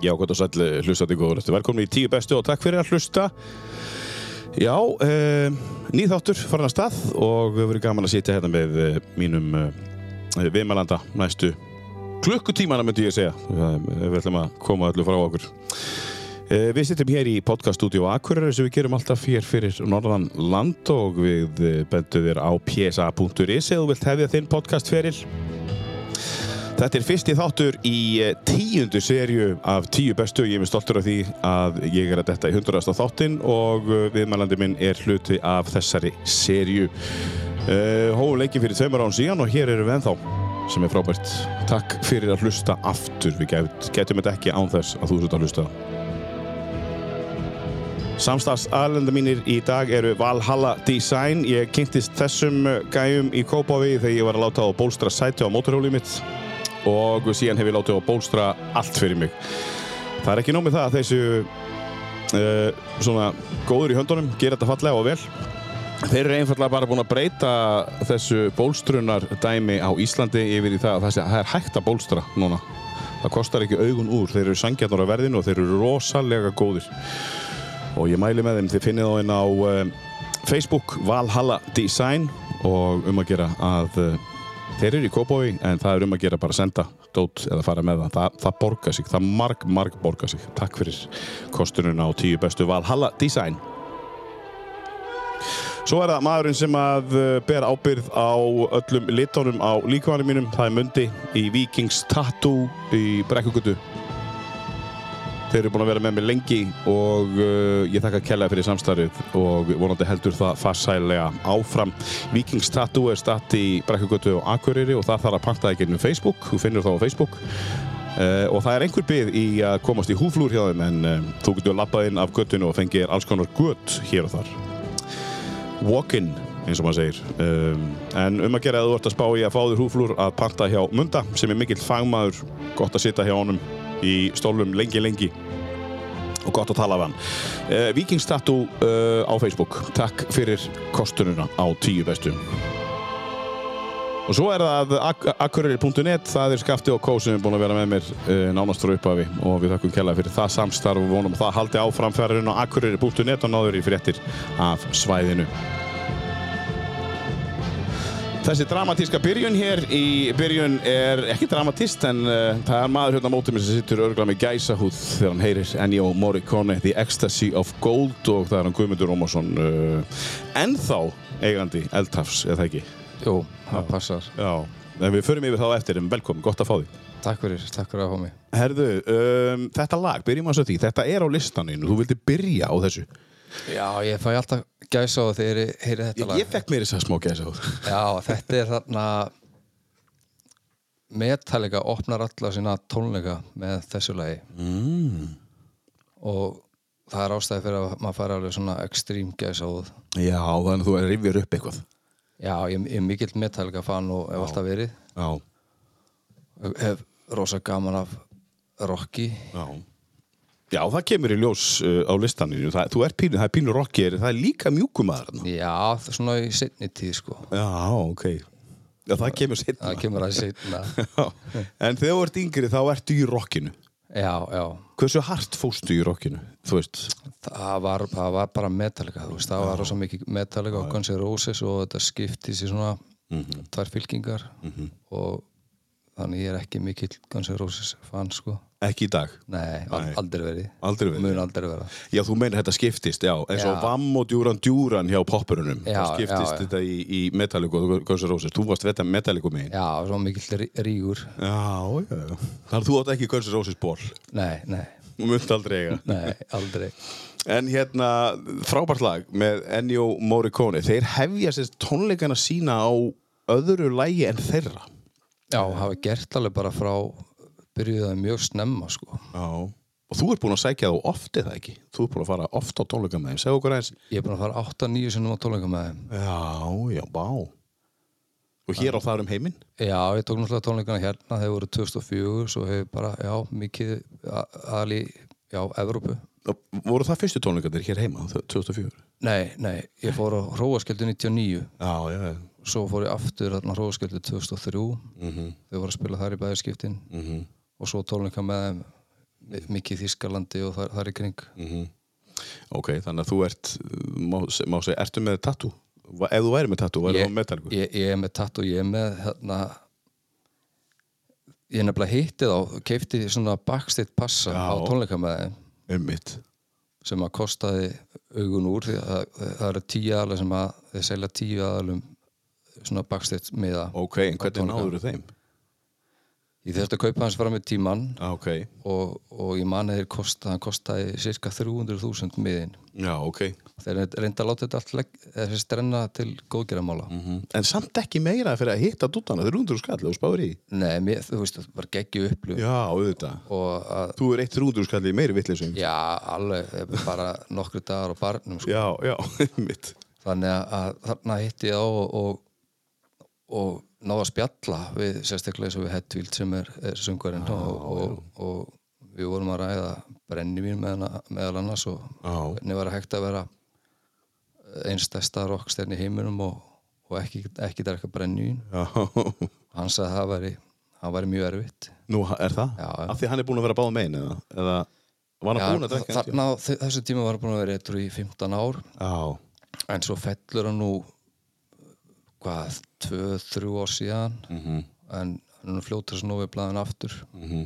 Já, gott og sæl hlustandi góður. Velkomin í tíu bestu og takk fyrir að hlusta. Já, uh, nýþáttur farin að stað og við verðum gaman að sitja hérna með uh, mínum uh, viðmælanda næstu klukkutímana myndi ég segja. Við ætlum að koma öllu frá okkur. Við sittum hér í podcaststudio Akureyri sem við gerum alltaf hér fyrir Norðan land og við bendum þér á psa.is eða þú vilt hefja þinn podcastferil. Þetta er fyrsti þáttur í eh, tíundu serju af tíu bestu. Ég er með stoltur af því að ég er að detta í hundraðasta þáttinn og eh, viðmælandi minn er hluti af þessari serju. Uh, Hóðu leikið fyrir tveimur án síðan og hér erum við ennþá sem er frábært. Takk fyrir að hlusta aftur. Við get, getum þetta ekki án þess að þú ert að hlusta. Samstags aðlenda mínir í dag eru Valhalla Design. Ég kynntist þessum gæjum í Kópaví þegar ég var að láta á bólstra sæti á mótorhjólið mitt og síðan hef ég látið á bólstra allt fyrir mig. Það er ekki nómið það að þessu uh, svona góður í höndunum gera þetta fallega og vel. Þeir eru einfallega bara búin að breyta þessu bólstrunar dæmi á Íslandi yfir í það að það er hægt að bólstra núna. Það kostar ekki augun úr, þeir eru sangjarnar á verðinu og þeir eru rosalega góðir. Og ég mæli með þeim, þið finnið þá inn á uh, Facebook Valhalla Design og um að gera að uh, Þeir eru í Kópói en það er um að gera bara senda dót eða fara með það. Það, það borgar sig, það marg, marg borgar sig. Takk fyrir kostununa á tíu bestu Valhalla Design. Svo er það maðurinn sem að uh, ber ábyrð á öllum litónum á líkvæðanum mínum. Það er Mundi í Vikings Tattoo í Brekkugutu. Þeir eru búin að vera með mig lengi og uh, ég þakka kellaði fyrir samstarfið og vonandi heldur það farsælega áfram. Vikings Tattoo er statt í Brekkugötu og Akureyri og það þarf að panta það gegnum Facebook, þú finnur það á Facebook. Uh, og það er einhver bið í að komast í húflúr hjá þeim en uh, þú getur lappað inn af göttinu og fengið alls konar gött hér og þar. Walk-in eins og maður segir. Um, en um að gera að þú ert að spá í að fá þér húflúr að panta hjá Munda sem er mikill fagmaður, gott að sitja hjá honum í stólum lengi lengi. Og gott að tala af hann. Uh, Vikings Tattoo uh, á Facebook. Takk fyrir kostununa á tíu bestu. Og svo er það ak akkurir.net það er skafti og kó sem er búin að vera með mér uh, nánast frá upphafi. Og við þakkum kella fyrir það samstarf og vonum að það haldi áfram ferðurinn á akkurir.net og náður í fréttir af svæðinu Þessi dramatíska byrjun hér í byrjun er ekki dramatist en uh, það er maður hérna á mótið mér sem sittur örgulega með gæsahúð þegar hann heyrir Ennio Morricone The Ecstasy of Gold og það er hann Guðmundur Rómarsson uh, ennþá eigandi eldhafs, eða ekki? Jú, það passar. Já, en við förum yfir þá eftir en velkomin, gott að fá því. Takk fyrir, takk fyrir að fá mig. Herðu, um, þetta lag, byrjum að svo því, þetta er á listaninu, þú vildi byrja á þessu. Já, ég fæ alltaf gæsa á þegar ég heyri þetta Ég, lag. ég fekk mér þess að smá gæsahúð. Já, þetta er þarna Metallica opnar alla sína tónleika með þessu lagi Mm. og það er ástæði fyrir að maður fara alveg svona ekstrím gæsa á Já, þannig að þú rifjar upp eitthvað. Já, ég, ég er mikill Metallica fan og hef alltaf verið Já, hef rosa gaman af Rocky já. Já, það kemur í ljós uh, á listaninu. Það, þú ert pínu, það er pínu rockið, það er líka mjúkumaður. Já, það er svona í setni tíð sko Já, ok. Já, það kemur setna. það kemur að setna en þegar þú ert yngri þá ertu í rockinu. Já, já Hversu hart fóstu í rockinu, þú veist? Það var, það var bara veist, það var rosa mikið Metallica og Guns N' Roses og þetta skipti sér svona tvær fylkingar og þannig ég er ekki mikill Guns N' Roses fan, sko. Ekki í dag. Nei, Nei. aldrei verið. Aldrei verið. Mun aldrei vera. Já, þú meina þetta skiptist, já, eins og Já. Vamm og Djúran Djúran hjá poppurunum. Já, það skiptist já, já. þetta í, í Metallica og Guns N' Roses. Þú varst þetta Metallica megin. Já, svona mikill rí- rígur. Já, já, já. Að þú átt ekki Guns N' Roses ból. Nei, nei, munt aldrei eiga. nei, aldrei. En hérna, frábært lag með Ennio Morricone. Þeir hefja sérst tónleikana sína á öðru lægi en þeirra. Já, hafa gert alveg bara frá byrjuðaði mjög snemma, sko. Já. Og þú ert búinn að sækja þá oft eða ekki? Þú ert búinn að fara oft á tónleika með þeim. Segðu okkur eins. Ég er búin að fara 8-9 sinnum á tónleika með þeim. Já, já, bá. Og hér á þar um heiminn? Já, ég tók náttúrulega tónleikana hérna, þeir voru 2004, svo hefur bara, já, mikið aðal í, já, Evrópu. Voru það fyrstu tónleikarnir hér heima, 2004? Nei, nei, ég fór á Hróaskjöldu 99, Já, já, já. svo fór ég aftur þarna Hróaskjöldu 2003, Mm -hmm. þau voru að spila þar í bæðarskiptin Mm -hmm. Og svo tónleika með mikið Þískalandi og þar, þar í kring Mhm. Ok, þannig að þú ert, má, má segja, ertu með tattoo? Va- Ef þú væri með tattoo, væri þú með metalliku? ég, ég er með tattoo, ég er með hérna ég er nefnilega hittið á keipti svona backstage passa Já. á tónleika með þeim Einmitt. sem að kostaði augun úr því að það eru tíu aðalega sem að þeir selja tíu aðalum svona backstage miða Ok, en hvernig náður þeim? Ég þurfti að kaupa hans fram með tíman Ah, ok, og, og ég mani þeir kosta, hann kostaði cirka 300.000 miðin já, ok. þeir reynda að láta þetta allt legg, þessi strenna til góðgeramála Mm En samt ekki meira fyrir að hitta dútana, þeir eru undur skall og spáður í. nei, mér, þú veist, það var geggju upplug Já, auðvitað. og að Þú er eitt þrúndur skall í meiri vittleysum. Já, alveg, bara nokkru dagar á barnum sko. já, já, einmitt. þannig að þarna hitti ég á og, og, og náða að spjalla við sérstaklega eins og við Hetfield sem er, er söngvarinn og, og, og við vorum að ræða brennivín með, meðal annars og Já, hvernig var hægt að vera einstæsta rockstjarn í heiminum og, og ekki, ekki drekka brennivín já. hann sagði að það væri, það væri mjög erfitt Nú, er það? Já, já. Af því hann er búin að vera báð megin, eða? Eða var hann búin að drekka? þarna á þe- þessu tíma var hann búin að vera eitthvað í 15 ár. En svo fellur hann nú hvað, tvö, þrjú ár síðan Mm en hann er fljótur svo nú við blæðin aftur -hmm.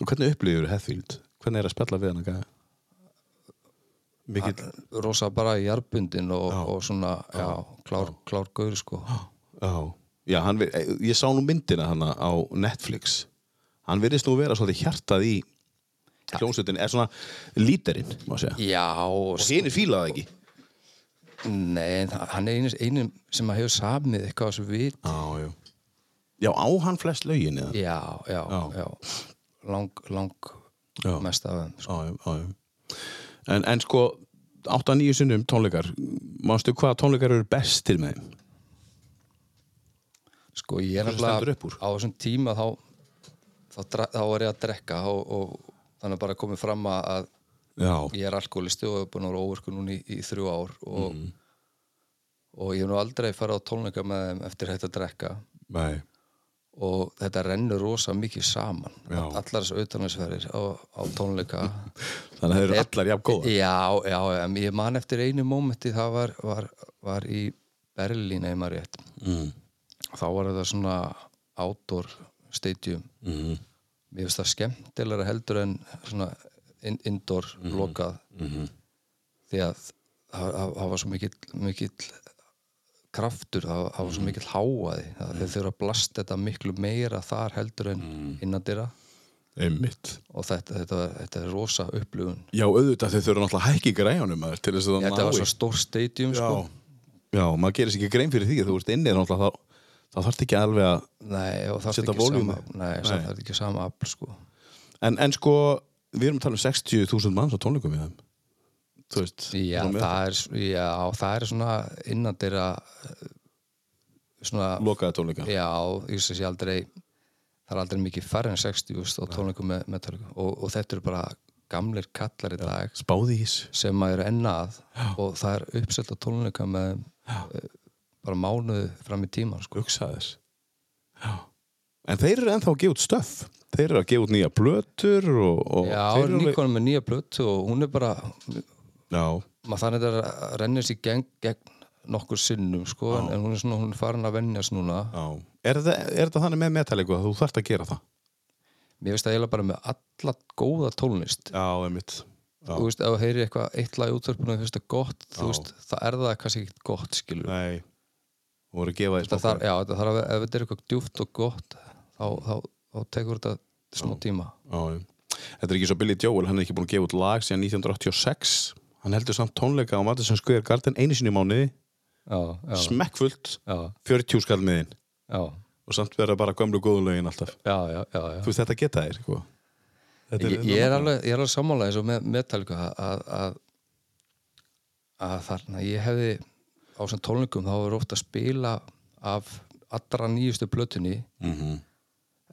Og hvernig upplýður Hetfield? Hvernig er að spjalla við hann að gæða? Mikill, rosa bara í jarbundin og, Já. og svona, já, klár, klár gaur sko já. Já, hann, vi- ég sá nú myndina hann á Netflix. Hann virðist nú vera svolítið hjartað í hljómsveitin, er svona líterinn, má segja. Já, og Og hinn er fílað ekki. Nei, hann er einu, sem hefur samið eitthvað á þessu vit Já, já. Já, á hann flest lögin eða? Já, já, Já. já, lang, lang Já. mest af þeim sko. En, en sko, 8-9 sinnum tónleikar, mástu hvað tónleikar eru bestir með þeim? sko, ég er úr? á þessum tíma þá þá, þá var ég að drekka og, og þannig bara komið fram að Já. ég er alkoholisti og hef búin að vera óvirkur núna í, í þrjú ár og, Mhm. og ég hef nú aldrei farið á tónleika með þeim eftir þetta að drekka Nei. og þetta rennur rosa mikið saman Já. allar þessu auðvitaðnisverðir á, á tónleika Þannig að þeir eru allar jafn góða. já, já, en ég man eftir einu mómenti það var, var, var í Berlín eða maður rétt Mm. þá var þetta svona outdoor stadium Mm. mér finnst það skemmtilega heldur en svona in, indoor Mhm. lokað því að það það- það var svo mikill, mikill kraftur, það, það var Mhm. svo mikill háaði það, þeir þurfa að blasta þetta miklu meira þar heldur en Mhm. innan dyra Einmitt. og þetta, þetta, þetta er rosa upplifun Já, auðvitað þeir þurfa náttúrulega hækki græjunum maður, til þess að það þetta var svo stór stadium Já. sko. Já, maður gerir sér ekki grein fyrir því að þú ert inni náttúrulega þá, þá þarf ekki alveg að nei, og það Setja er sama nei, það er ekki sama afl sko. en, en sko, við erum að tala um 60.000 manns á tónleikum við þeim. Veist já, með- það er, já, það er svona innan dyra svona Lokaða tónleika Já, ég sé aldrei það er aldrei mikið færri en 60 veist, á tónleikum með Metallica og, og þetta eru bara gamlir kallar í dag ís sem að eru ennað og það er uppselt á tónleika með uh, bara mánuðu fram í tíman sko. Já. En þeir eru ennþá að gefa út stöf Þeir eru að gefa út nýja blötur og, og Já, eru alveg- Nikon með nýja blötu og hún er bara Já, maður þannig að það rennir sér gegn, gegn nokkur sinnum sko, en, hún er, svona, hún er farin að vennjast núna. Já. Er þetta, er þetta þannig með metalliku að þú þarft að gera það? Mér veist að ég er bara með alla góða tónlist. Já, einmitt. Já. þú veist, ef þú heyrir eitthvað eitt lag í útverfinu og þú veist það gott, þú Já. veist, það er það kannski ekkert gott, skilur Nei. Þú voru að gefa því það já, það þarf að, ef þetta er eitthvað djúft og gott þá, þá, þá tekur þetta smá tíma. Já, já. Þetta er ekki svo Billy Joel, hann er ekki búin að gefa út lag síðan 1986 hann heldur samt tónleika á Madison Square Garden einu sinni mánuði, smekkfullt. Já, 40 skall miðin já, og samt verða bara gömlu góðu lögin alltaf. Já, þú veist þetta geta þér sko. Ég, ég er alveg, er alveg sammála eins og með Metallica að, að, að, þarna ég hefði á þessum tónleikum þá var ofta að spila af allra nýjustu plötunni mm -hmm.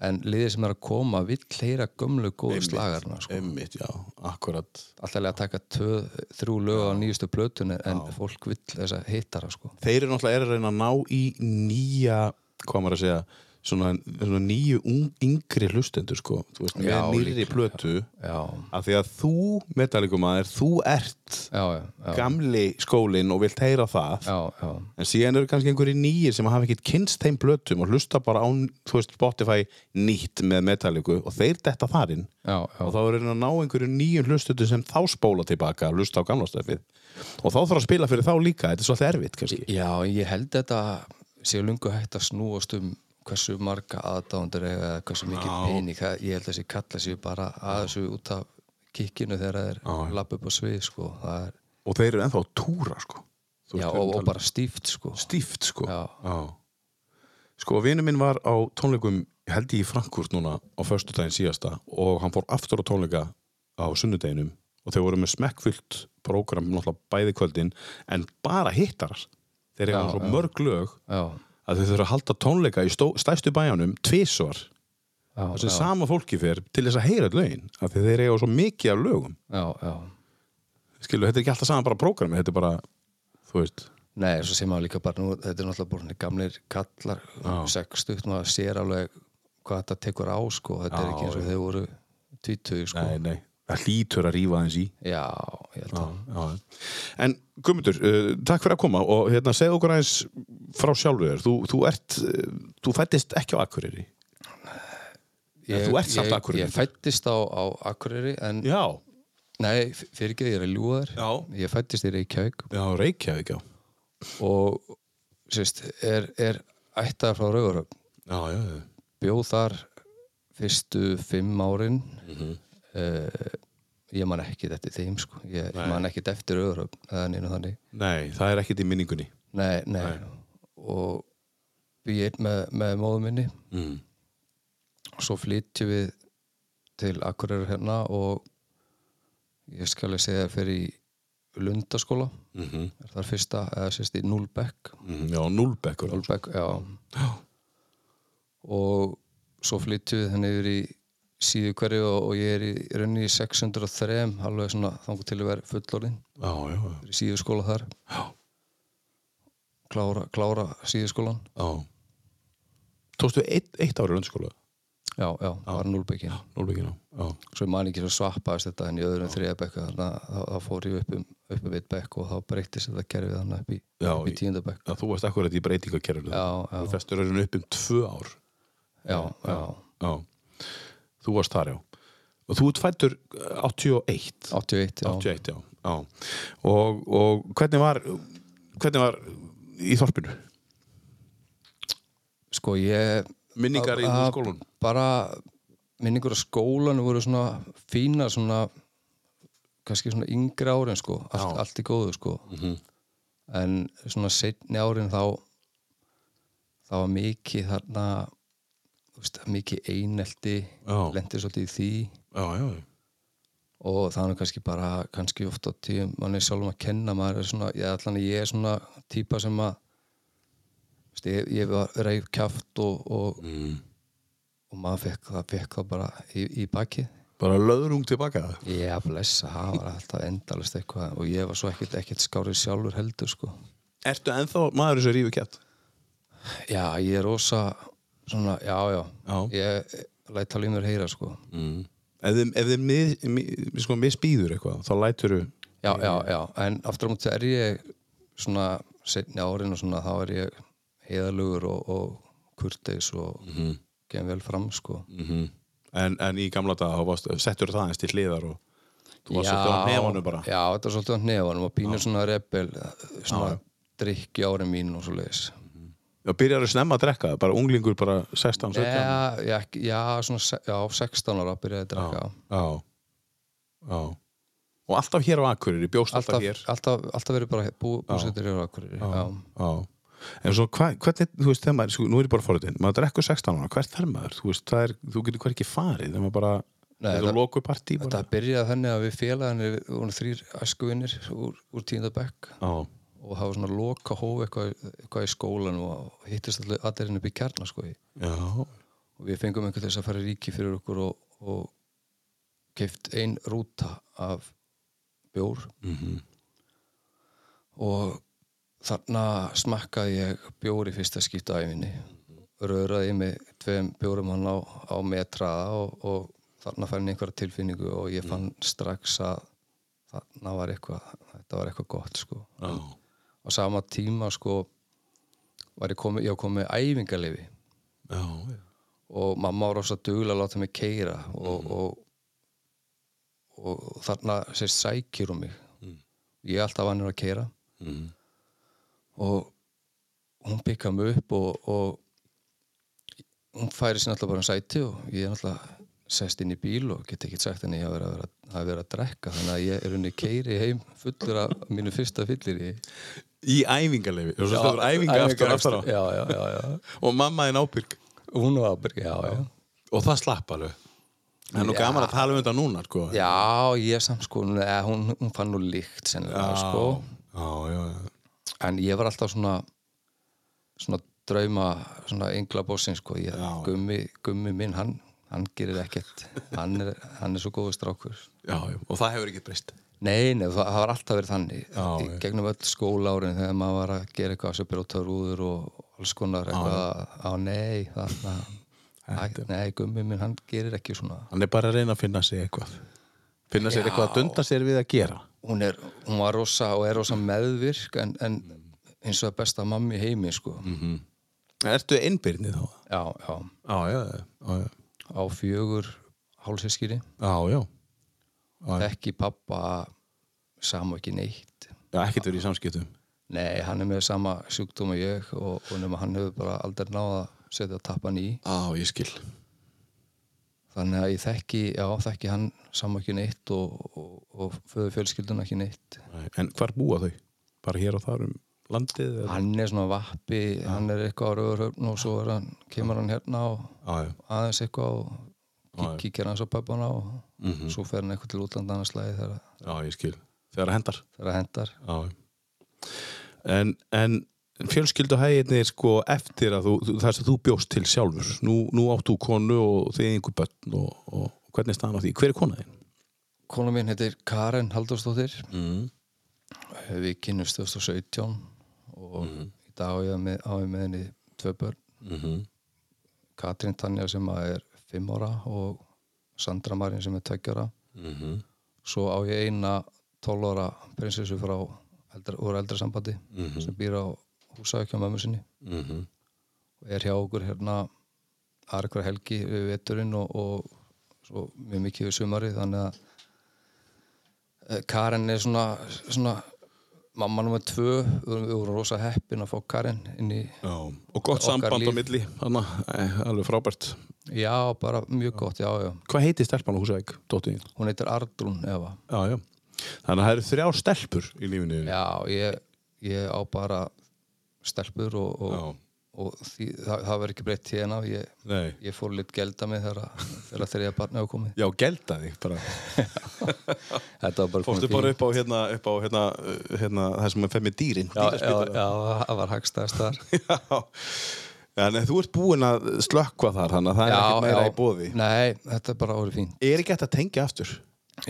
En liðið sem er að koma vill heyra gömlu góðu slagarna sko. Einmitt, já, akkurat alltaf að taka tvö, þrjú lög á nýjustu plötunni en fólk vill þess að hittara sko. Þeir eru náttúrulega er að reyna að ná í nýja hvað maður að segja svona, svona nýju ung, yngri hlustendur sko, þú veist, með líklega. plötu. Af því að þú, metallikumæður, þú ert já, já, gamli skólinn og vilt heyra það. Já, en síðan eru kannski einhverjir nýjir sem hafa ekkert kynst þeim plötum og hlusta bara á, þú veist, Spotify nýtt með metalliku og þeir detta þar inn. Já, og þá er að ná einhverju nýjum hlustundu sem þá spóla tilbaka að hlusta á gamla stöfið og þá þarf að spila fyrir þá líka, þetta er svolítið erfitt kannski. Já, ég held þetta sé lungu hægt að snúast um hversu marga aðdándur eða hversu mikið Já. pening, ég held að þessi kalla sér bara að þessu út af kikkinu þegar það Já. er lapp upp á svið sko, er, og þeir eru ennþá að túra sko já, og, og bara stíft sko stíft sko Já. sko vinur minn var á tónleikum held ég í Frankfurt núna á föstudaginn síðasta og hann fór aftur á tónleika á sunnudeginum og þeir voru með smekkfullt prógram náttúrulega bæði kvöldin en bara hittarar þeir Já, eru já. mörg lög já, að þau þurfa að halda tónleika í stó, stærstu bæjanum tvísvar sem já, sama fólki fer til þess að heyra lögin af því þeir eiga svo mikið af lögum. Já, já. Skilu, þetta er ekki alltaf saman bara prógrami þetta er bara, þú veist. Nei, svo sem maður líka bara nú, þetta er náttúrulega bara gamlir kallar, Já. sextugt, maður sér alveg hvað þetta tekur á, sko, þetta er ekki eins og þeir voru tvítug, sko. nei, nei, það hlýtur að rífa aðeins í Já, ég held að. já. en Guðmundur, uh, takk fyrir að koma og hérna, segð okkur aðeins frá sjálfu þér þú, þú ert, uh, þú fættist ekki á Akureyri Ég, þú ert samt ég, Akureyringur. Ég fættist á, á Akureyri, en, já, nei, fyrir ekki, ég er að ljúga þér. Já. Ég fættist í Reykjavík já, Reykjavík já, og, sérst, er, er ættaðar frá Rauðuröfn. já, já, já. Bjóð þar fyrstu fimm árin. Mhm. Eh, ég man ekki þetta þeim, sko. Ég Nei. man ekki eftir eða neina þannig. nei, það er ekkit í minningunni Nei, nei, Nei. og við erum með, með móðum minni mm. og svo flytjum við til Akureyrar hérna og ég skal að segja fyrir í Lundaskóla Mm -hmm. er það fyrsta, eða sérst í Núlbekk já, Núlbekkur Núlbekk, já já, og svo flytjum við henni yfir í síðu hverju og, og ég er í raunni í 603 alveg svona þangur til að vera fullorðin fyrir síðu skóla þar. Já. klára, klára síðu skólan tókstu eitt, eitt ári landskóla já, já, það var Núlbekkin Núlbekkin, já, já. svo man ekki svo svappaðist þetta en í öðrum þriða bekk þannig að þá fór ég upp um, upp um eitt bekk og þá breytist þetta kerfið þannig upp í, Já, upp í í- tíunda bekk. Já, þú varst akkurat í breytingakerfinu. Já, þú já, festur rauninu upp um tvö ár. Já, já, já. Þú varst þar, já. Og þú ert fættur eh, 81 81 já. 81, já, já. Og, og hvernig var hvernig var í þorpinu? Sko ég minningar í skólun bara minningur á skólan voru svona fína svona kannski svona yngri árin sko. Allt, allt í góðu sko. Mhm. en svona setni árin þá það var mikið þarna mikið einelti Já. lendi svolítið í því já, já, já. og nú kannski bara kannski oft á tíum mann er sjálfum að kenna maður er svona, ég, allan ég er svona típa sem að veist, ég, ég var reif kjaft og, og, Mm. og maður fekk það, fekk það bara í, í bakið bara löðrung tilbaka ég blessa, það var alltaf endalist eitthvað og ég var svo ekkert, ekkert skárið sjálfur heldur sko ertu ennþá maður sem rífi kett já, ég er rosa svona, já, já, Já. ég læt tala í mér heyra sko. Mm. ef þið, ef þið mið, mið, sko, misbýður eitthvað þá lætur já, já, já, en aftur á múti er ég svona setni árin og svona þá er ég heiðalugur og, og kurteis og mm -hmm. kem vel fram sko. En, en í gamla dag þá varst, settur það eins til hliðar og þú varst svolítið á nefanum bara. Já, þetta var svolítið á nefanum og pínur svona rebel svona drikki árin mín og svo leiðis Já, byrjar að snemma að drekka, bara unglingur bara 16, 17 já, já, já, svona, já, 16 ára byrjaði að drekka já, já. Og alltaf hér á Akureyri, bjóst alltaf, alltaf, hér alltaf, alltaf verið bara bú, búsettur hér á Akureyri já. Já. En svo hva, hvernig, þú veist, þegar maður, sko, nú er ég bara forðin, maður drekkur 16 ára, hvert fer maður? Þú veist, það er, þú getur hver ekki farið, þegar maður bara, Nei, þetta það- er loku partí bara. þetta byrjaði þannig að við félagarnir þrýr æskuvinnir úr, úr tíndabekk Já, og var svona loka hóf eitthvað, eitthvað í skólan og hittist allir, inn upp í kjarna sko. og við fengum einhvern þess að fara ríki fyrir okkur og, og keift ein rúta af bjór. Mhm, og þarna smakkaði ég bjór í fyrsta skipta æfinni röðraði í mig tveim bjórum hann á, á metraða og, og þarna fann ég einhverja tilfinningu og ég fann strax að þarna var eitthvað þetta var eitthvað gott sko. Já. Á sama tíma sko var ég komið, ég komið æfingarleifi Já, já. og mamma var rosa duglega að láta mig keira og, og, og þarna sérst sækir um mig. Ég er alltaf vannur að keira Mm. og hún pikkaði mig upp og, og hún færi sér náttúrulega bara um sæti og ég er náttúrulega sest inn í bíl og get ekki sagt henni að verið að, verið að drekka. Þannig að ég er unni keiri heim fullur af mínu fyrsta fyllir í Í æfingarleifi. Og svo stöður æfinga aftur og aftur á. já, já, já. Og mamma þinn ábyrg. hún var ábyrg, já, já Og það slapp alveg. Það er nú gaman að tala um þetta núna, sko. já, ég samt sko hún, hún fann nú líkt sennilega sko en ég var alltaf svona svona drauma svona yngla bóssin sko ég, gummi, gummi minn, hann, hann gerir ekkert hann er, hann er svo góður strákur Já. Og það hefur ekki breyst. Nei, nei, það, var alltaf verið þannig Já, gegnum öll skólárin þegar maður var að gera eitthvað sem bróta rúður og alls konar eitthvað á nei, það, það nei, gummi minn, hann gerir ekki svona Hann er bara að reyna að finna sig eitthvað. Finna sér eitthvað að dunda sér við að gera. hún, er, hún var rosa og er rosa meðvirk en, en eins og besta mammi heimi sko Mm. Ertu innbyrnið þá? já, já, Já, já, já. á fjögur hálsískiri Já, já. Ekki pappa sama ekki neitt Já, ekkert verið í samskiptum. nei, hann er með sama sjúkdóm og ég og, og nema hann hefur bara aldrei náða setja tappan í Já, ég skil. þannig að ég þekki, já, þekki hann sama ekki neitt og, og, og föðu fjölskyldun ekki neitt Nei, En hvar búa þau? Bara hér og þar um landið? eða? hann er svona vappi, hann er eitthvað á rauðurhöfn og svo er hann, kemur hann hérna og já. aðeins eitthvað og kíkir hans á pappana og Mhm. svo fer hann eitthvað til útlanda annars lagi þegar. Þegar það hendar. þegar það hendar Já. En, en fjölskyldu hæginni sko eftir að þú, það sem þú bjóst til sjálfur. Nú, nú áttu konu og þið einhver börn og, og hvernig er staðan á því? Hver er konaðinn? Kona mín heitir Karen Halldórsdóttir Mm. við kynnumst 2017 og Mhm. í dag á ég með, á ég með henni tvö börn Mm -hmm. Katrín Tanja sem að er 5 ára og Sandra Marín sem er 2 ára Mm -hmm. svo á ég eina 12 ára prinsessu frá eldra, úr eldra sambandi Mhm. sem býr á húsækja mömmu sinni Mm -hmm. og er hjá okkur hérna aðra helgi við veturinn og, og svo mjög mikið við sumari þannig að eh, Karen er svona, svona mamma nummer tvö við vorum, rosa heppin að fá Karen inn í Já. Og gott samband á líf. milli. Þannig, alveg frábært. já, bara mjög gott, já, já Hvað heitir stelpan á Húsavík, dóttir þín? hún heitir Ardrún Eva Já, já. Þannig að það eru þrjár stelpur í lífinu. já, ég, ég á bara stelpur og, og. Og því, það, það verður ekki breytt hérna ég, ég fór lit gelda mig þegar, þegar þriðja barni hefur komið Já, gelda þig bara. þetta var bara Fórstu bara upp á, hérna, upp á hérna, hérna, það sem er fem með dýrin. já, já, já, það var hagstæðast þar já. En þú ert búinn að slökkva þar, þannig að það er ekkert meira í bóði. Nei, þetta er bara orðið fínt Er ekki að tengja aftur?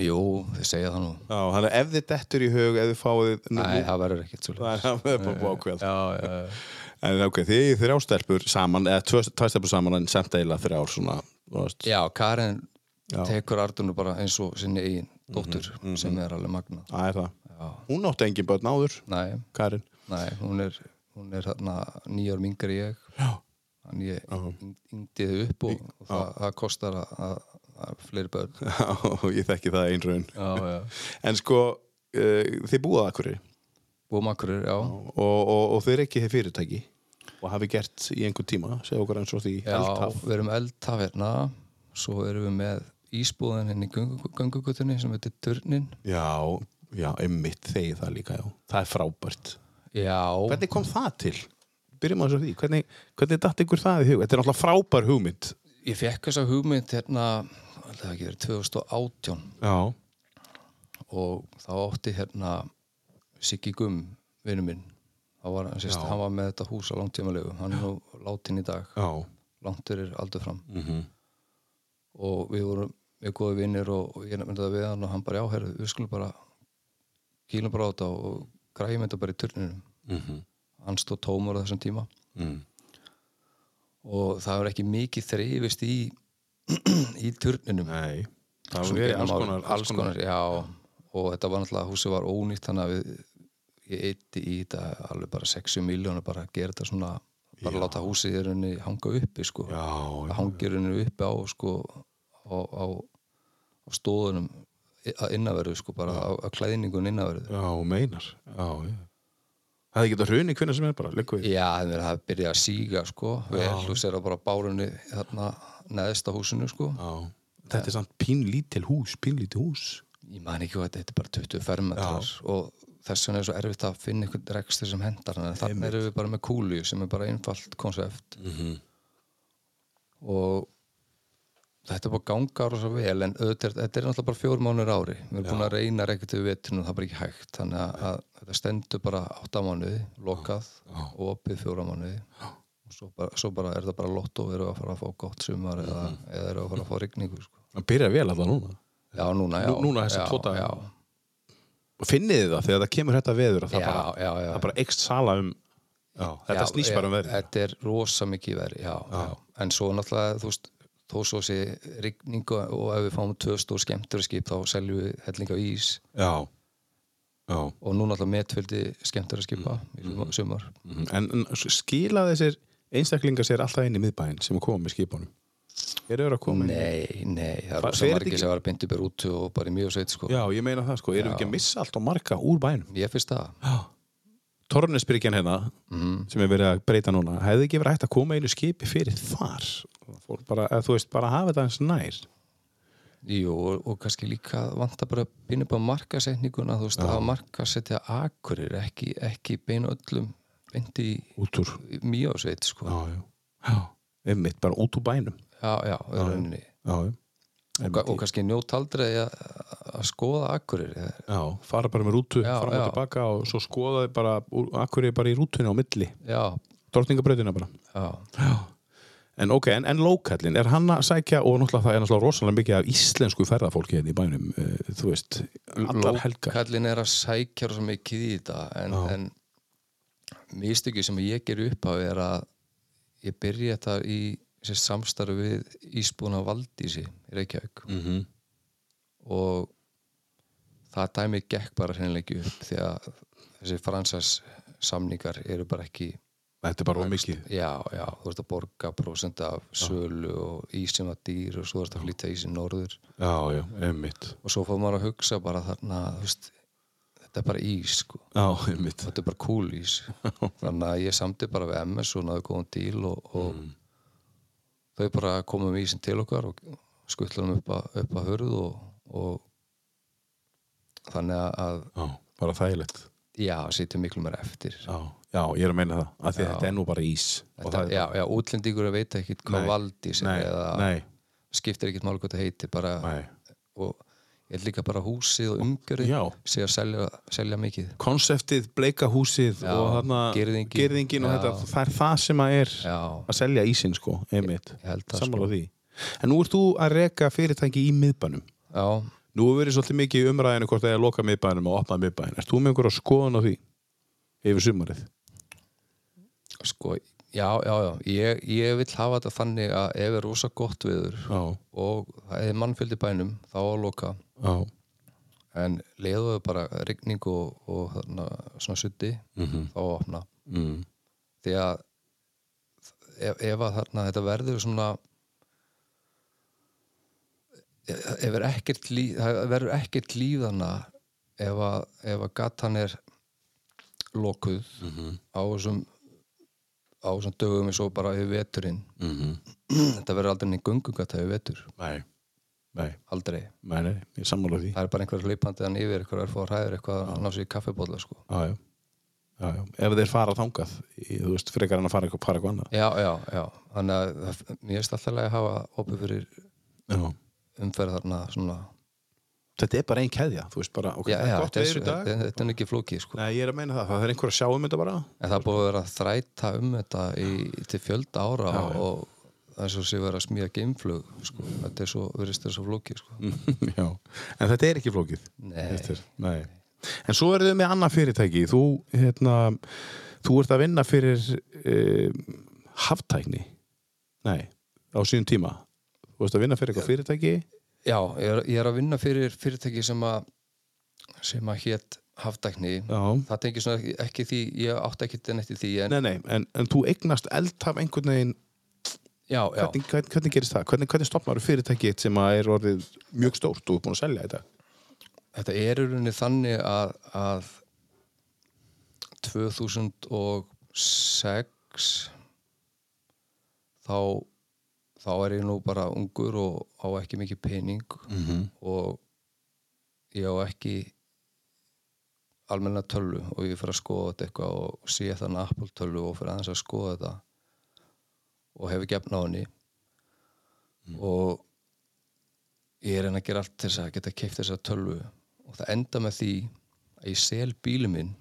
Jú, þið segja það nú Já, þannig að ef þið dettur í hug, ef þið fáið... Nei, það verður ekkert svo það er bara bókvæð. Já, já, já En ok, þið þrjá stelpur saman, eða tvö tvær stelpur saman, en semt eiginlega þrjár svona, þú veist. Já, Karen Já. Mhm, tekur Ardunu bara eins og sinni eigin dóttur sem er alveg magna Það er það. Já, Hún átti engin börn áður, nei, Karin. nei, hún er hún er þarna nýjar mingar ég Já. þannig ég Já. yngdi þið upp og, og það, það kostar að, að, að fleiri börn Já, ég þekki það já En sko, uh, þið búið að akkurir, já og, og, og er ekki þið fyrirtæki og hafi gert í einhver tíma, segja okkur eins og því Já, eldhaf. við erum eldhaf hérna svo erum við með ísbúðin inn í göngugutunni sem heitir Turnin Já, já, einmitt þegi það líka, já. Það er frábært. Já, Hvernig kom það til? Byrjum á þessu því. Hvernig, hvernig datt ykkur það í hug? Þetta er náttúrulega frábær hugmynd. ég fekk þessa hugmynd hérna, alltaf ekki verið 2018 Já. og þá átti hérna Siggi Gumm, vinnu minn var, sérst, Já. hann var með þetta hús á langtímalegu. Hann er nú látin í dag. Já. langt fyrir aldur fram. Mm og við vorum við góði vinnir og, og ég nefndi það við hann og hann bara já, herru, við skulum bara kýlum bara á þetta og græjum þetta bara í turninum. Mm hann stóð tómur á þessum tíma. Mm. og það er ekki mikið þrifist í í turninum. Nei, það var alls konar, alls konar, já. Og þetta var náttúrulega, húsið var ónýtt þannig að við, ég eitti í þetta alveg bara 60 miljónur bara að gera þetta svona, bara láta húsið í rauninni hanga uppi sko, Já, það já, hangir rauninni uppi á sko á, á, á stóðunum að innavörðu sko, bara á, á klæðningun innavörðu já, meinar. Já, já. Það hefði getað hruni hvernig sem er bara, við. Já, það er að byrja að síga sko, vel, þú sér að bara bárunni þarna neðst á húsinu sko. Já, þetta er samt pínlítil hús, pínlítil hús. Ég man ekki hvað þetta er bara 20 fermetrar og þess vegna er svo erfitt að finna einhvern rekstur sem hendar þannig að þannig erum við bara með kúlu sem er bara einfalt konsept. Mhm. og þetta er bara ganga ára svo vel en auðvitað, þetta er náttúrulega bara fjór mánur ári. Við erum búin að reyna reykja til veturinn og það er bara ekki hægt. Þannig að, að þetta stendur bara átta mánuði, lokað og opið fjóra mánuði. Og svo bara, svo bara er það bara lott og erum við að fara að fá gott sumar eða, eða erum við að fara að fá rigningu sko. Það byrja vel alltaf núna. Já, núna, já. Nú- núna þessa já, tvo daga. já, Finnið þið það þegar það kemur þetta veður að það, já, bara, já, já. það bara ekst sala um Þetta snýst bara um veður Þetta er rosa mikið verið. En svo náttúrulega, þú veist, þó svo sé rigningu og ef við fáum tvö stór skemmturaskip þá seljum við helling á ís og nú náttúrulega metfyldi skemmturaskipa Mm. í sumar. Mhm. En, en skila þessir einstaklingar sér alltaf inn í miðbæinn sem að koma með skipunum Eru þeir að koma? Nei, nei, það er rosa margir ekki- sem var að binda upp í rútu og bara í mjög sveit, sko. Já, ég meina það sko, erum við ekki að missa allt og marga úr bænum Ég finnst það. Tornesbyrgjan hérna Mm. sem er verið að breyta núna hefði ekki verið hægt að koma einu skipi fyrir þar bara, eða, þú veist, bara hafa þetta eins nær Jú, og, og kannski líka vanta bara að binda upp á markasetninguna, þú veist, að markasetja akkurir, ekki, ekki beina öllum úr í mjög sveit, sko. Já, já, já, einmitt, bara út úr bænum Já, já, já, og, og kannski njótt aldrei að, að skoða akkurir já fara bara með rútu Já, fram og tilbaka og svo skoðaði bara akkur er bara í rútunni á milli. Já, Dortningabrautina bara. Já. En ok, en, en lókallin, er hann að sækja og náttúrulega það er náttúrulega rosalega mikið af íslensku ferðafólki hérna í bænum, uh, þú veist allar helgar. Lókallin er að sækja svo mikið í þetta en, en mistykki sem ég ger upp á er að ég byrja þetta í þessi samstarfi við Ísbúna Valdísi í Reykjavík Mm -hmm. og það dæmi gekk bara ekki upp því að þessi fransas samningar eru bara ekki Þetta er bara of mikið. já, já, þú ert að borga prósent af sölu og ísum að dýr og svo ert að flytja ísinn norður Já, já, einmitt. og svo fór maður að hugsa bara þarna þú veist, þetta er bara ís sko. Já, þetta er bara cool ís þannig að ég samti bara við MS og náðu góðan díl og, og Mm. Þau bara komum með ísinn til okkar og skuttlaðum upp, að- upp að hörð og, og þannig að Já, bara þægilegt. já, sitja miklu mér eftir Já, já, ég er að meina það, að þetta er nú bara ís. Þetta, já, já, útlendingur veit ekki hvað er Nei, eða nei, skiptir ekkert máli hvað það heitir bara, og ég líka bara húsið og umgjörði Já. sé að selja, selja mikið Konseptið, bleika húsið Já, og þarna girðingin. girðingin og Já. þetta, það er það sem að er já, að selja ísinn sko, einmitt. Sammála því. En nú ert þú að reka fyrirtæki í miðbænum. já, Nú hefur verið svolítið mikið umræðinu hvort það er að loka miðbænum og opna miðbæn. Ert þú með einhverja skoðun á því yfir sumarið? sko, já, já, já ég, ég vil hafa þetta þannig að ef er rosa gott viður og það er mannfjöldi bænum þá að loka já, en leiðuðu bara rigning og, og þarna, svona sutti Mhm. þá að opna mm. því að ef, ef að þarna þetta verður svona ef er ekkert líf það verður ekkert líf þarna ef að, ef að gatan er lokuð Mhm. á þessum á þessum dögum eins og bara yfir veturinn Mm þetta verður aldrei neinn gungugata yfir vetur Nei, nei, aldrei, nei, nei, ég sammála því. það er bara einhver hlaupandi hann yfir, eitthvað er fór hræður eitthvað að ná sér í kaffibólla sko. Já, já. Já. Ef þeir fara þangað, í, þú veist, frekar en að fara eitthvað, eitthvað annað. já, já, já, þannig að það- mér er alltaf að hafa opið fyrir Já. umferð þarna svona Þetta er bara ein keðja, þú veist bara, ok, það er gott veður í dag. þetta, er ekki flókið sko. Nei, ég er að meina það, það er einhver að sjá um þetta bara. en það búið að vera að þræta um þetta í, til fjölda ára og það er svo sé vera að smíða geimflug sko. þetta er svo, verðist þetta svo flókið sko. já, en þetta er ekki flókið. nei, Þetta er, nei. En svo eru þau með annað fyrirtæki, þú, hérna, þú ert að vinna fyrir uh, haftækni. Nei, á síðan tíma Þú veist að vinna fyrir eitthvað fyrirtæki Já, ég er, ég er að vinna fyrir fyrirtæki sem að sem að hétt haftækni Já, það tengir svona ekki, ekki því ég átti ekki neitt í því en nei, nei, en, en þú eignast eldhaf einhvern veginn já, já, hvernig, hvernig, hvernig gerist það? Hvernig, hvernig stopnar fyrirtæki eitt sem er orðið mjög stórt og er búin að selja þetta? þetta er í rauninni þannig að, að 2006 þá þá er ég nú bara ungur og á ekki mikið pening Mm -hmm. og ég á ekki almenna tölvu og ég fyrir að skoða þetta eitthvað og sé þannig Apple tölvu og fyrir aðeins að skoða þetta og hef ekki efna á henni. Og ég er enn að gera allt til þess að geta keift þessa tölvu. Og það enda með því að ég sel bílum minn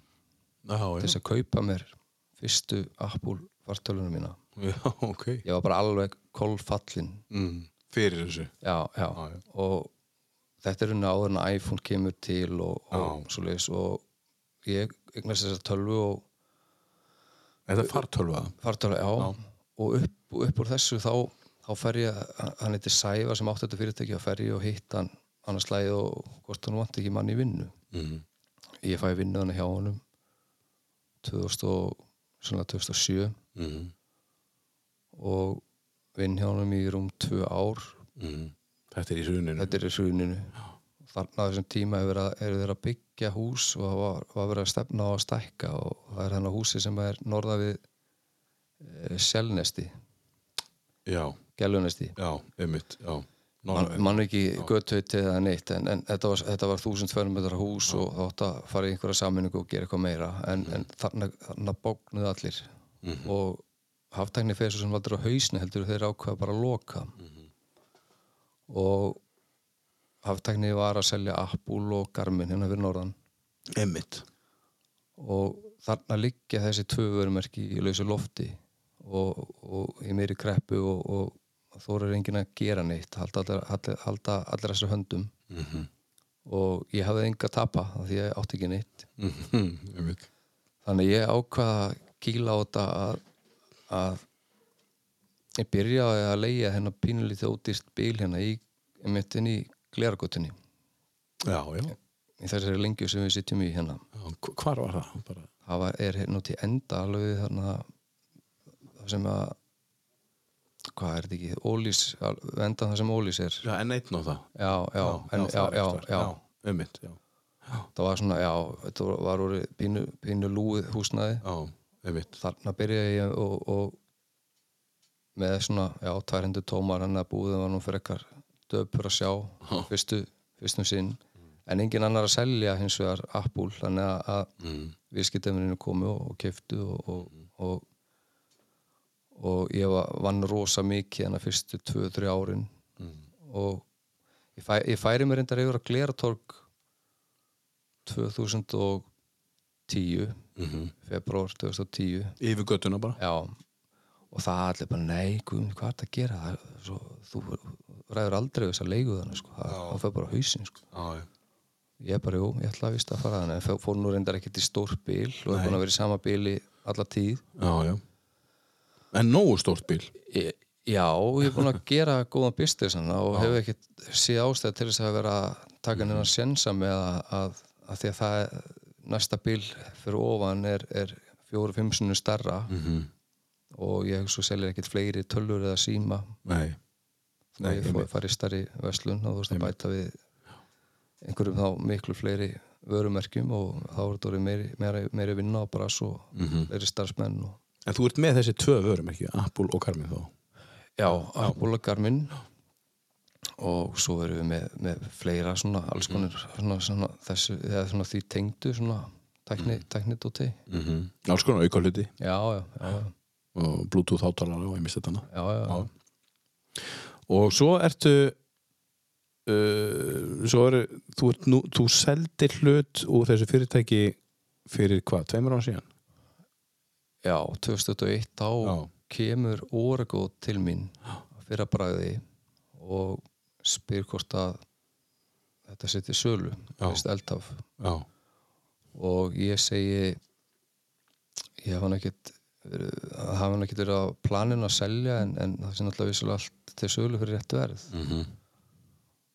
Já, til þess að kaupa mér fyrstu Apple fartölvunum mína. Já, ok. Ég var bara alveg kolfallin mm. Fyrir þessu. Já, já, já. og þetta er unni áður en að iPhone kemur til og, og Já. svoleiðis. Og ég eignast þessa tölvu og Þetta er fartölva. Fartölvu, já, Já. Og upp, upp úr þessu þá, þá fer ég, hann heitir Sæva sem átti þetta fyrirtæki, þá fer ég og hitt hann annars slæði og hvort hann vant ekki mann í vinnu mm. ég fæ vinnu hann hjá honum 2000 og, svona 2007 Mm. og vinn hjá honum í rúm tvö ár Mm. Þetta er í hruninu þetta er í hruninu þannig að þessum tíma að- eru þeir að byggja hús og það var, var verið að stefna á að stækka og það er þennan húsi sem er norða við Selnesti. Já, Gellunesti. Já, einmitt Já, Man, mann ekki götthauti eða neitt en, en þetta var, þetta var þúsund fermetra hús og það átt að fara í einhverja sammenningu og gera eitthvað meira en, en þarna, þarna bóknuðu allir. Mhm. og haftækni fyrir sem valdur á hausni heldur þeir ákveða bara að loka. Mhm. og haftækni var að selja Apple og Garmin hérna fyrir norðan. Einmitt. Og þarna liggja þessi tvö vörumerki í lausu lofti og, og í meiri kreppu og, og þó er enginn að gera neitt halda allir, þessu höndum mm og ég hafði enga að tapa því ég átti ekki neitt -hmm. Einmitt þannig ég ákvaða að kýla á þetta að, að ég byrjaði að leia hennar pínulítið ódýrt bíl hérna í, einmitt inn í gleragötunni Já, já, í þessari lengju sem við sitjum í hérna já. hv- Hvar var það? Bara... það var, er hérna í enda alveg þarna sem að hvað er þetta ekki, Ólís endan það sem Ólís er. Já, en eitt ná það. Já, já, en, já, já, já, já. Einmitt, já. Það var svona, já þetta var- úr pínu, pínu lúið húsnaði Já, einmitt þarna byrjaði ég og, og með svona, já, tværhendu tómar hann að búið var nú fyrir ekkar döpur að sjá fyrstu, fyrstum sinn. En engin annar að selja hins vegar Apple, þannig að, að mm. viðskiptefninu komu og, og keftu og, og, og, ég vann rosa mikið þannig fyrstu 2-3 árin. Og ég, fæ, ég færi mér reyndar yfir að Gleratorg 2010 Mm -hmm. februar 2010 Yfir göttuna bara? Já. Og það allir bara, nei, hvað er þetta að gera? Það, er svo, þú ræður aldrei þess að leigu þannig, sko, það, það fyrir bara á hausinn, sko. Já, já. Ég bara, jú, ég ætla að vist að fara þannig fór nú reyndar ekkert í stór bíl og er Nei. búin að vera í sama bíli alla tíð. Já, já En nógu stórt bíl. Ég, Já, ég er búin að gera góðan business hana og hef ekkert séð ástæð til þess að vera að taka hennar sjensa með að, að, að því að það er, næsta bíl fyrir ofan er, er fjóru-fimm sinni starra mm -hmm. og ég hef svo selja ekkert fleiri tölur eða síma. Nei. Nei, ég fór, farið starri verslun og þú veist að bæta við einhverjum þá miklu fleiri vörumerkjum og þá er þetta meiri, meiri, meiri vinna og bara svo Mhm. fleiri starfsmenn og En þú ert með þessi tvö vörum ekki? Apple og Garmin þá? Já, Apple og Garmin og svo erum við með, með fleira svona alls konar svona, svona, þessu, eða svona því tengdu svona tækni, tækni dóti mm -hmm. Alls konar auka hluti. Já, já, já, og Bluetooth átalara og ég misti þetta já, já, já. og svo ertu uh, svo eru þú, þú seldir hlut úr þessu fyrirtæki fyrir hvað, tveimur án síðan já 2001 þá Já. kemur Orago til mín fyrir að bræði og spyr hvort að þetta setja sölu eldhaf já, og ég segi ég hafa hann ekkert það hafa hann ekki verið á planinu að selja en, en það sé náttúrulega vissulega allt til sölu fyrir réttu verð Mhm.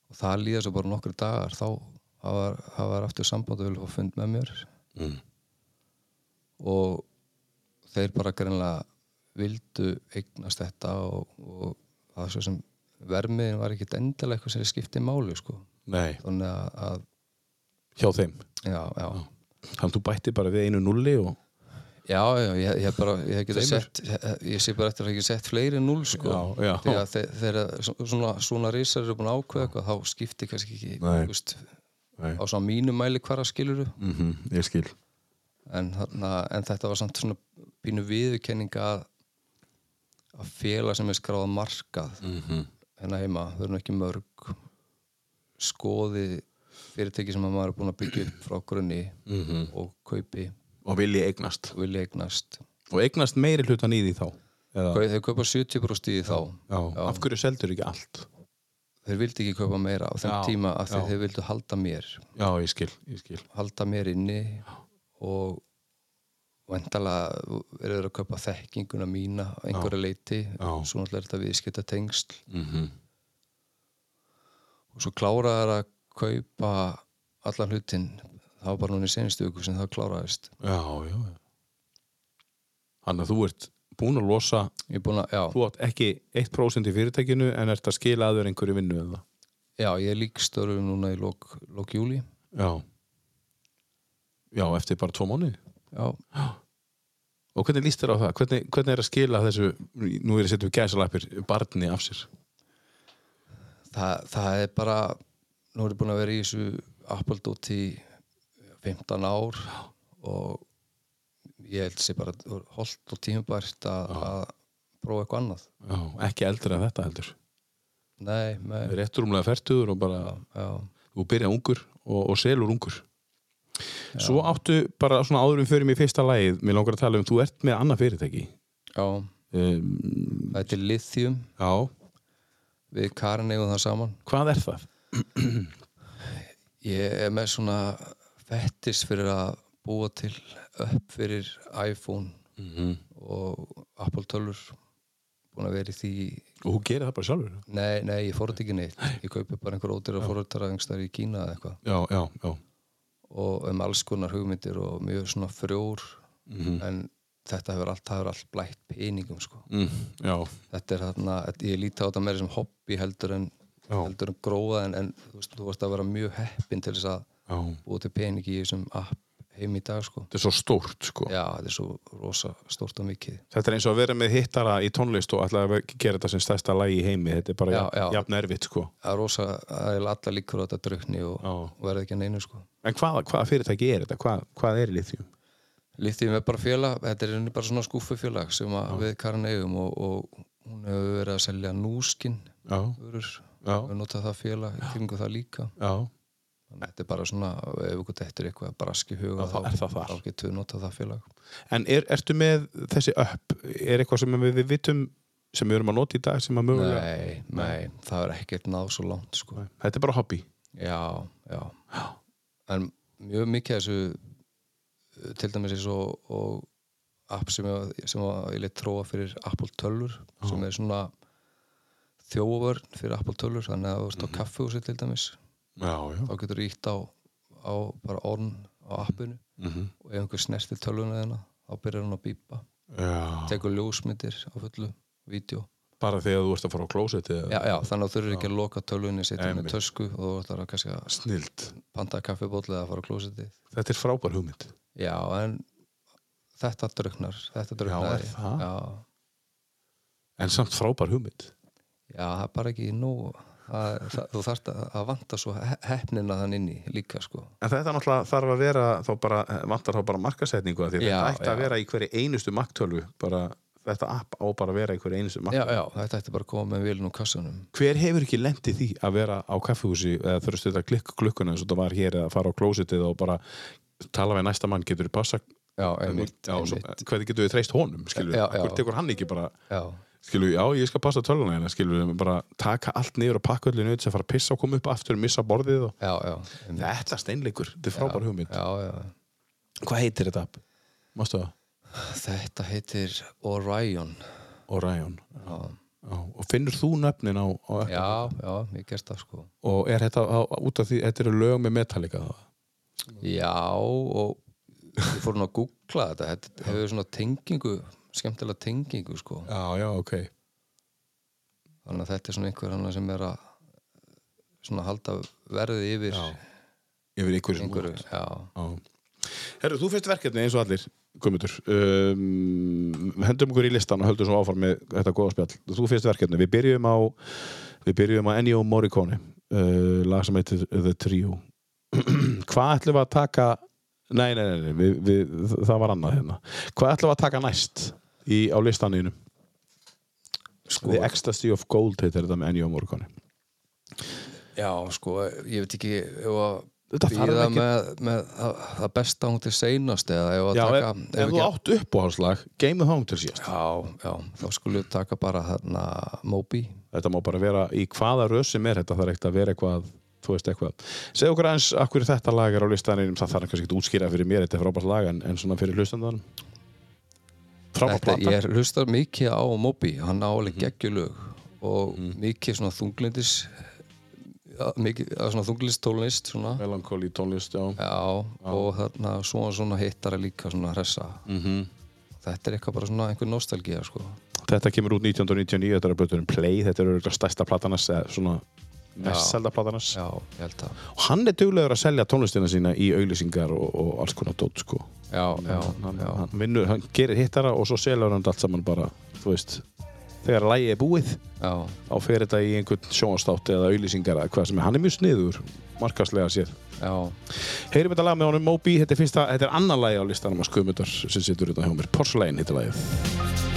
og það líða svo bara nokkru dagar þá hafa var aftur samband og fund með mér Mm. og þeir bara greinlega vildu eignast þetta og, og það er svo sem vermiðin var ekkit endilega eitthvað sem skipti máli sko. Að, hjá þeim já, já, Þannig að þú bætti bara við einu nulli og já, já ég, ég, bara, ég, geta Tveimur. sett, ég, sé bara eftir að ég sett fleiri núl sko. Já, já. því að þe- þegar svona, svona risar eru búin að ákveða þá skipti kannski ekki Nei. veist, Nei. á svona mínu mæli hvar að skiluru mm Ég skil en, þarna, en þetta var samt svona pínu viðurkenning að að félag sem er skráð að markað mm -hmm. hérna heima, þau eru ekki mörg skoði fyrirtæki sem að maður er búin að byggja upp frá grunni og kaupi. Og vilji eignast. Eignast. Og eignast meiri hlutan í því þá Eða, þau kaupa 70% í þá. Já, Af hverju seldur ekki allt? þeir vildi ekki kaupa meira á þeim Já, tíma af því já. þeir vildu halda mér. Já, ég skil, ég skil. Halda mér inni og vendala eru þeir að kaupa þekkinguna mína á einhverju leiti Já. svo náttúrulega er þetta viðskipta tengsl mm -hmm. og svo kláraði að kaupa allan hlutin það var bara núna í senustu viku sem það kláraðist. Já, já, Þannig að þú ert búin að losa er búin að, Þú átt ekki 1% í fyrirtækinu en ert að skila að þér einhverju vinnu eða? Já, ég er líkstörfum núna í lok, lok júli Já. Já, eftir bara tvo mánuði já, Og hvernig líst þér á það? Hvernig, hvernig er að skila þessu Nú er að setja við gæsalæpir barni af sér? Það, það er bara nú er ég búin að vera í þessu Apple-dót í 15 ár og ég held sér bara holdt og tímubært að, að prófa eitthvað annað. Já, ekki eldri en þetta heldur. Nei, nei, Réttur umlega fertuður og bara já, þú byrja ungur og, og selur ungur Svo áttu bara svona áðurum fyrir mig fyrsta lagið mér langar að tala um, þú ert með annað fyrirtæki. Já. Um, það er lithium. Já, við Karin eigum það saman. Hvað er það? ég er með svona fettis fyrir að búa til upp fyrir iPhone Mm -hmm. og Apple tölur búin að vera í því Og þú gerir það bara sjálfur? nei, nei, ég fór þetta ekki neitt. Ég kaupi bara einhver ódýra einhverstaðar í Kína eða eitthvað. Já, já, já og um alls konar hugmyndir og mjög svona frjór Mhm. en þetta hefur allt, hefur allt blætt peningum sko. mm, þetta er þarna, ég líti á þetta meira sem hobby heldur en, heldur en gróða en, en þú, veist, þú varst að vera mjög heppin til þess að búa til peningi í þessum app heim í dag sko. Þetta er svo stórt sko. Já, þetta er svo rosa stórt og mikið. Þetta er eins og að vera með hittara í tónlist og að gera þetta sem stærsta lagi í heimi. Þetta er bara Já, jafn, já. jafn erfitt sko. Það er rosa, það er alla líkur á þetta drukni og, og verði ekki að neinu sko. En hvað, hvaða fyrirtæki er þetta? Hvað, hvað er lithium? Lithium er bara félag, þetta er bara svona skúfufélag sem að við Karin eigum og, og hún hefur verið að selja núskin Já, vörur, já, við notað það félag kringu það líka. Já þannig þetta er bara svona, ef ykkur dettur eitthvað brask í huga Já, þá er það þar. þá getur við notað það félag En er, ertu með þessi upp? Er eitthvað sem við, vitum sem við erum að nota í dag sem að mögulega nei, nei, það er ekkert náð svo langt sko. Þetta er bara hobby já, já, en mjög mikið þessu uh, til dæmis eins og, og app sem, ég, sem ég leitt tróa fyrir Apple tölvur sem er svona þjóvörn fyrir Apple tölvur þannig að þú veist á kaffehúsi til dæmis Já, já. Þá getur þú ítt á, á bara orn á appinu mm og ef einhver snertir tölvuna þeina þá byrjar hann að bípa. Já, tekur ljósmyndir á fullu vídeo. Bara þegar þú ert að fara á klósetti já, já, þannig að þú þurfir ekki að loka tölvunni setja henni tösku og þú ætlar að kannski að Snild panta kaffibótli eða að fara á klósitið Þetta er frábær hugmynd. Já, en þetta druknar þetta druknar það? já, En samt frábær hugmynd. Já, það er bara ekki nóg þú þarft að, að vanta svo he- heppnina þann inni líka sko. En þetta náttúrulega þarf að vera þá bara, vantar þá bara markasetningu að því Já, þetta ætti að já. vera í hverju einustu maktölvu bara, þetta app á bara að vera í hverju einustu já, maktölvu já, þetta ætti bara að koma með vilun og kassunum Hver hefur ekki lendið því að vera á kaffihúsi eða þurfa stöða að klikka klukkuna eins og þetta var hér eða fara á klósitið og bara tala við næsta mann, getur þú passa hvernig getur við treyst honum já. tekur hann ekki bara já, skilur, já, ég skal passa tölvuna hérna skilur, bara taka allt niður og pakka öllu niður sem fara að pissa og koma upp aftur, missa borðið og... já, já, þetta steinleikur, þetta er frábær hugmynd. já, já, hvað heitir þetta app? Mástu það? Þetta heitir Orion. Orion. Og finnur þú nöfnin á, á já, já ég gerst það sko. Og er þetta á, út af því þetta eru lög með Metallica? Já, og ég fór nú að googla þetta. Þetta hefur svona tengingu skemmtilega tengingu sko. Já, já, ok. Þannig að þetta er svona einhver annar sem er að svona halda verðið yfir Já. yfir sem einhverju, já. Herru, þú fyrst verkefni eins og allir Guðmundur. Um, hendum okkur í listan og höldum svo áfram með þetta góða spjall. Þú fyrst verkefni, við byrjum á við byrjum á Ennio Morricone uh, lag sem heitir The Trio. Hvað ætlum við að taka nei, nei, nei, nei við, við, það var annað hérna. Hvað ætlum við að taka næst í, á listaninu sko, The Ecstasy of Gold heitir þetta með Ennio Morricone. Já, sko ég veit ekki ef að býða með, með það, það besta hún til seinast eða ef að Já, taka ef, ef ef þú átt uppáhalslag Game of Home til síðast. Já, já, þá skulum við taka bara þarna Moby. Þetta má bara vera í hvaða röð sem er þetta þarf ekkert að vera eitthvað þú veist eitthvað. Segð okkur af hverju þetta lag er á listanum það þarf kannski ekki útskýra fyrir mér þetta er frábært lag en, en svona fyrir hlustandan ég hlustar mikið á Moby hann á alveg Mhm. geggjulög og mikið svona þunglindis ja, mikið svona þunglindis tólnist svona. Melancholy tónlist, já. Já, og þarna svona svona hittara líka svona hressa. Mhm. þetta er eitthvað bara svona einhver nostalgía sko. þetta kemur út 1999 þetta er að blötuðum Play þetta er örugglega stærsta platanas eða svona mest selda að og hann er duglegur að selja tónlistina sína í auglýsingar og, og alls konar dót sko. Já, já, hann, já, hann, vinnur, hann gerir hittara og svo selur hann allt saman bara þú veist þegar lægi er búið. Já, þá fer þetta í einhvern sjónastátt eða auðlýsingar eða hvað sem er, hann er mjög sniður markaslega sér. Heyrim þetta lag með honum Moby, þetta er, fyrsta, þetta er annan lagi á listanum að Skuðmundar sem situr þetta hjá mér, Porcelain heitir lagið.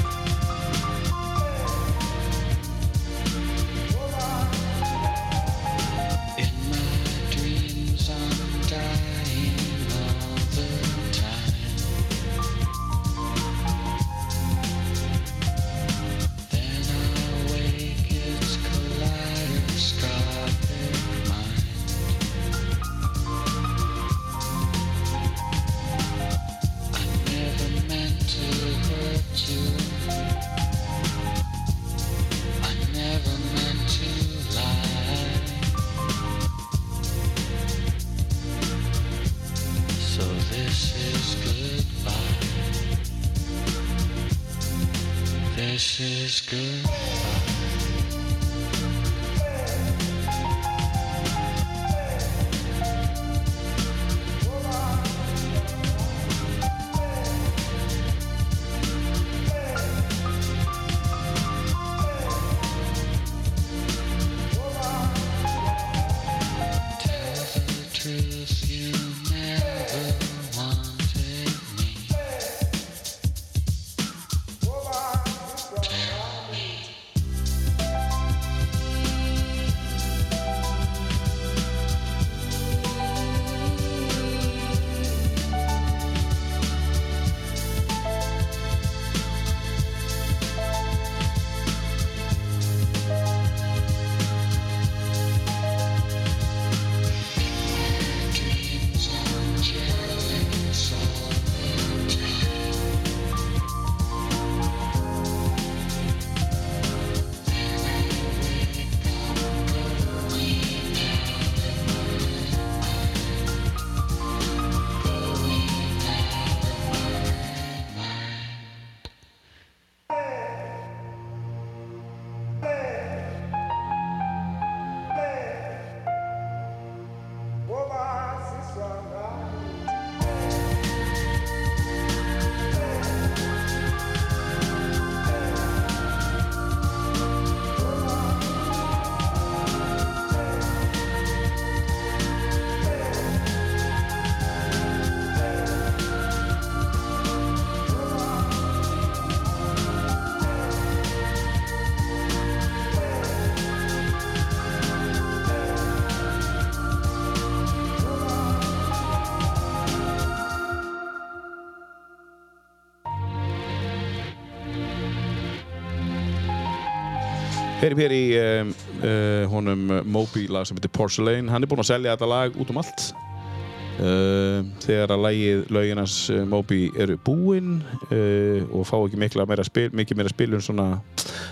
Heyrim hér í um, uh, honum Moby lag sem heitir Porcelain, hann er búinn að selja þetta lag út um allt. Uh, þegar að lægið löginans uh, Moby eru búin uh, og fá ekki mikla meira spil, mikið meira spilun svona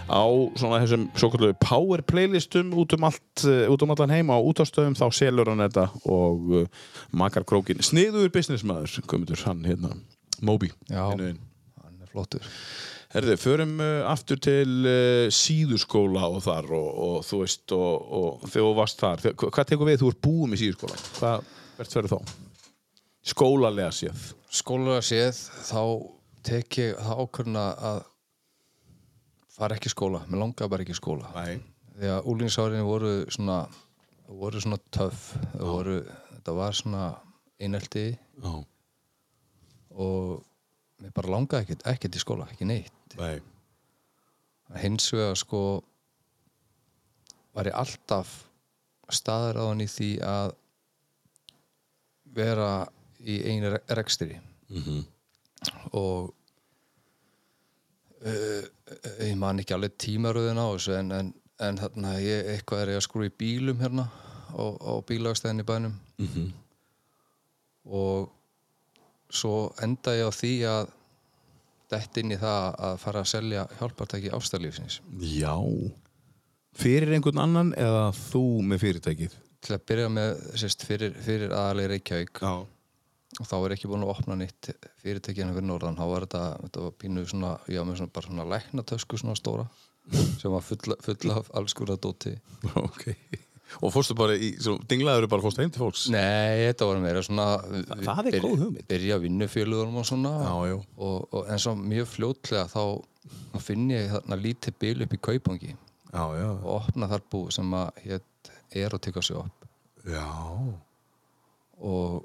á svona þessum svo kallu power playlistum út um allt út um allan heim á útastöðum þá selur hann þetta og makar krókin sniður businessmaður, komundur hann hérna Moby. Já. Hann er flottur Herði, förum uh, aftur til uh, síðuskóla og þar og, og þú veist og, og þegar þú varst þar, hvað tekur við þú ert búið með síðuskóla? Hvað, verður þá? Skólalega séð. skólalega séð þá tek ég það ákvörna að fara ekki skóla, mér langaði bara ekki skóla Nei. því að úlingsárinni voru svona voru svona Þau voru, þetta var svona einelti og mér bara langaði ekkert, ekkert í skóla, ekki neitt Nei. hins vegar sko var ég alltaf staður á hann í því að vera í einu re- rekstri Mhm. og uh, ég man ekki alveg tímaröðin á þessu en, en, en þarna ég eitthvað er ég að skrú í bílum hérna á, á bílagstæðin í bænum Mhm. og svo enda ég á því að dett inn í það að fara að selja hjálpartæki ástarlífsins Já. Fyrir einhvern annan eða þú með fyrirtækið? til að byrja með sérst, fyrir, fyrir aðalega Reykjavík Já. og þá er ekki búin að opna nýtt fyrirtækina fyrir norðan þá var þetta, þetta var pínu svona, já, svona, bara svona læknatösku svona stóra sem var fulla, fulla af alls konar dóti Ok. Og fórstu bara í, svo, dinglaður bara fórstu heim til fólks? Nei, þetta var meira svona það er góð hugmynd. Byrja vinnufélugunum og svona Já. Og, og, en svo mjög fljótlega þá finn ég þarna lítið bíl upp í Kaupangi Já, já. og opna þar bú sem að hétt Erotica Shop Já. og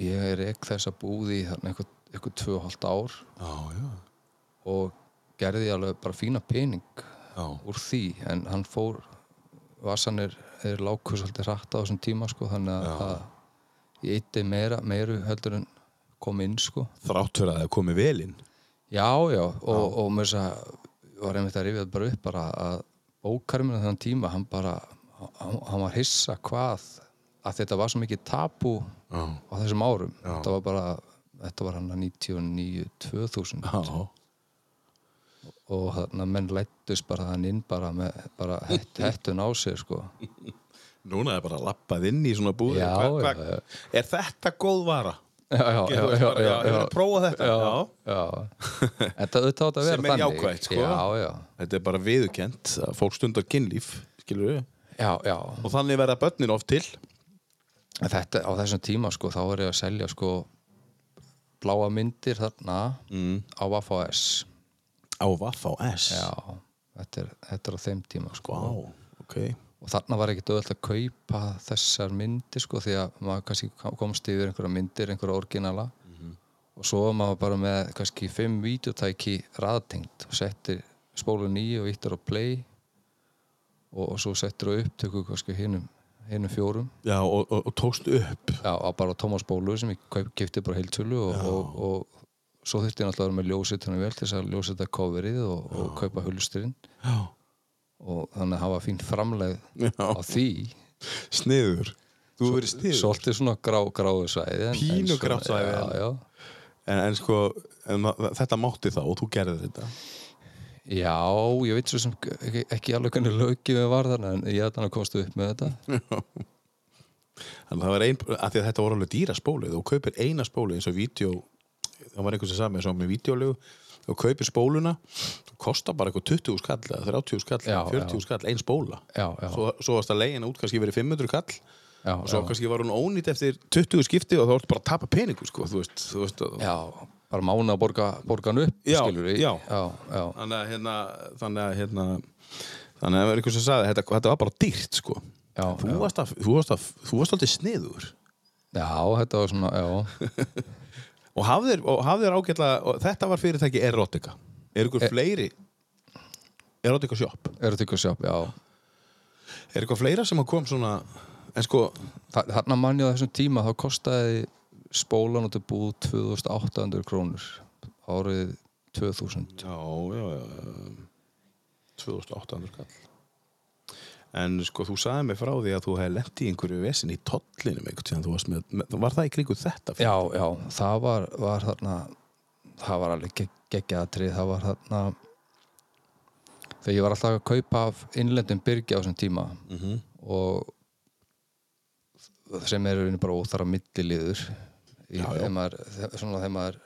ég er ekki þess að búði þarna og hálft ár Já, já. og gerði alveg bara fína pening Já. úr því en hann fór vasan er, er lákur svolítið hratt á þessum tíma sko þannig að það ég eitti meira, meiru heldur en kom inn sko Þrátt fyrir að það komi vel inn. já já og, og mér þess að var einmitt að rifja þetta bara upp bara að bókarminu þann tíma hann bara hann, hann var hissa hvað að þetta var svo mikið tabu Já. á þessum árum þetta var bara þetta var hann að 99 2000 Já. Og þannig að menn lættust bara þann inn bara með bara hett, hettun á sér sko Núna er bara lappað inn í svona búði. Já, Hva, já, já. Er þetta góð vara? já, já, veist já, Hefur já, að prófa þetta? já, já. Þetta auðvitað að vera Sem er jákvætt, sko. Já, já, Þetta er bara viðurkent að fólk stundar kynlíf. Og þannig verða börnin oft til. Þetta, á þessum tíma sko, þá er ég að selja sko bláa myndir þarna Mm. á Vaffa S Á Vaff á S? Já, þetta er, þetta er á þeim tíma sko Vá, ok. og þarna var ekkert auðvitað að kaupa þessar myndir sko því að maður kannski komst yfir einhverja myndir, einhverja orginala og svo var maður bara með kannski fimm videotæki raðtengt og settir spólu nýju og íttur á play og, og svo settir á upptöku kannski hinnum hinnum fjórum Já, og, og, og tókst upp. já, bara Thomas Bólu sem ég keypti bara heiltölu og, og, og svo þurfti ég náttúrulega að vera með ljósið þannig vel til þess að ljósið þetta coverið og, og kaupa hulsturinn Já. og þannig að hafa fínt framleið Já. á því Sniður. Þú hefur verið sniður. Svolítið svona grá, gráu svæði Pínu grátt svæði, Já, já, En, en sko, en, þetta mátti þá og þú gerði þetta. já, ég veit svo sem ekki, ekki alveg hvernig lögið við var þarna en ég að komast upp með þetta Þannig að það var ein, að að þetta voru alveg dýra spólu. Þú kaupir eina spólu eins og vídeo, það var einhvers sem sagði með svo með vídeolegu. Þú kaupir spóluna, þú kostar bara eitthvað 20 skall, eða 30 skall, Já, 40 já. skall, ein spóla. Já, já, Svo, svo varst að leiðina út kannski verið 500 kall já, og svo kannski var hún ónýtt eftir 20 skipti og þá ertu bara að tapa peningu, sko, þú veist, þú veist. já bara mána að borga, borga hann upp skilur við já. já, já, Þannig að hérna, þannig að hérna, þannig að það var einhvers sem sagði, þetta, þetta var bara dýrt, sko. já, Þú já. varst, að, þú varst, að, þú varst alltaf sniður. já, þetta var svona, já Og hafðir, hafðir ágætlega, og þetta var fyrirtæki Erotica. Er ykkur E- fleiri Erotica shop? er ykkur sjálf, já Er eitthvað fleira sem að kom svona, en sko, Þa- þarna manni á þessum tíma þá kostaði spólan út að búið 2800 krónur árið 2000 já, já, já, 2800 kall. En sko, þú sagði mig frá því að þú hefði lent í einhverju vesin í tollinum var það í kringu þetta? já, já, það var, var þarna það var alveg gegg, geggjaðatrið það var þarna þegar ég var alltaf að kaupa af innlendum byrgi á þessum tíma Mhm. og sem eru bara óþara milliliður þegar maður, þe- svona þegar maður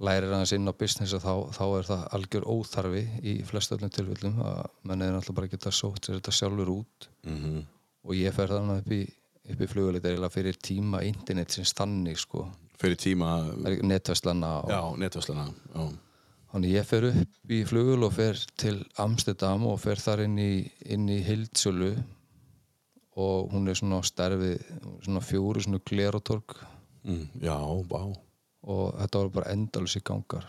lærir aðeins inn á business þá, þá er það algjör óþarfi í flestu öllum tilfellum að menn er náttúrulega bara að geta sótt sér þetta sjálfur út Mhm. og ég fer þannig upp í, í fluguleit eiginlega fyrir tíma internet sem stannig sko, Fyrir tíma, netverslana og já, netvarslana, já. Þannig ég fer upp í flugul og fer til Amsterdam og fer þar inn í, inn í Hildsölu og hún er svona á stærfi svona fjóru svona glerotorg Mm, já, vá. Og þetta voru bara endalus í gangar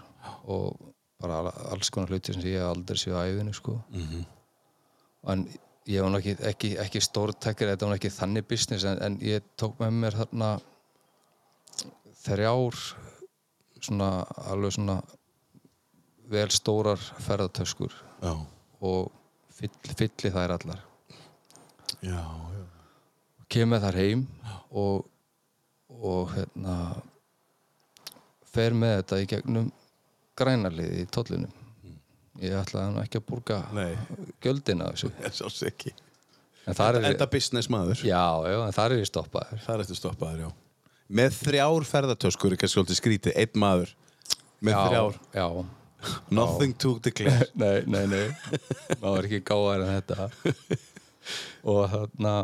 og bara al- alls konar hluti sem ég aldrei séð á æfinu sko Mhm. en ég var ekki, ekki, ekki stórtækir þetta var ekki þannig business en, en ég tók með mér þarna þrjár svona alveg svona vel stórar ferðartöskur Já, og fyll, fylli þær allar já, já. kem með þær heim og, og hérna fer með þetta í gegnum grænarliði í tollinum ég ætlaði ekki að gjöldina af þessu en þar er, Enda business maður. já, já, en þar er ég stoppaður Það er eftir stoppaður, já. Með þrjár ferðartöskur er kannski svolítið skrítið, einn maður. Með já, þrjár. já, Nothing to declare. nei, nei, nei maður er ekki gáðar en þetta og þarna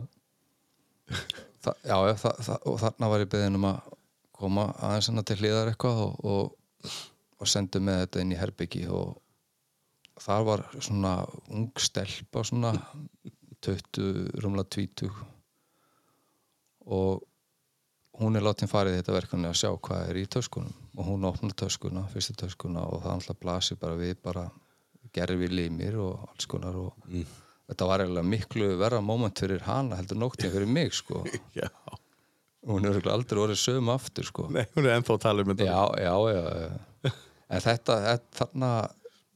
þa já, já, þa þa og þarna var ég beðin um að koma aðeins hana til hliðar eitthvað og, og, og sendu með þetta inn í herbyggi og þar var svona ung stelpa svona 20, rúmlega 20 og hún er látin farið í þetta verkefni að sjá hvað er í töskunum og hún opnar töskuna, fyrstu töskuna og það alltaf blasir bara við bara gerfi limir og alls konar og þetta var eiginlega miklu verra moment fyrir hana heldur nóttin fyrir mig sko Já. Hún er aldrei orðið sögum aftur sko Nei, hún er ennþá að tala um þetta. já, já, já, já. en þetta, þetta þarna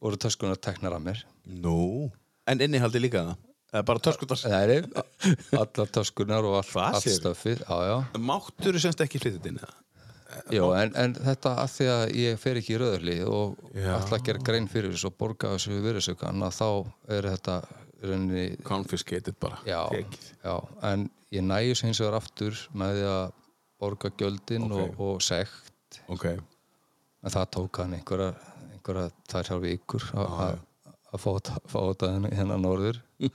voru töskunar teknar af mér Nú. En innihaldi líka það? Eða bara töskutars? það er allar töskunar og allt, Hvað allt já, já Máttur þú semst ekki flytið inn? Jó, en, en þetta að því að ég fer ekki í rauðarli og Já. ætla að gera grein fyrir þessu og borga þessu virðisaukan að þá er þetta Confiscated bara. já, já, en ég næjus hins vegar aftur með því að borga gjöldin Ok. og, og sekt Ok. en það tók hann einhverja, einhverja tvær hjálf vikur að- að fá þetta- þetta hérna- norður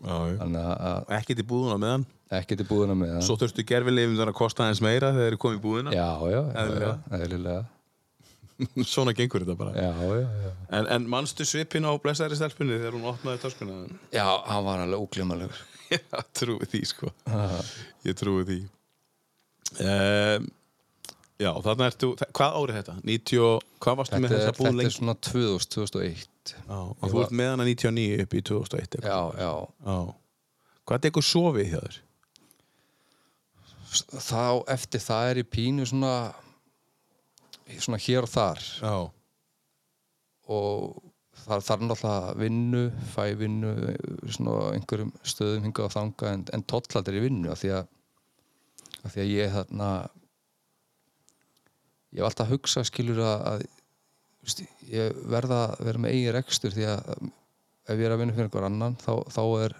þannig að- að Ekkert í búðuna með hann. ekki til búðina með það Svo þurftu gerfilegum að kosta aðeins meira þegar þeir eru komið í búðina. já, já, Eðlilega. eðlilega Svona gengur þetta bara. já, já, já En, en manstu svipin á blessaðri stelpunni þegar hún opnaði töskuna? já, hann var alveg óglímalegur Já, trúi því sko. Ég trúi því. Um, já, þarna ertu, hvað árið þetta? 90, og- hvað varstu með Þetta þessa er, búð þetta er lengi? svona 2000, 2001 Já, og Ég þú var- ert með hana 99 upp í 2001 eitthvað. Já, já Já. Hvað tekur sofið hjá þér? Þá, eftir það er í pínu svona svona hér og þar Já. og það þarf náttúrulega vinnu fæ vinnu svona á einhverjum stöðum hingað og þanga en, en tollaldir í vinnu af því að, af því að ég þarna ég hef alltaf að hugsa skilur að, að veist, ég verða að vera með eigin rekstur því að ef ég er að vinna fyrir einhver annan þá, þá er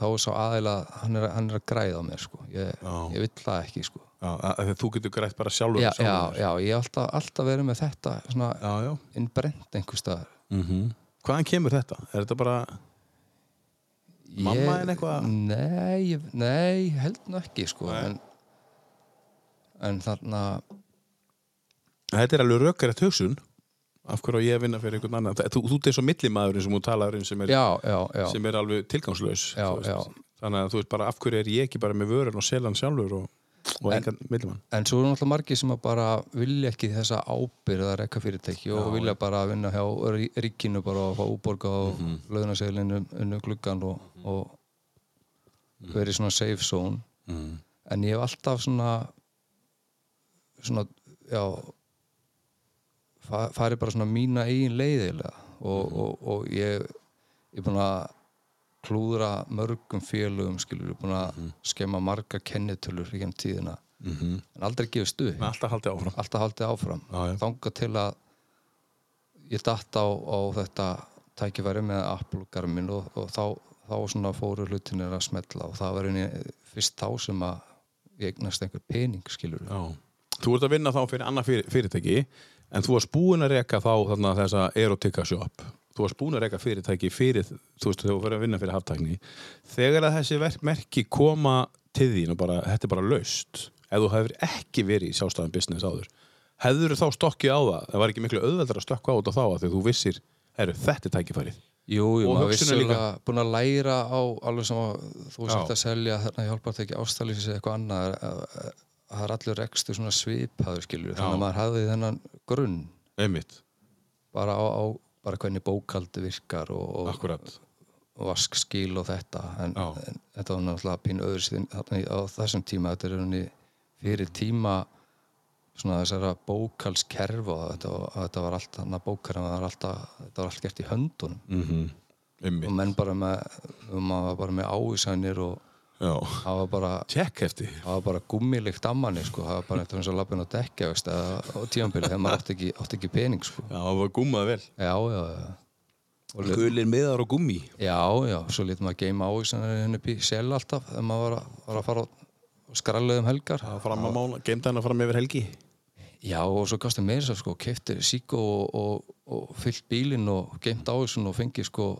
þá er svo aðeila hann er, hann er að græða á mér sko. ég, Já. ég vill það ekki sko. Já, að, að þú getur grætt bara sjálfur. já, já, sjálfur. já, ég hef alltaf, alltaf verið með þetta svona já, já. innbrent einhver staðar Mm Hvaðan kemur þetta? Er þetta bara, Mamma Ég- þín eitthvað? Nei, nei, ég held nú ekki sko. En, en þarna þetta er alveg rökkarætt hugsun af hverju ég vinna fyrir einhvern annan. Þú, þú ert eins og millimaðurinn sem hún talar um sem er, sem er alveg veist. já. Þannig að þú veist bara af hverju er ég ekki bara með vörun og selan sjálfur og, og En- engan millimann. en svo er náttúrulega margir sem bara vilja ekki þessa ábyrð að rekka fyrirtæki og vilja bara vinna hjá rí- ríkinu bara og fá útborga á mm Mhm. -hmm. launaseglinu unnu gluggan og, og verið svona safe zone Mm. en ég hef alltaf svona svona, já fa farið bara svona mína eigin leiðilega og, og, og ég ég er búin að klúðra mörgum félögum skilur búin að skemma margar kennitölur í genn tíðina. Mhm. en aldrei gefist upp. Með alltaf haldið áfram. Alltaf haldið áfram. Já. þanga til að ég datt á, á þetta tækifæri með Apple Garmin og, og þá, þá fóru hlutinir að smetla og það var einni fyrst þá sem að ég eignast einhver pening skilur Já. Þú ert að vinna þá fyrir annað fyrir, fyrirtæki en þú varst búin að reka þá þarna, þessa erotika shop þú varst búin að reka fyrirtæki fyrir þú veist þegar þú fyrir að vinna fyrir haftækni þegar að þessi verk, merki koma til þín og bara, þetta er bara laust ef þú hefur ekki verið í sjálfstæðan business áður hefur þá stokkið á það? Það var ekki miklu auðveldar að stökka á þetta þá því þú vissir, herru, þetta tækifærið. Jú, jú, Og maður hugsunin vissulega búin að læra á alveg sem að þú sért að selja þarna hjálpar það ekki ástæðlýsis eða eitthvað annað að- að- að- það er allir rekstur svona svipaður skilur þannig að maður hafði þennan grunn. Einmitt, bara á, á bara hvernig bókaldi virkar og, og, og vaskskil og þetta. En, en þetta var náttúrulega pínu öðru síðan á þessum tíma. Þetta er henni fyrir tíma svona þessara bókalskerf og þetta, þetta var allt þannig að alltaf þetta var allt gert í höndunum. Mm og einmitt, menn bara með og maður var bara með ávísanir og það var bara það var bara gummilikt ammanni sko, það var bara eitthvað eins og lappin á dekja veist, á tímanbili þegar maður átti ekki, átti ekki pening sko. já, það var gummað vel. Já, já, já. Gulir miðar og gummi? Já, já, svo lítið maður geima ávísanir henni í sel alltaf þegar maður var að, var að fara og skrallega um helgar. Það var fram að mála, geimta hennar fram yfir helgi? Já, og svo kosti meira svo sko, kefti síkó og, og, og fyllt bílinn og geimt ávísun og fengi sko,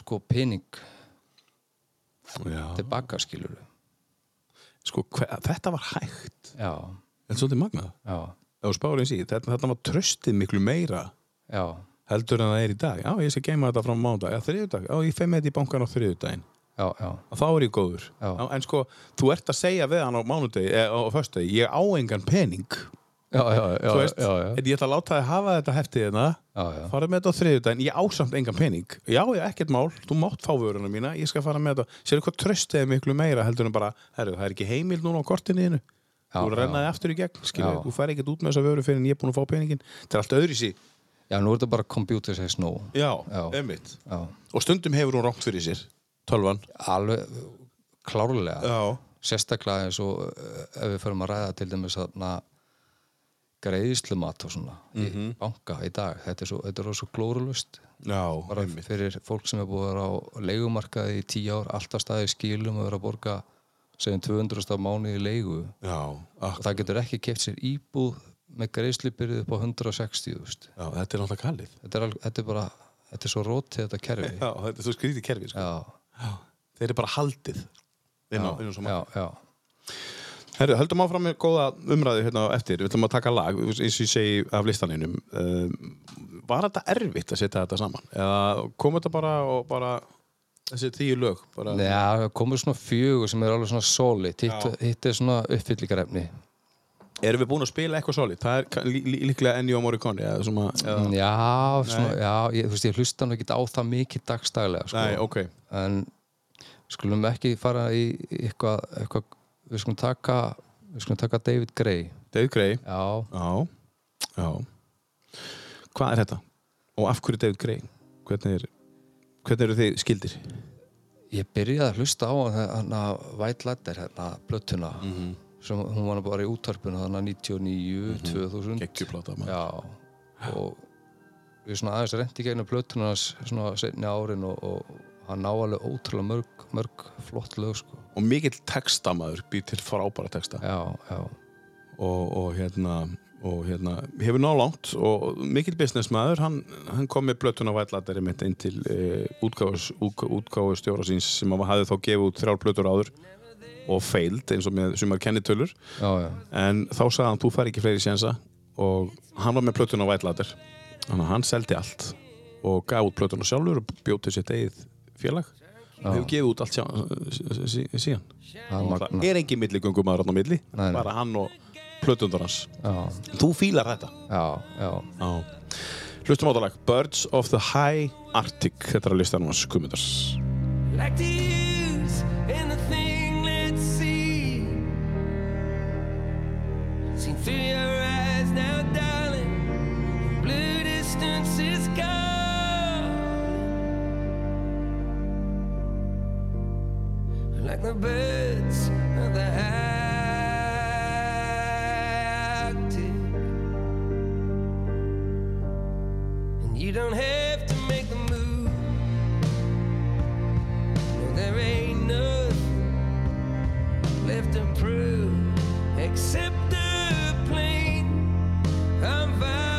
sko pening tilbaka skilur sko, hver, þetta var hægt. Já, er svolítið magnað. Þetta, þetta var tröstið miklu meira já. heldur en það er í dag. Já, ég skal geima þetta frá mánudag, já, þriðudag já, ég fem með þetta í bankan á já, og þá er ég góður. En sko, þú ert að segja við hann á mánudegi eða á föstudegi, ég á engan pening já, já, já, veist, en ég ætla að láta þið hafa þetta heftið hérna farið með þetta á þriðudaginn, ég á samt engan pening. Já, já, ekkert mál, þú mátt fá vöruna mína. Ég skal fara með þetta, sérðu hvað tröstið miklu meira heldur en bara, herru, það er ekki heimil núna á kortinu þú að já. renna þið aftur í gegn skilur, Já. þú fær ekkert út með þessa vöru fyrir en ég er búin að fá peningin þetta er allt öðru í sí Já, nú er þetta bara computer says no. já, Já, og stundum hefur hún rámt fyrir sér tölvan. Alveg klárlega. Sérstaklega eins og eh, ef við förum að ræða til dæmis þarna greiðslumat og svona í banka í dag. Þetta er svo, þetta er svo glórulust. já, Bara einmitt fyrir fólk sem er búið að vera á leigumarkaði í tíu ár, alltaf staði í skilum og vera að borga segjum 200 af mánuði í leigu. já, Og það getur ekki keft sér íbúð með greiðslubyrðið upp á 160, þú veist. já, þetta er náttúrulega kallið Þetta er, þetta er bara, þetta er svo rótið þetta kerfi. já, þetta er svo skrítið kerfi sko. Já, já. þeir eru bara haldið inn á, já, já. Herru, höldum áfram með góða umræðu hérna eftir, við ætlum að taka lag eins og ég segi af listaninum um, var þetta erfitt að setja þetta saman? Eða kom þetta bara og bara þessi tíu lög bara, Nei, Já, komur svona fjögur sem er alveg svona solid. Hitt, hitt er svona uppfyllikarefni erum við búin að spila eitthvað solid? Það er líklega Ennio Morricone eða svona, Já, já, svona, já ég, þú veist, ég hlusta nú ekki á það mikið dagstæðlega sko. nei, ok. En skulum ekki fara í í eitthvað, eitthvað við skulum taka við skulum taka David Gray David Gray, Já, já, já hvað er þetta? og af hverju David Gray? hvernig, er, hvernig eru þið skildir? ég byrjaði að hlusta á hann að White Ladder, hérna, blöttuna Mhm. sem hún var bara í útvarpinu þannig 99, 2000 geggjupláta maður Já, og við svona aðeins rendi gegnum plötuna hans svona setni árin og, og hann ná alveg ótrúlega mörg, mörg flott lög sko. Og mikill textamaður býr til frábæra texta. Já, já, og, og hérna og hérna, hefur ná langt og mikill businessmaður, hann, hann kom með blötuna vætlatari mitt inn til e, útgáfu stjóra síns sem hann hafði þá gefið út þrjár blötur áður og feild eins og með sumar kennitölur. Já, já, en þá sagði hann, þú fær ekki fleiri sjensa og hann var með blötuna vætlatar þannig að hann seldi allt og gaf út blötuna sjálfur og bjóti sitt eigið félag og hefur gefið út allt sjá, sí, sí, síðan. Það er er engin milligöngum aðra á milli Nei, bara hann og plötundar hans. Þú fílar þetta. Já, já, Já. hlustum á þetta lag Birds of the High Arctic. Þetta er að listanum hans Guðmundars like to use anything let's see. Seen through your eyes now darling. Blue distance is gone like the birds of the Arctic. And you don't have to make the move. No, there ain't nothing left to prove except the plain unvarnished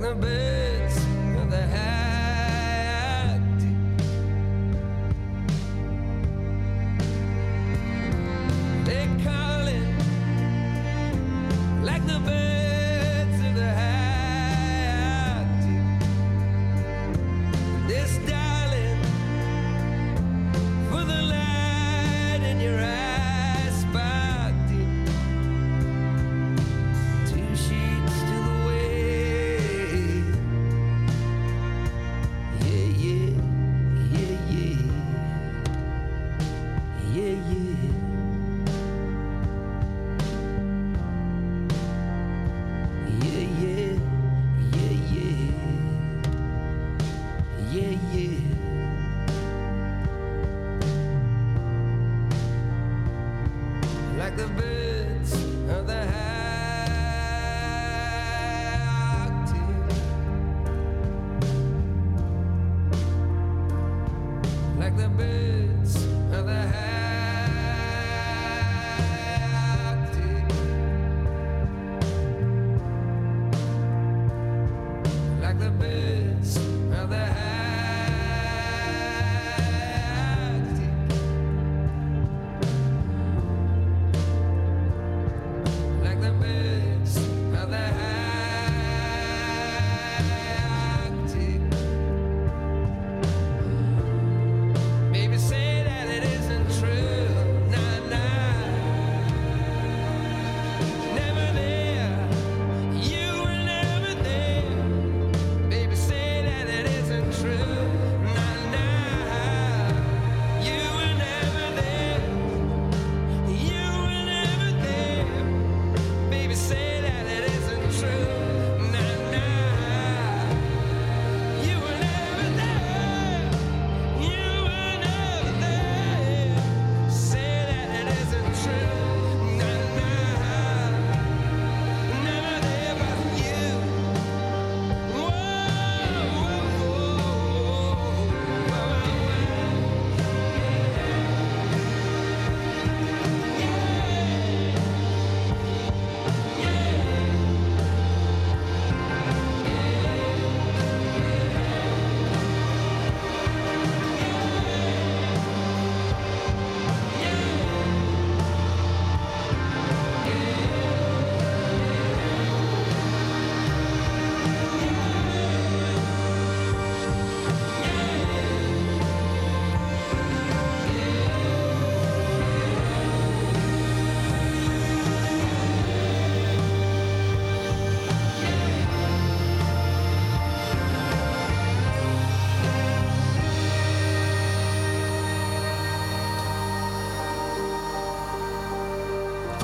the birds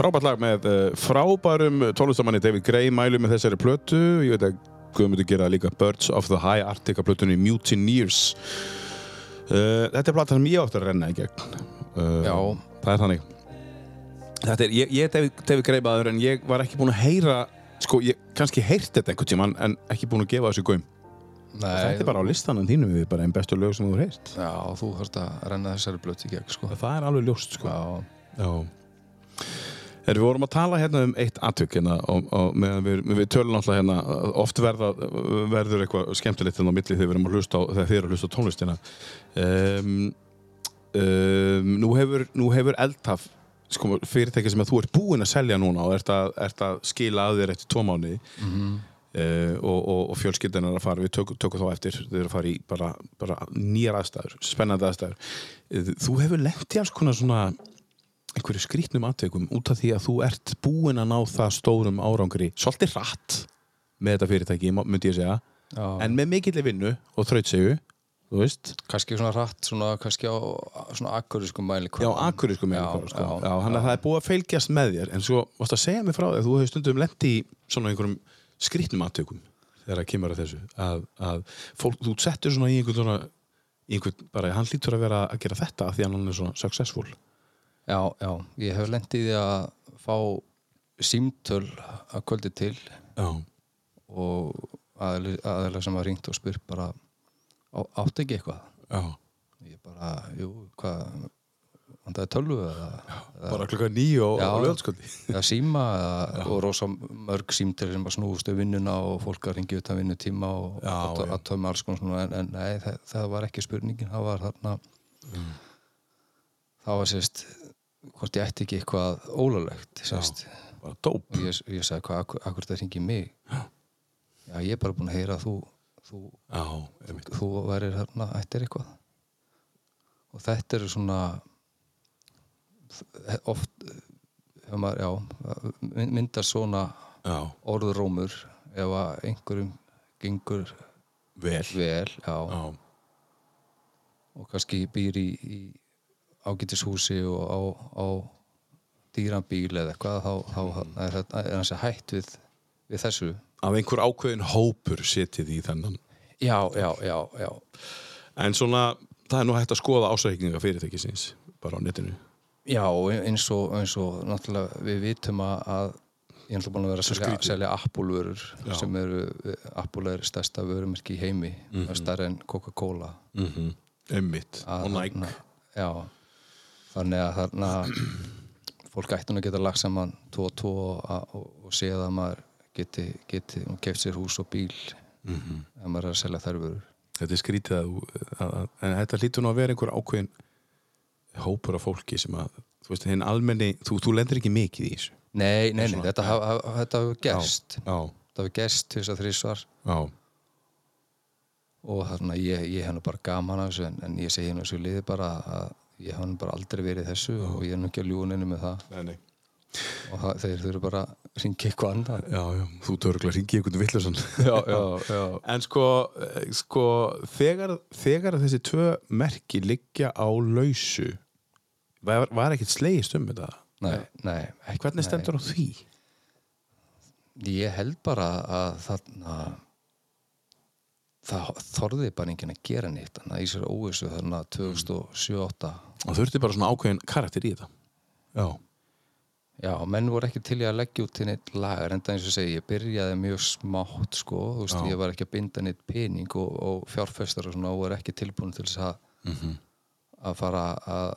Frábært lag með uh, frábærum tónlistamanni David Gray mælu með þessari plötu. Ég veit að Guð myndi gera líka Birds of the High Arctic af plötunni Mutineers. Uh, þetta er platan sem ég átti að renna í gegn. Uh, Já. Það er þannig. Þetta er, ég, ég er David, David Gray maður en ég var ekki búinn að heyra, sko, ég kannski heyrt þetta einhvern tímann en ekki búinn að gefa þessu. Nei, Þetta er bara á listanum þínum við bara einn bestu lög sem þú heyrt. Já, þú þarfst að renna þessari blötu í gegn, sko. Það er alveg ljóst, sko. Já, Já. Er, við vorum að tala hérna um eitt atvik hérna, og, og meðan við, við tölum alltaf hérna oft verða, verður eitthvað skemmtilegt hérna á milli þegar við erum að hlusta á, þegar þið eru að hlusta á tónlistina. Um, um, nú hefur, hefur eldtaf sko, fyrirtæki sem þú ert búinn að selja núna og ert að, ert að skila að þér eftir tvo mánuði uh, og, og, og fjölskyldan er að fara, við tökum, tökum þá eftir þau eru að fara í bara, bara nýjar aðstæður spennandi aðstæður. Þú hefur lent í alls konar svona einhverju skrítnum aðtökum út af því að þú ert búinn að ná það stórum árangri. Svolítið rætt með þetta fyrirtæki, myndi ég segja. Já. en með mikill vinnu og þrautsegu þú veist, kannski svona rætt, svona kannski á svona akkurískum mæli já, akkurísku með Já, sko. þannig að það er búið að fylgjast með þér. En svo varst að segja mig frá því að þú hefur stundum lendi í svona einhverjum skrýtnum aðtökum þegar það kemur að þessu að, að fólk, þú settur svona í einhvern svona einhvern, bara hann lítur að vera að gera þetta af því að hann er svona successful Já, já, ég hef lendið í að fá símtöl að kvöldi til já, og aðeins sem að ringt og spyr bara á, átti ekki eitthvað? Já, ég bara, jú, hvað vandaði tölvu eða, eða, bara klukka nýju og, löðsköldi eða síma eða, og rosa mörg símtöl sem að snúist við vinnuna og fólk að ringi utan vinnutíma og Já, að, já. að tömma alls konar svona en, en nei, það, það var ekki spurningin. Það var þarna Mm. það var sérst hvort ég ætti ekki eitthvað dóp. Og ég, ég sagði hvað, akkur, akkur það ringi mig? Já, ég er bara búin að heyra að þú þú, já, þú værir þarna ættir eitthvað. Og þetta eru svona oft maður, já, mynd- myndast svona já, orðurómur ef að einhverjum gengur vel. vel já, já, og kannski býr í, í ágætishúsi og á, á dýran bíl eða eitthvað þá, þá er, þetta- er hans hætt við, við þessu. Að einhver ákveðin hópur setið í þennan? Já, já, já, já. En svona, það er nú hægt að skoða ásækninga fyrirtækisins bara á netinu. Já, eins og, eins og náttúrulega við vitum að, að ég er náttúrulega búin að vera að selja, selja Apple-vörur sem eru, Apple er stærsta vörumerki í heimi, mm Mhm. stærri en Coca-Cola. Mm -hmm. einmitt Að og Nike. Þarna- Já, þannig að þarna fólk ætti nú að geta lagt saman tvo og tvo og, séð að maður geti, geti keft sér hús og bíl Mhm. ef maður er að selja þær vörur. Þetta er skrítið að, að, að en þetta hlýtur nú að vera einhver ákveðin hópur af fólki sem að þú veist, hinn almenni, þú, þú lendir ekki mikið í þessu. Nei, nei, nei, þetta, hefur gerst. þetta hefur gerst þess að þrísvar og þarna ég, ég hef nú bara gaman af þessu en, en ég segi nú þessu liði bara að ég hef nú bara aldrei verið þessu og ég er nú ekki að ljúga neinu með það. Nei, nei. Og það, þeir þurfa bara að ringa eitthvað annað. Já, já, þú törgla ringi einhvern vittlusann já, já, já. en sko, eh, sko þegar, þegar þessi tvö merki liggja á lausu var, var ekkert slegist um þetta? Nei, nei, hvernig stendur á því? ég held bara að þarna það þorði bara enginn að gera neitt þannig í sér óvissu þarna 2007-2008 það þurfti bara svona ákveðin karakter í þetta? Já, Já, menn voru ekki til í að leggja út til neitt lagar en það eins og segi, ég byrjaði mjög smátt sko, þú veist, Já. ég var ekki að binda neitt pening og, og fjárfestar og svona og voru ekki tilbúin til þess að Mhm. að fara að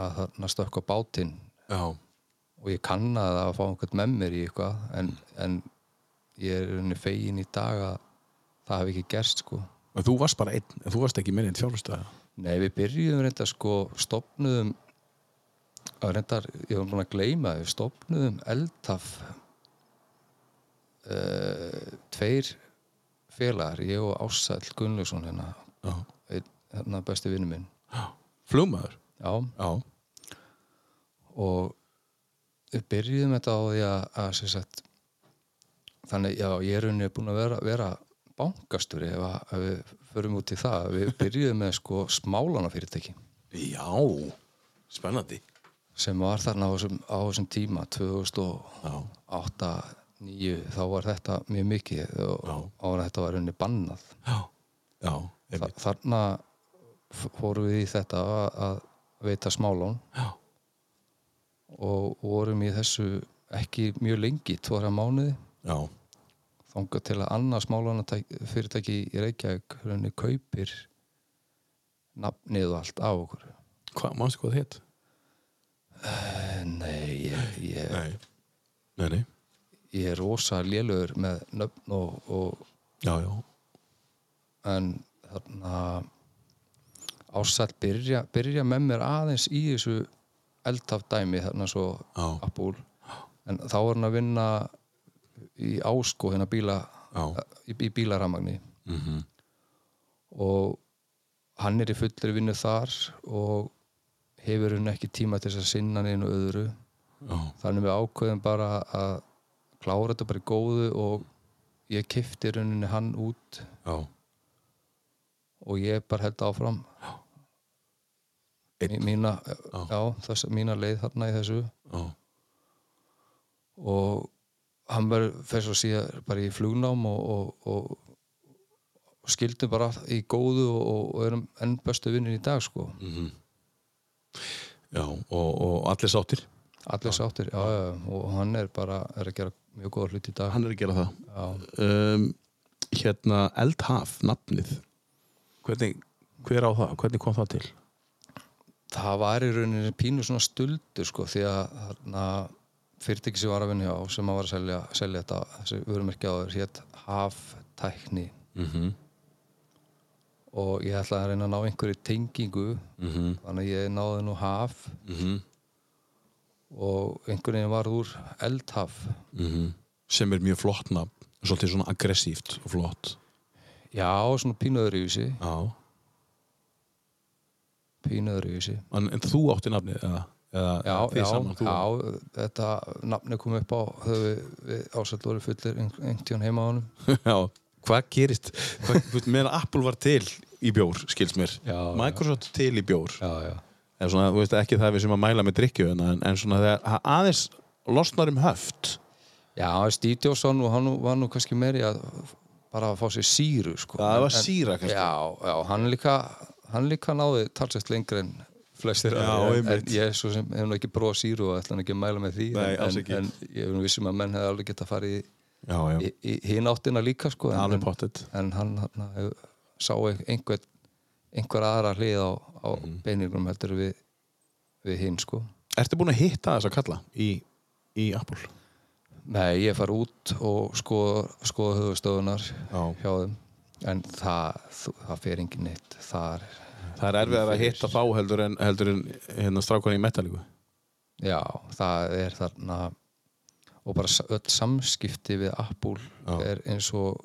að þarna stökka bátinn. Já, og ég kannaði að fá einhvern með mér í eitthvað en, en ég er fegin í dag að það hafi ekki gerst sko. En þú varst bara einn en þú varst ekki með einn fjárfæstæða Nei, við byrjuðum reynda sko stopnuðum að reyndar, ég var búin að gleyma við stopnuðum eldtaf uh, tveir félagar, ég og Ássæll Gunnlaugsson hérna, einn, hérna besti vinnu minn. Flugmaður? Já, já, og við byrjuðum þetta á því að, að sagt, þannig, já, ég er rauninni búin að vera, vera bankasturi ef, ef við förum út í það við byrjuðum með sko smálana fyrirtæki já spennandi. Sem var þarna á þessum, á þessum tíma Já. 2008 9 þá var þetta mjög mikið og ára þetta var rauninni bannað. Já, já, Þa, þarna fórum við í þetta að, veita smálón já, og vorum í þessu ekki mjög lengi, tvora mánuði. Já, þangað til að annað smálóna fyrirtæki í Reykjavík rauninni kaupir nafnið og allt á okkur. Hvað, mannstu hvað það hétt? Eh, Nei, ég, ég, nei, nei, nei. ég er rosa lélugur með nöfn og, og já, já, en þarna ásætt byrja, byrja með mér aðeins í þessu eldtaf dæmi þarna svo Já. Apple. En þá var hann að vinna í ásko hérna bíla já. í, í bílaramagni mm og hann er í fullri vinnu þar og hefur hann ekki tíma til þess að sinna neinu öðru. Já, þannig við ákveðum bara að klára þetta bara í góðu og ég kifti rauninni hann út. Já, og ég bara held áfram. Mína, já, þess, mína leið þarna í þessu. Já, og hann fer svo síðan bara í flugnám og, og, og, skildum bara í góðu og, og erum enn bestu vinnir í dag sko. Já og, og allir sáttir? Allir sáttir, já, já, og hann er bara er að gera mjög góða hluti í dag. Hann er að gera það. Um, Hérna, Eldhaf, nafnið. Hvernig, hver á það, hvernig kom það til? það var í rauninni pínu svona stuldur sko því að þarna fyrirtæki sem var að vinna hjá sem var að selja, selja þetta þessi vörumerki á þér hétt haftækni. Mm -hmm. og ég ætlaði að reyna að ná einhverju tengingu Mhm. þannig að ég náði nú haf. Mm og einhvern veginn var úr eldhaf. Mhm. Sem er mjög flott nafn Svolítið svona aggressíft og flott. Já, svona pínuður í þessi Já. Pínuður í þessi En, en þú átti nafnið eða, eða já, já, saman, já, þetta nafni kom upp á ásett voru fullir einhvern tíðan heima á honum. Já, hvað gerist? Meðan Apple var til í bjór skils mér, Já, já. Microsoft til í bjór. Já, já, en svona, þú veist, ekki það við sem að mæla með drikkju en, en svona þegar aðeins losnar um höft. Já, Steve Jobson og hann var nú kannski meiri að bara að fá sér síru sko. það var síra kannski. Já, já, hann líka hann líka náði talsett lengur en flestir Já, aðrir. en, en ég sem hef nú ekki bróða síru og ætla hann ekki að mæla með því Nei, en, en, ég hef nú vissum að menn hefði alveg í, já, já, í, í hinn áttina líka sko, en, en, hann, hann hef, sá einhver, einhver aðra hlið á, á Mhm. beiningum heldur við, við hinn sko Ertu búin að hitta þess að kalla í, í Apple? Nei, ég far út og skoða, skoða höfustöðunar Já. hjá þeim en það, það fer engin neitt þar, Það er erfið að hitta þá heldur en, heldur en hérna strákan í metalíku já, það er þarna og bara öll samskipti við Apple Já. er eins og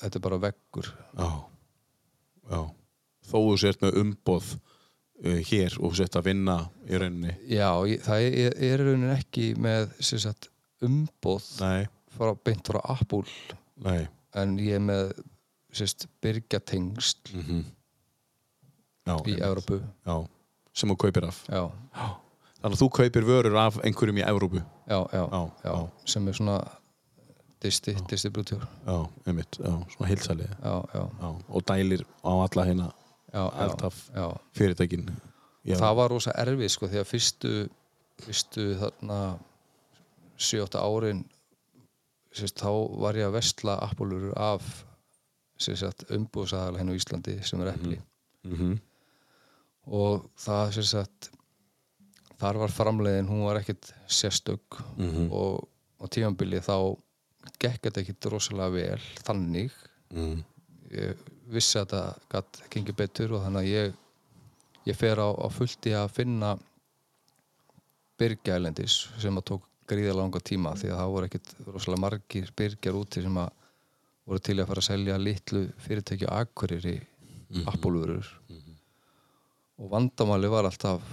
þetta er bara veggur. Já, já. Þó þú sért með umboð uh, hér og sért að vinna í rauninni. Já, ég, það er, er rauninni ekki með sagt, umboð Nei, frá, beint frá Apple. Nei. En ég er með byrgjatengst mm já, í já, sem þú kaupir af. Já, Þannig að þú kaupir vörur af einhverjum í Evrópu. Já, já, Já, já, já. sem er svona já, svona hilsali og dælir á alla hérna já. fyrirtækin. Já, það var rosa erfið sko því að fyrstu fyrstu þarna 7-8 árin sérst, þá var ég að vestla appulur af umbúðsæðala henni á Íslandi sem er epli mm og það sérst, þar var framleiðin hún var ekkit sérstök. Mhm. og á tímambili þá gekk þetta ekkit rosalega vel þannig. Mm. ég vissi að þetta gætt gengið betur og þannig að ég ég fer á, á fullti að finna byrgjælendis sem að tók gríða langa tíma því að það voru ekkit rosalega margir byrgjar úti sem að voru til að fara að selja litlu fyrirtæki á akkurir í appólurur og vandamáli var alltaf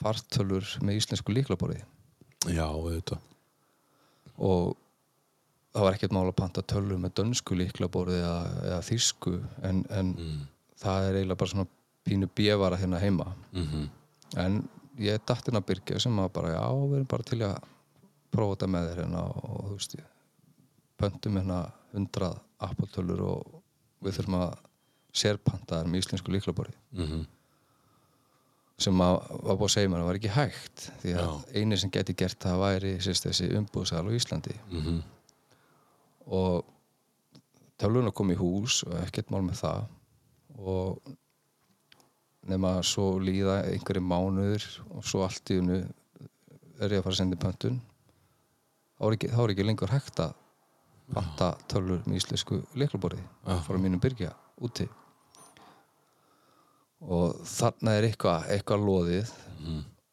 fartölur með íslensku líklaborði Já, auðvitað. Og það var ekkert mál að panta tölur með dönsku líklaborði eða, eða þýsku en, en það er eiginlega bara svona pínu bjevara hérna heima. Mm en ég er dattinn að byrja sem að bara já, við erum bara til að prófa þetta með þér hérna og þú veist ég pöntum hérna hundrað appoltölur og við þurfum að sérpanta þær með íslensku líklaborði -hmm. sem að var búið að segja mér að það var ekki hægt því að eini sem geti gert það væri sérst, þessi umbúðsal á Íslandi. Mm og tölvuna kom í hús og ekkert mál með það. Og nema svo líða einhverju mánuður og svo allt í unnu er ég að fara að senda í pöntun. Þá er ekki, þá er ekki lengur hægt að panta tölvur með íslensku leiklaborði frá mínum byrgja úti og þarna er eitthvað eitthvað loðið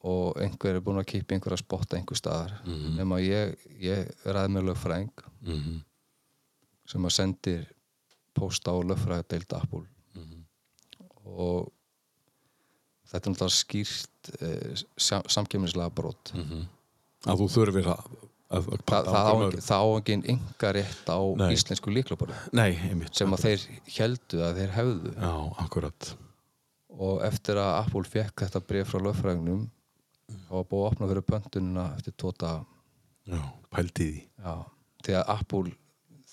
og einhver er búinn að kýpa einhver að spotta einhver staðar. Nema ég, ég ræði með lögfræðing -hmm. sem að sendir posta á lögfræði deild Apple og þetta er náttúrulega skýrt eh, sam samkemmislega brot. Að þú þurfir að að, að Þa, það á einhverjum ekki- það á ekki enga rétt á Nei. íslensku einmitt sem að þeir heldu að þeir hefðu. Já, akkurat og eftir að Apple fekk þetta bref frá lögfræðingnum þá var búið að opna fyrir pöntunina eftir tóta Já, því. Já, því að Apple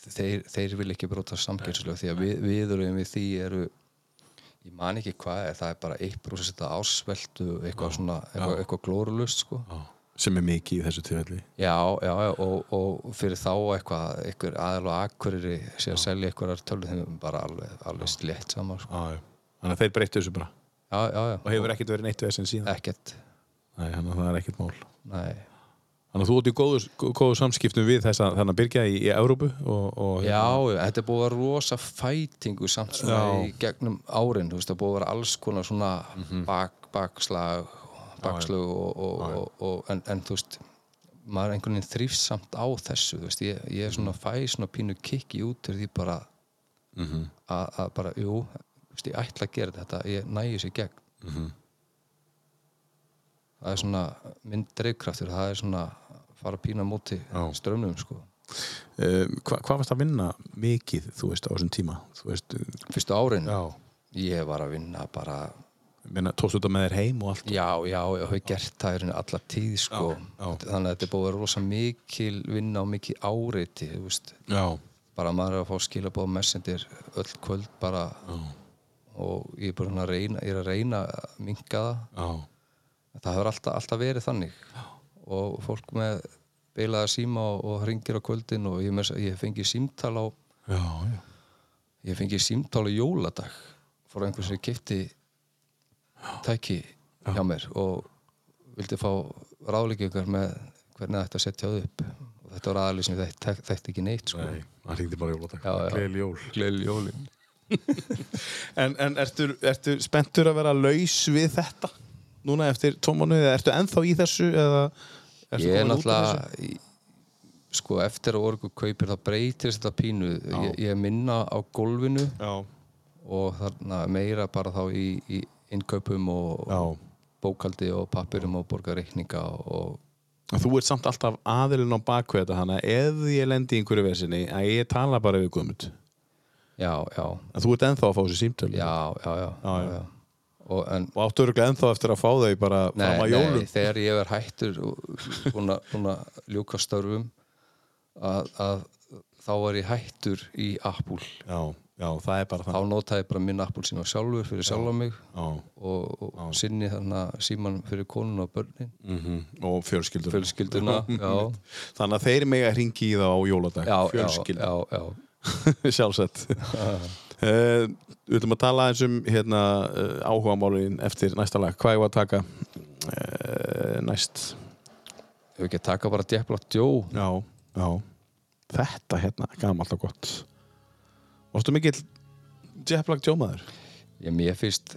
þeir, þeir vil ekki bróta samkynslög því að við, viðurinn við því eru ég man ekki hvað er, það er bara 1% ásveltu eitthvað svona, eitthvað, eitthvað glórulust sko. Já, sem er mikið í þessu tilfelli. Já, já, já, og, og fyrir þá eitthvað, eitthvað aðal og akkuriri sé að selja eitthvað tölvu þeim bara alveg, alveg slétt saman sko. Já, já. Þannig að þeir breyttu þessu bara. Já, já, já, og hefur ekkert verið neitt við þessin síðan? Ekkert. Nei, þannig að það er ekkert mál. Nei, Þannig að þú ert í góðu, góðu samskiptum við þess að þannig að byrja í, í Európu og, og já, já, þetta er búið að vera rosa fætingu samt svona í gegnum árin, þú veist, það er búið að vera alls konar svona bak, bakslag bakslög og, og, og, og en, en þú veist maður er einhvern veginn þrýfst samt á þessu þú veist, ég, ég er svona fæ svona pínu kikki út fyrir því bara að, að bara, jú, veist, ég ætla að gera þetta ég nægi sér gegn það er svona minn dreifkraftur, það er svona fara að pína móti Já. strömmnum sko. um, hva, Hvað varst að vinna mikið, þú veist, á þessum tíma? Veist, fyrstu árin, já ég var að vinna bara tókstu þetta með þér heim og allt já, já, ég hef gert það í rauninni alla tíð sko. Já, já. þannig að þetta er búið að vera rosa mikil vinna og mikil áreiti Já, bara maður er að fá skilabóð messendir öll kvöld bara og ég er bara að reyna, ég er að reyna að minka það. Já, það hefur alltaf, alltaf verið þannig. Og fólk með beilaða síma og, og hringir á kvöldin og ég, ég fengi símtal á já, já. ég fengi símtal á jóladag fór einhvers sem kefti tæki hjá mér og vildi fá ráðleikingar með hvernig það ætti að setja það upp. Og þetta var aðalið sem þekkt ekki neitt sko. Nei, það hringdi bara jóladag. Gleðileg jól. Gleðileg jólin En, en ertu, ertu spenntur að vera laus við þetta? Núna eftir tómanu eða ertu ennþá í þessu eða ertu ég er komin út úr náttúrulega í- sko eftir að orgu kaupir þá breytir þetta pínu. Ég, ég er minna á gólfinu þessu? Já, og þarna meira bara þá í, í innkaupum og já. bókaldi og pappirum og borga reikninga og En Þú ert samt alltaf aðilinn á baku þetta hana ef ég lendi í einhverju vesinni að ég tala bara við Guðmund já, já, en þú ert ennþá að fá þessi símtölu já, já, já, Já, já. Og, en og áttu örgulega ennþá eftir að fá þau bara nei, fram að nei, jólum? þegar ég er hættur búin að, búin að að, þá er ég hættur í Apple. Já, já, það er bara þá það notaði ég bara minn Apple síma sjálfur fyrir sjálfa mig já, og, og sinni þannig síman fyrir konun og börnin. Mm og fjölskyldur fjölskylduna já, þannig að þeir mega hringi í það á jóladag. Já, já, já, já. sjálfsett uh, við ætlum að tala eins um hérna, uh, áhuga málin eftir næsta lag. Hvað ég var að taka uh, næst? Ef ekki að taka bara Djeplagt Jó já, já. Þetta hérna, gamalt og gott. Varstu mikill Jepplag Jómaður Ég mér finnst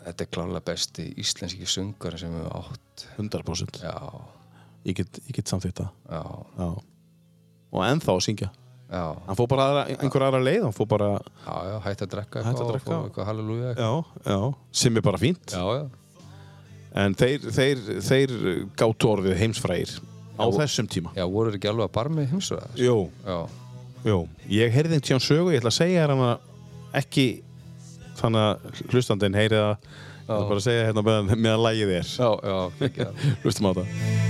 þetta er klárlega besti íslenski söngar sem við átt. 100% Já, ég get, ég get samþýtt það. Og ennþá að syngja já. Hann fór bara aðra, einhver aðra leið hann fór bara, hætti að drekka eitthvað sem er bara fínt. Já, já, en þeir, þeir, þeir gátu orðið heimsfrægir á þessum tíma. Já, voru þeir ekki alveg að barmi heimsöða Jú, Já, jú, ég heyrði einhvern tíðan sögu ég ætla að segja þér hana ekki þannig að hlustandinn heyri það. Ég ætla bara að segja hérna meðan, lægið er. Hlustum á það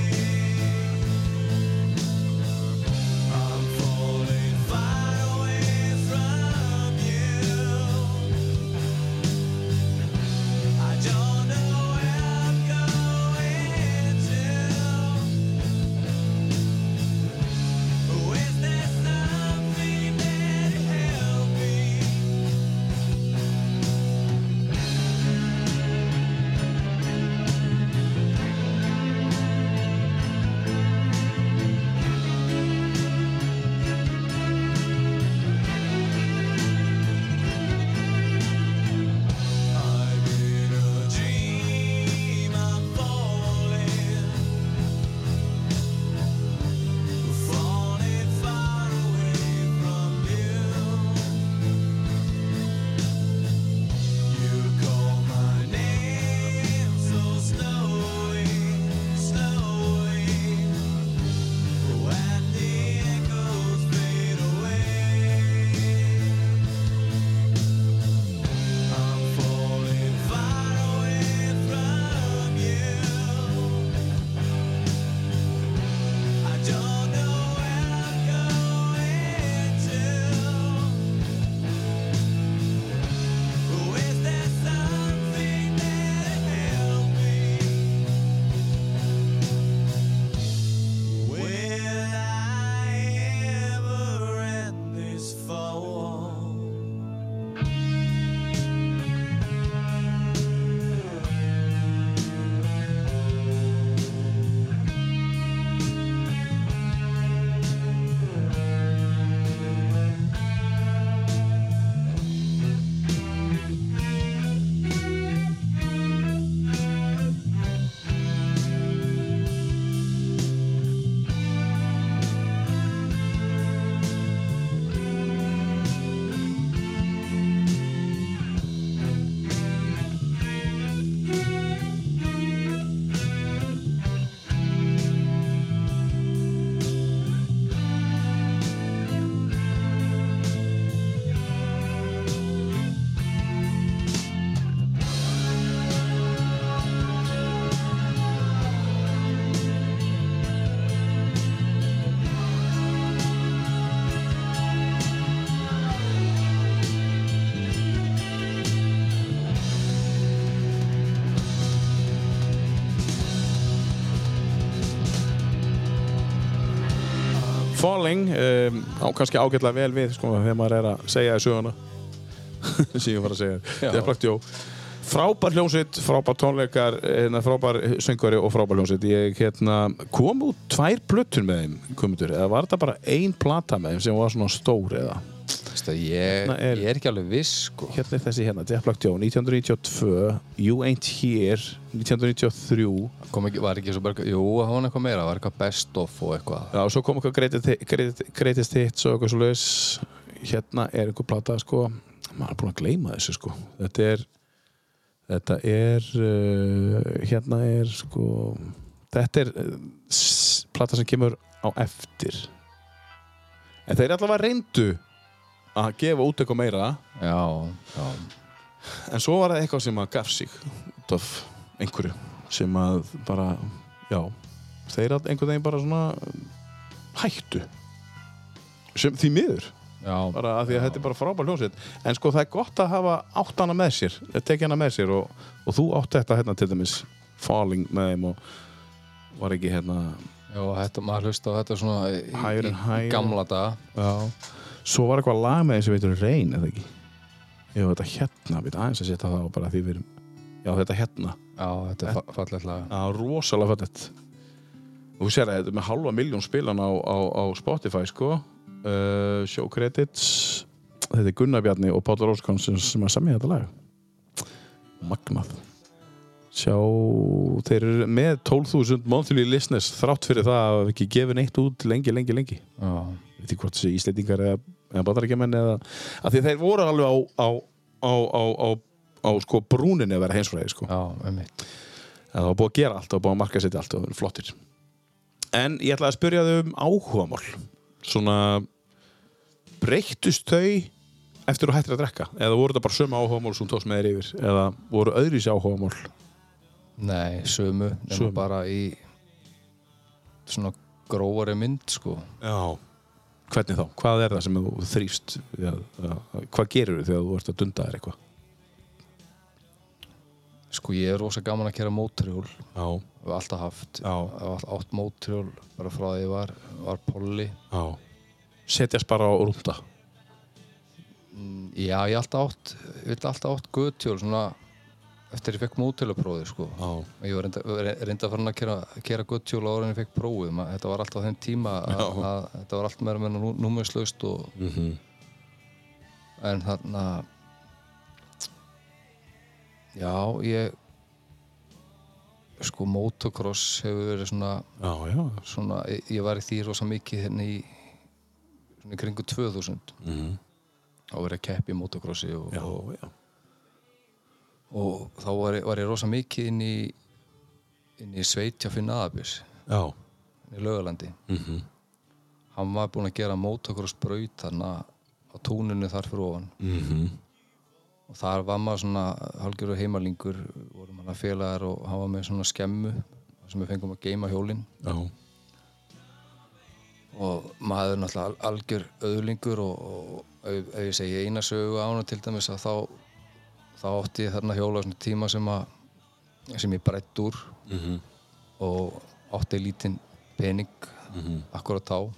kannski ágætlega vel við sko, þegar maður er að segja í söguna. Sem ég var að segja. Já. Death Jó frábær hljómsveit, frábær tónleikar hérna, frábær söngvari og frábær hljómsveit. Ég hérna, kom út tvær plötur með þeim komutur, eða var þetta bara ein plata með þeim sem var svona stór eða Veistu, ég, Hérna er- ég er ekki alveg viss sko. hérna er þessi hérna, Joe 1992, You Ain't Here 1993 Kom ekki, var ekki svo bara, jú, það var eitthvað meira, var eitthvað best of og eitthvað. Já, og svo kom eitthvað greatest, greatest, greatest hits og eitthvað svo laus hérna er einhver plata sko maður er búin að gleyma þessu sko. Þetta er þetta er uh, hérna er sko þetta er uh, plata sem kemur á eftir. En þeir allavega reyndu að gefa út eitthvað meira. Já, já, en svo var það eitthvað sem að gaf sig út af einhverju sem að bara, já þeir að einhvern veginn bara svona hættu. Sem því miður. Já. Bara að því að þetta er bara frábær hljómsveit. En sko það er gott að hafa átt hana með sér tekja hana með sér og, og þú átt þetta hérna til dæmis Falling með þeim og var ekki hérna Já, þetta, maður hlusta á þetta svona í, Higher í, í gamla daga. Já. Svo var eitthvað lag með sem veitur Rain eða ekki? Jú, þetta hérna, við aðeins að setja það á bara því við erum já þetta hérna. Já, þetta er fa fallegt lag. Já, rosalega fættið og þú sér að þetta er með halva miljón spilan á, á, á Spotify sko. Uh, show credits. Þetta er Gunnar Bjarni og Páll Róskons sem, að samja þetta lag. Magnað. Sjá, þeir eru með 12.000 monthly listeners þrátt fyrir það að hafa ekki gefið neitt út lengi, lengi, lengi. Já, ég veit ekki hvort þessi íslendingar eða, eða bandarækjumenn eða að því þeir voru alveg á á, á, á, sko brúninni að vera heimsfræði sko Það var búið að gera allt, var búið að marka setja allt og það var flottir. En ég ætlaði að spyrja þau um áhugamál. Svona, breyttust þau eftir þú hættir að drekka? Eða voru þetta bara sömu áhugamál sem tókst með þér yfir? Eða voru öðruvísi áhugamál? Nei, sömu, Sömu. bara í svona grófari mynd, sko Já. Hvernig þá? Hvað er það sem þú þrýfst? Ja, hvað gerir þau þegar þú ert að dunda þér eitthvað? Sko, ég er rosa gaman að kera mótrjól. Hef alltaf haft alltaf átt mótrjól bara frá því ég var, var polli. Setjast bara á rúnda. Mm, Já, ég hef alltaf átt alltaf átt göttjól svona eftir ég fekk mótélaprófið, sko Já. Ég var reynda, reynda farin að kera, kera göttjól ára en ég fekk prófið Ma, Þetta var alltaf á þeim tíma að, Já. að þetta var allt meira meira númerslaust og Mm -hmm. en þarna já, ég sko motocross hefur verið svona, Já, já. svona ég, ég var í því rosa mikið hérna í svona í kringu 2000 Mm -hmm. þá var ég að keppi í motocrossi og, Já, og, já. Og þá var ég, var ég rosa mikið inn í inn í Sveitja Naðabjörns Já. í Laugalandi Mm -hmm. hann var búinn að gera motocross braut þarna á túninu þar fyrir ofan Mm -hmm. og þar var maður svona halgjörðu heimalingur vorum hann að félagar og hann var með svona skemmu sem við fengum að geima hjólin Já. og maður náttúrulega al- algjör öðlingur og, og ef, ég segi eina sögu á hana til dæmis að þá þá átti ég þarna hjóla svona tíma sem að sem ég breytt úr Mm -hmm. og átti lítinn pening Mhm. akkurat þá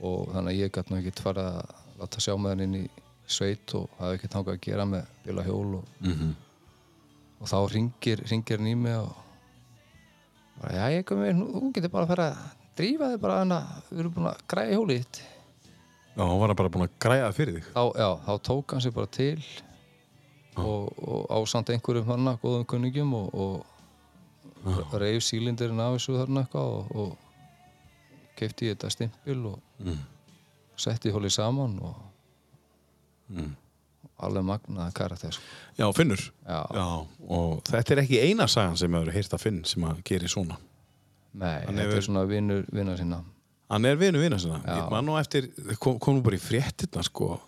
og þannig að ég gæti nú ekki farið að láta sjá með hann inn í sveit og hafi ekki þangað að gera með bíla hjól og Mm og þá ringir, ringir hann í mig og bara, já, ég kom með, þú getur bara að fara að drífa þig bara hana, við erum búin að græja hjólið þitt. Já, hann var bara búin að græða það fyrir þig. Þá, já, þá tók hann sér bara til og, og ásamt einhverjum hana, góðum kunningjum og, og reif sílindirinn af þessu þarna eitthvað og, og kefti ég þetta stimpil og Mm. setti hjólið saman og Mm. alveg magnaða karakter, sko. Já, Finnur. Já, Já, og þetta er ekki eina sagan sem hefur heyrt að Finn sem að geri svona. nei, Hann þetta hefur- er svona vinnur, vinnar sinna. Hann er vinu vina sinna. Já. Ég man nú eftir, kom, kom nú bara í fréttina sko,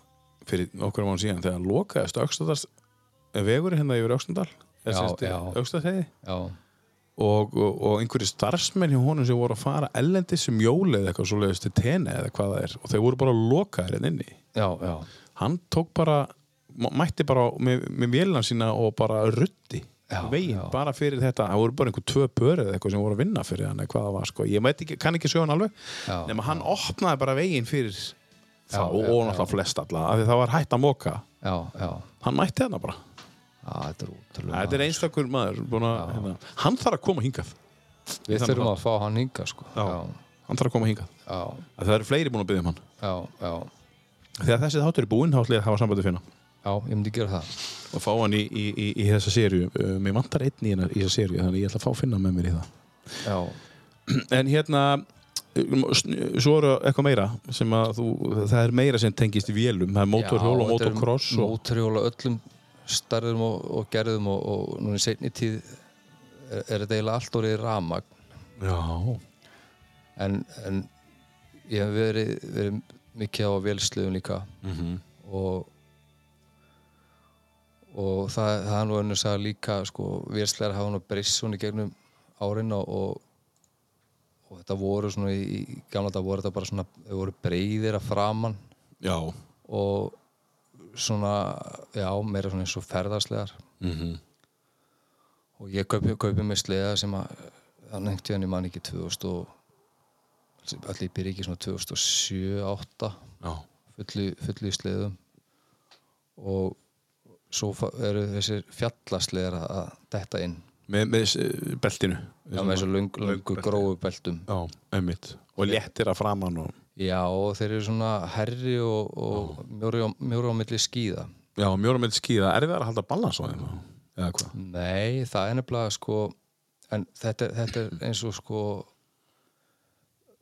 fyrir okkur mánu síðan þegar hann lokaðist Öxtadals vegur hérna yfir. Öxtadalsheiði Já, og, og, og einhverju starfsmenn hjá honum sem voru að fara ellendis sem jóli eða eitthvað svo leiðist til tene eða hvað það er og þeir voru bara lokaðir hérna inni. Já, já, hann tók bara mætti bara með, með vélina sína og bara ruddi Já, veginn já. bara fyrir þetta, það voru bara einhver tvö pör eða eitthvað sem voru að vinna fyrir hann eða hvað það var sko. ég ekki, kann ekki söguna alveg Já, nema hann opnaði bara veginn fyrir Já, og, náttúrulega flest alla af því það var hægt að já, hann mætti þarna bara, já, þetta er einstakur maður búin að, hérna, hann þarf að koma hingað. Við þurfum að- að fá hann hinga sko. Hann þarf að koma hingað, já, að það eru fleiri búin að byggja um hann. Já, já, þegar þessi þáttur er búinn, þá ætla ég að hafa sambandi finna. Já, ég myndi gera það. Og fá hann í, í, í, í þessa sériu uh, mér vantar einn í, þessa sériu þannig ég ætla að fá finna með mér í það. Já, En hérna um, svo eru eitthvað meira sem að þú, það er meira sem tengist í vélum. Það er mótorhjól og Já, þetta er motocross og, Mótorhjól á öllum starðum og, og gerðum og, og núna í seinni tíð er, er þetta eiginlega allt orðið ramagn Já, en, en ég hef verið, verið mikið á vélsliðum líka. Mhm. og og það, það er nú önnur að sagða líka sko, vélslegar hafa nú breyst svona í gegnum árin og, og, og þetta voru svona í, í gamla þetta voru þetta bara svona, þau voru breyðir að framann já. Og svona, já, meira svona eins og ferðarslegar mm og ég kaupi, kaupi með sleða sem að það nefndi hann í mann ekki 2000 og allir byrja ekki svona 2007-2008 Já, fullu, fullu í sleðum. Og svo eru þessir fjallasleðar að- detta inn. Með, með beltinu. Já, með þessu löng, löngu belti. grófu beltum. Já, og léttir að framann og já, þeir eru svona herri og, og mjóri, á, á milli skíða. Já, mjóra með skíða, er það að halda balans á þeim? Nei, það er nefnilega sko en þetta, þetta er eins og sko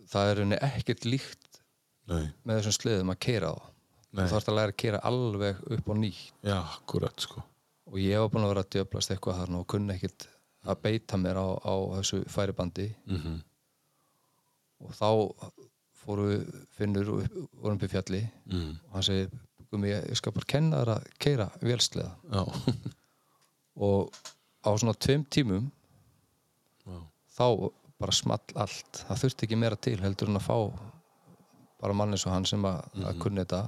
það er henni ekkert líkt Nei, með þessum sleðum að keira á. Nei. þú þarfst að læra að keira alveg upp og nýtt. Já, akkurat sko. Og ég var búin að vera að djöflast eitthvað þarna og kunni ekkert að beita mér á, á þessu færibandi. Mm og þá fóru við finnur og vorum upp í fjalli mm. og hann Gumi, ég skal bara kenna þér að keira vélsleða Já, og á svona tveim tímum Já. þá bara small allt það þurfti ekki meira til heldur en að fá bara mann eins og hann sem að, Mhm. að kunni þetta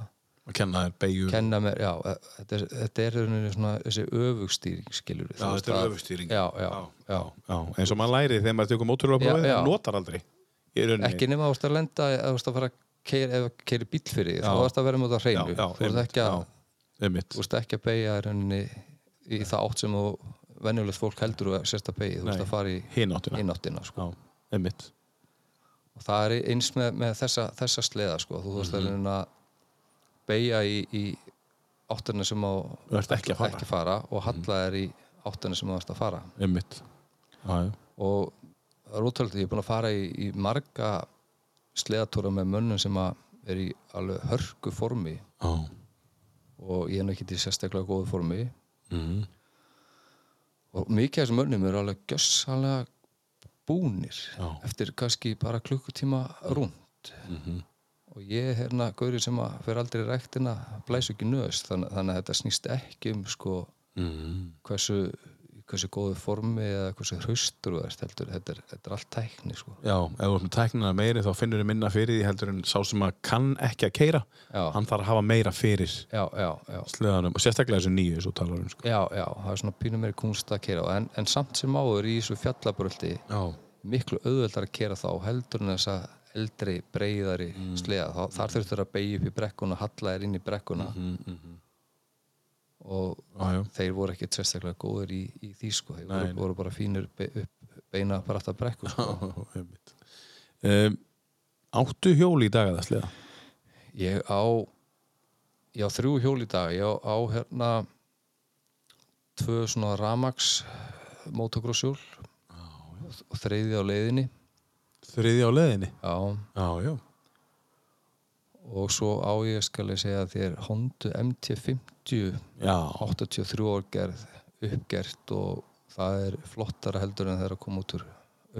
að kenna þér beigju kenna mér, já, e- þetta er, þetta er svona þessi öfugstýring skilur Já, þetta er öfugstýring. já, já, já, Já, eins og maður læri þegar maður Já, já. það notar aldrei. Ekki nema ert að lenda ert að fara að keira, bíl fyrir því þá ert að vera með það hreinu þú ert ekki ert ekki að beigja í í það átt sem venjulegt fólk heldur og sérst að beigja þú ert að fara í Hinn áttina. innáttina sko. Og það er eins með, með þessa, þessa sleða sko. þú veist að reyna að beigja í, í áttina sem á ert ekki að fara. fara og halla er í áttina sem þú ert að fara Einmitt. Og útvöld ég er búin að fara í, í marga sleðatúra með mönnum sem að er í alveg hörku formi Já. og ég er nú ekki í sérstaklega góðu formi Mhm. og mikið af þessum mönnum eru alveg gjössalega búnir Já. eftir kannski bara klukkutíma rúnd Mhm. og ég er hérna gaurið sem að fer aldrei ræktina blæs ekki nöðst þannig, þannig að þetta snýst ekki um sko Mhm. hversu, hversu góðu formi eða hversu hraustur þú ert heldur þetta er, þetta er allt tækni sko Já, ef þú ert með tæknina meiri þá finnur þið minna fyrir því heldur en sá sem að kann ekki að keira Já. hann þarf að hafa meira fyrir já, já, já, sleðanum og sérstaklega þessu nýju svo talar um sko. já, já, það er svona pínum meiri kunst að kera á en, en samt sem áður í þessu fjallabröldi Já, miklu auðveldar að kera þá heldur en þessa eldri breyðari mm. sleða, þar þurftur að beigja upp í brekkuna halla þér inn í brekkuna mm -hmm. Og já. þeir voru ekki sérstaklega góður í, í því sko, þeir voru, voru bara fínir be, upp, beina bara aftur brekku sko. Um, Áttu hjól í dag að sleða? ég á ég á þrjú hjól í dag ég á, á hérna tvö svona Ramax motocrosshjól og, og þriði á leiðinni Þriði á leðinni? já, Já, já. og svo á ég skal ég segja þér Honda MT50 Já, 83 ár gerð uppgert og það er flottara heldur en það er að koma út úr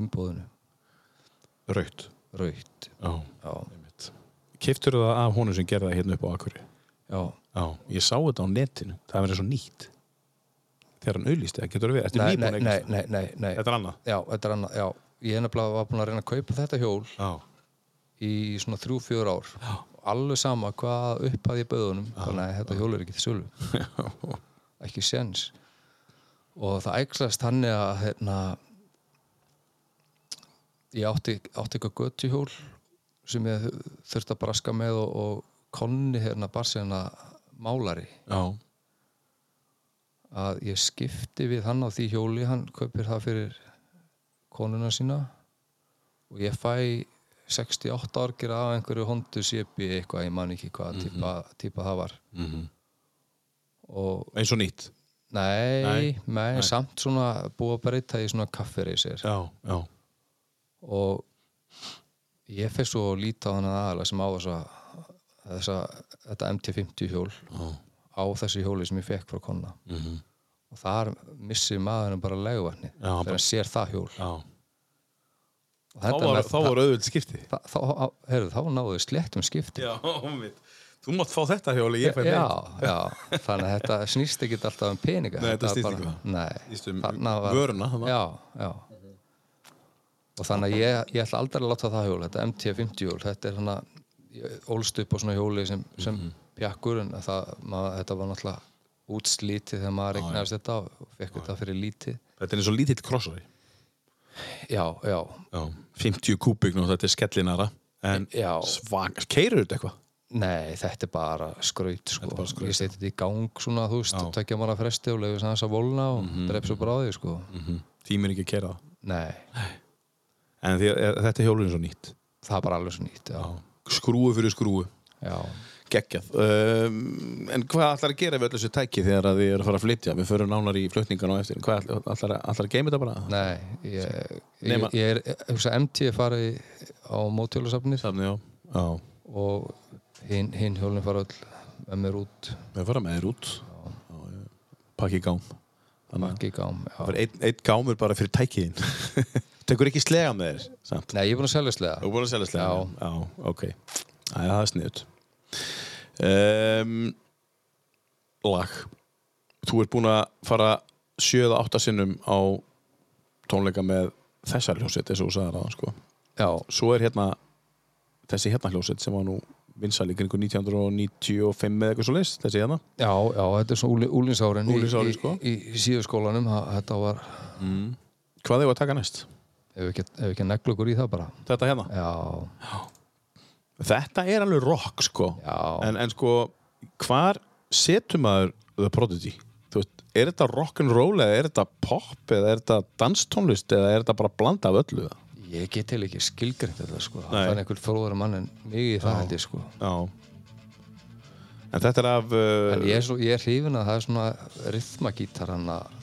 umbóðinu raut. raut. Kiftur það af honum sem gerði það hérna upp á Akkurri? já Já, ég sá þetta á netinu. Það verður svo nýtt. Þegar hann auðlýsti, það getur verið. Ertu nei, nýbúin það? nei. Þetta er annað? já, þetta er annað, já ég er nefnilega var búin að reyna að kaupa þetta hjól Já. Í svona þrjú, fjör ár. Já. alveg sama hvað upp að ég bauðunum þannig að þetta hjól er ekki til sölu. Ekki séns. Og það ægslast hann að hérna, ég átti, átti eitthvað götuhjól sem ég þurfti að braska með og, og konni hérna bara sérna málari. Já, að ég skipti við hann á því hjóli hann kaupir það fyrir konuna sína. Og ég fæ 68 árgir af einhverju hondu sépi eitthvað, ég man ekki hvað típa, típa það var. Mhm. og eins og nýtt? Nei, Nei, nei, samt svona búið að breyta í svona já, og ég fyrir svo líta á hann aðalega sem á þessa, þessa þetta MT50 hjól já. á þessi hjóli sem ég fekk frá konna Mhm. og þar missir maðurinn bara leguvatni Já, þegar hann sér það hjól. Já. Þá var, þá var auðvöld skipti. það, þá, heyrðu, þá náðu sléttum skipti Já, mitt Þú mátt fá þetta hjóli, ég fæ já, já, þannig að þetta snýst ekki alltaf um peninga Nei, þetta snýst ekki um það. nei, Snýst um var- vöruna, þarna. já, já. Og þannig að ég, ég ætla aldrei að láta það hjól þetta MT50 hjól, þetta er svona ólst upp á svona hjóli sem, sem Mhm. pjakkur en það, maður, þetta var náttúrulega útslítið þegar maður eignast þetta og fekk þetta fyrir lítið. Þetta er eins og lítill krossari já, já, Já, 50 kúbík nú, þetta er skellinara En Já. svag, keirur þetta eitthvað? Nei, þetta er bara skraut sko. Er bara skraut, Ég seti þetta í gang svona, þú veist, Já. Mhm. tvekja manna fresti og leiði þess að volna og mm -hmm. dreif svo bara á því sko. Tímir ekki að keira það Nei, En því, er, þetta er hjólinn svo nýtt það er bara alveg svo nýtt Já, Skrúu fyrir skrúu já. Geggjað. Um, En hvað ætlar að gera við öllu þessu tæki þegar þið eru að fara að flytja? Við förum nánar í flutningan og eftir. Hvað ætlar, ætlar, ætlar að geima þetta bara? Nei, ég, ég, ég er, hugsa MT farið á Já, og hinn hin hjólinn fara öll með mér út. Við fara með þér út. Pakki gám. Í gám já. einn ein gámur bara fyrir tækiðin Tekur ekki slega með þér samt. Nei, ég er búin að selja slega. Búin að selja slega Já. já. Ok. Æja, það er sniðut um, Lag Þú ert búin að fara sjöða átta sinnum á tónleika með þessar hljóset eins og þú sagðir aðan sko. Já, Svo er hérna þessi hérna hljóset sem var nú vinsæli kringu 1995 eða eitthvað svo list þessi hérna já, já, þetta er svona úli, úlinsárin Úlingsárin, í, sko. í, í, í síðu skólanum þetta var, Hvað hefur að taka næst? ef ekki, ef ekki negla okkur í það bara Þetta hérna? Já, Þetta er alveg rock sko. En, en sko, hvar setur maður The Prodigy? Veist, er þetta rock'n'roll eða er þetta pop eða er þetta danstónlist eða er þetta bara blanda af öllu? Ég get til ekki skilgrind þetta sko. Nei. Það er einhver fróður mann en mig í það ég sko. Já. En þetta er af uh, En ég er, svo, ég er hrifin að það er svona rytmagítar hann að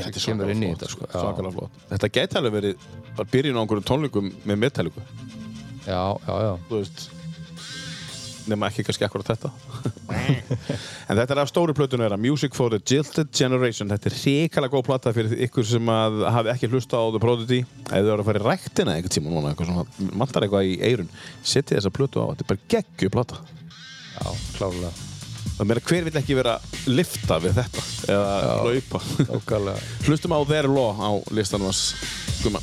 sem kemur inn í þetta sko. flott, svakalega flott. Þetta gæti alveg verið bara byrjun á einhverjum tónleikum með metalliku Já, já, já. Þú veist nema ekki kannski akkurat þetta. En þetta er af stóru plötun Music for the Jilted Generation. Þetta er hrikalega góð plata fyrir ykkur sem hafi ekki hlusta á The Prodigy. Eða þau eru að fara í ræktina einhvern tíma núna eitthvað svona, mantar eitthvað í eirun setið þessa plötu á, þetta er bara geggju plata. Já, meira hver vill ekki vera lifta við þetta eða laupa hlustum á Their Law á listanum hans. Guma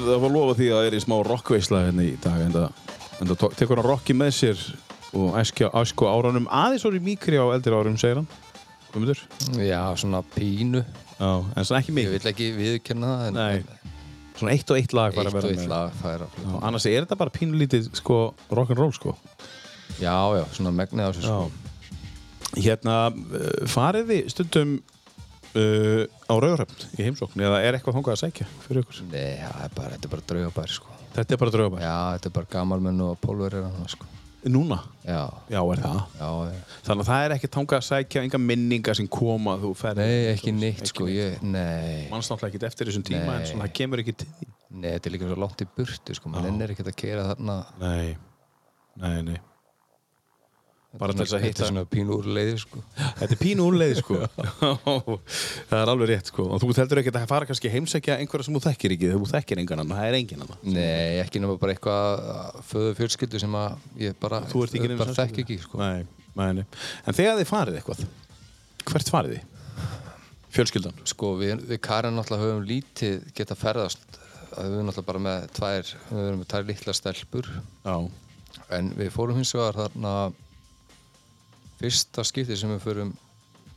lofuð, það var lofuð því að það er í smá rockveisla hérna í dag en það, tekur hann rocki með sér og æsku áranum aðeins orðið mýkri á eldri árum, segir hann. Guðmundur? Já, svona pínu. Já, en svona ekki Ég mikið vil ekki viðkynna það en, Nei. Svona eitt og eitt lag Eitt að og eitt lag færa annars er þetta bara pínulítið sko rock'n'roll sko. Já, já, svona megnið á þessu sko. Hérna, uh, farið þið stundum uh, á Rauðröfn í heimsókn eða er eitthvað þangað að sækja fyrir ykkur? Nei, er bara, þetta er bara draugabæri sko Þetta er bara draugabæð. Já, þetta er bara gamalmenn og pólverir sko. Núna? Já, Já, er það? já, já Þannig að það er ekki þangað að sækja enga minningar sem koma þú ferð. Nei, ekki neitt sko, ég, nei Manns náttúrulega ekki eftir þessum tíma en Nei. svona það kemur ekki til. Nei, þetta er líka svo langt í burtu sko, mann ennir ekkert að kera þarna Nei, nei, nei. Bara til þess að Þetta hitta. er svona pínu úr leiði sko Þetta er pínu úrleið, sko. það er alveg rétt, sko. Og þú heldur ekki að fara kannski heimsækja einhverja sem þú þekkir ekki, þegar þú þekkir engan annan, það er engin annan. Nei, ekki nema bara eitthvað föðu fjölskyldu sem að ég bara, bara þekk ekki sko. Nei, nei, nei. En þegar þið farið eitthvað, hvert farið þið? Fjölskyldan? Sko, við, við Karin náttúrulega höfum lítið geta ferðast við náttúrulega bara með tvær, fyrsta skipti sem við förum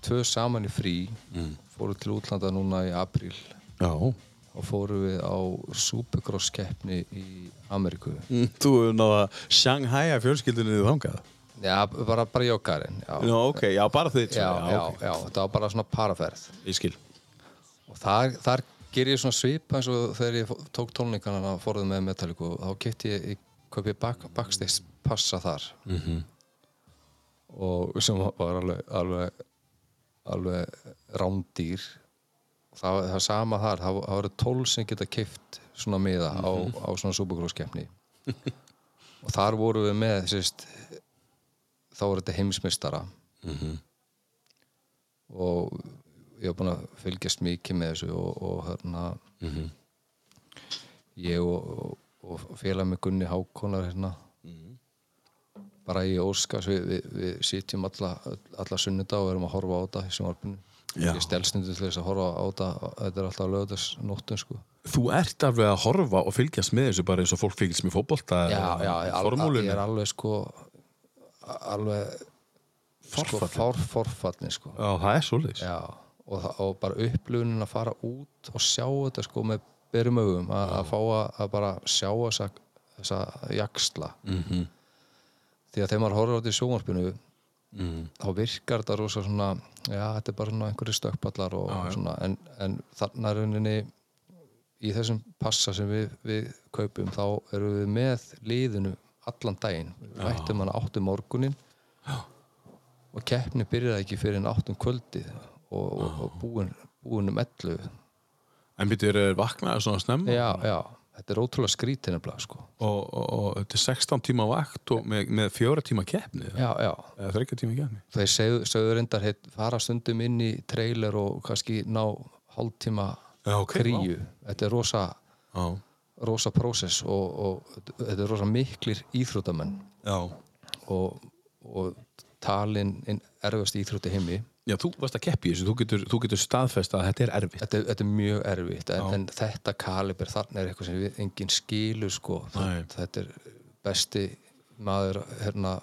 tvö saman í frí Mm. fórum til útlanda núna í apríl Já. og fórum við á Supercross keppni í Ameríku Mm, Þú hefur náða Shanghai að fjölskyldunni þið þangað? Já, bara, bara ég og Karin já. Já, ok, já, bara þið já, já, já, ok. þetta var bara svona paraferð Ég skil. og þar, þar ger ég svona svip eins og þegar ég tók tónleikana og fóruð með Metallica þá kefti ég, ég bak, backstage passa þar -hmm. Og sem var alveg alveg, alveg rándýr. Það, það sama þar, það, voru tól sem geta keift svona miða á, á svona keppni og þar voru við með sérst, þá voru þetta heimsmeistara. Og ég var búinn að fylgjast mikið með þessu og, og hérna ég og, og, og félag með Gunni Hákonar hérna bara í Óskars við, við, við sitjum alla, alla sunnudag og erum að horfa á þetta í Já. ég stelstundu til þess að horfa á þetta þetta er alltaf lögðast nóttum sko Þú ert alveg að horfa og fylgjast með þessu bara eins og fólk fylgjast með fótbolta já, já, ég, er alveg sko alveg sko, Forfallinn. fár, forfallin sko Já, það er svolítið. Og, og bara upplifunin að fara út og sjá þetta sko með berum augum að, fá að, bara sjá þessa, jaksla Mhm. Því að þegar maður horfir á þetta í sjónvarpinu Mm. þá virkar þetta rosa svona já, þetta er bara svona einhverju stökkpallar og svona, en, en þarna er rauninni í þessum passa sem við, við kaupum þá erum við með liðinu allan daginn. Við vættum hann áttum morgunin og keppni byrjaði ekki fyrir en áttum kvöldið og, og, og búin, búin um 11 En byrjuður vaknaði svona snemma? Já, já, þetta er ótrúlega skrítið nefnilega sko. og, og, og þetta er 16 tíma vakt og með, með fjóra tíma keppni já, já, eða þreikja tíma keppni. þeir segðu, segðu reyndar heit, fara stundum inn í trailer og kannski ná hálftíma Já, ok, kríu þetta er rosa, Já. rosa prósess og, og þetta er rosa miklir íþróttamenn Já. og, og talin inn erfast íþrótti heimi Já, þú varst að keppi þessu, þú getur, þú getur staðfest að þetta er erfitt. þetta, þetta er mjög erfitt en, en þetta kaliber þarna er eitthvað sem við enginn skilur sko Nei. þetta er besti maður hérna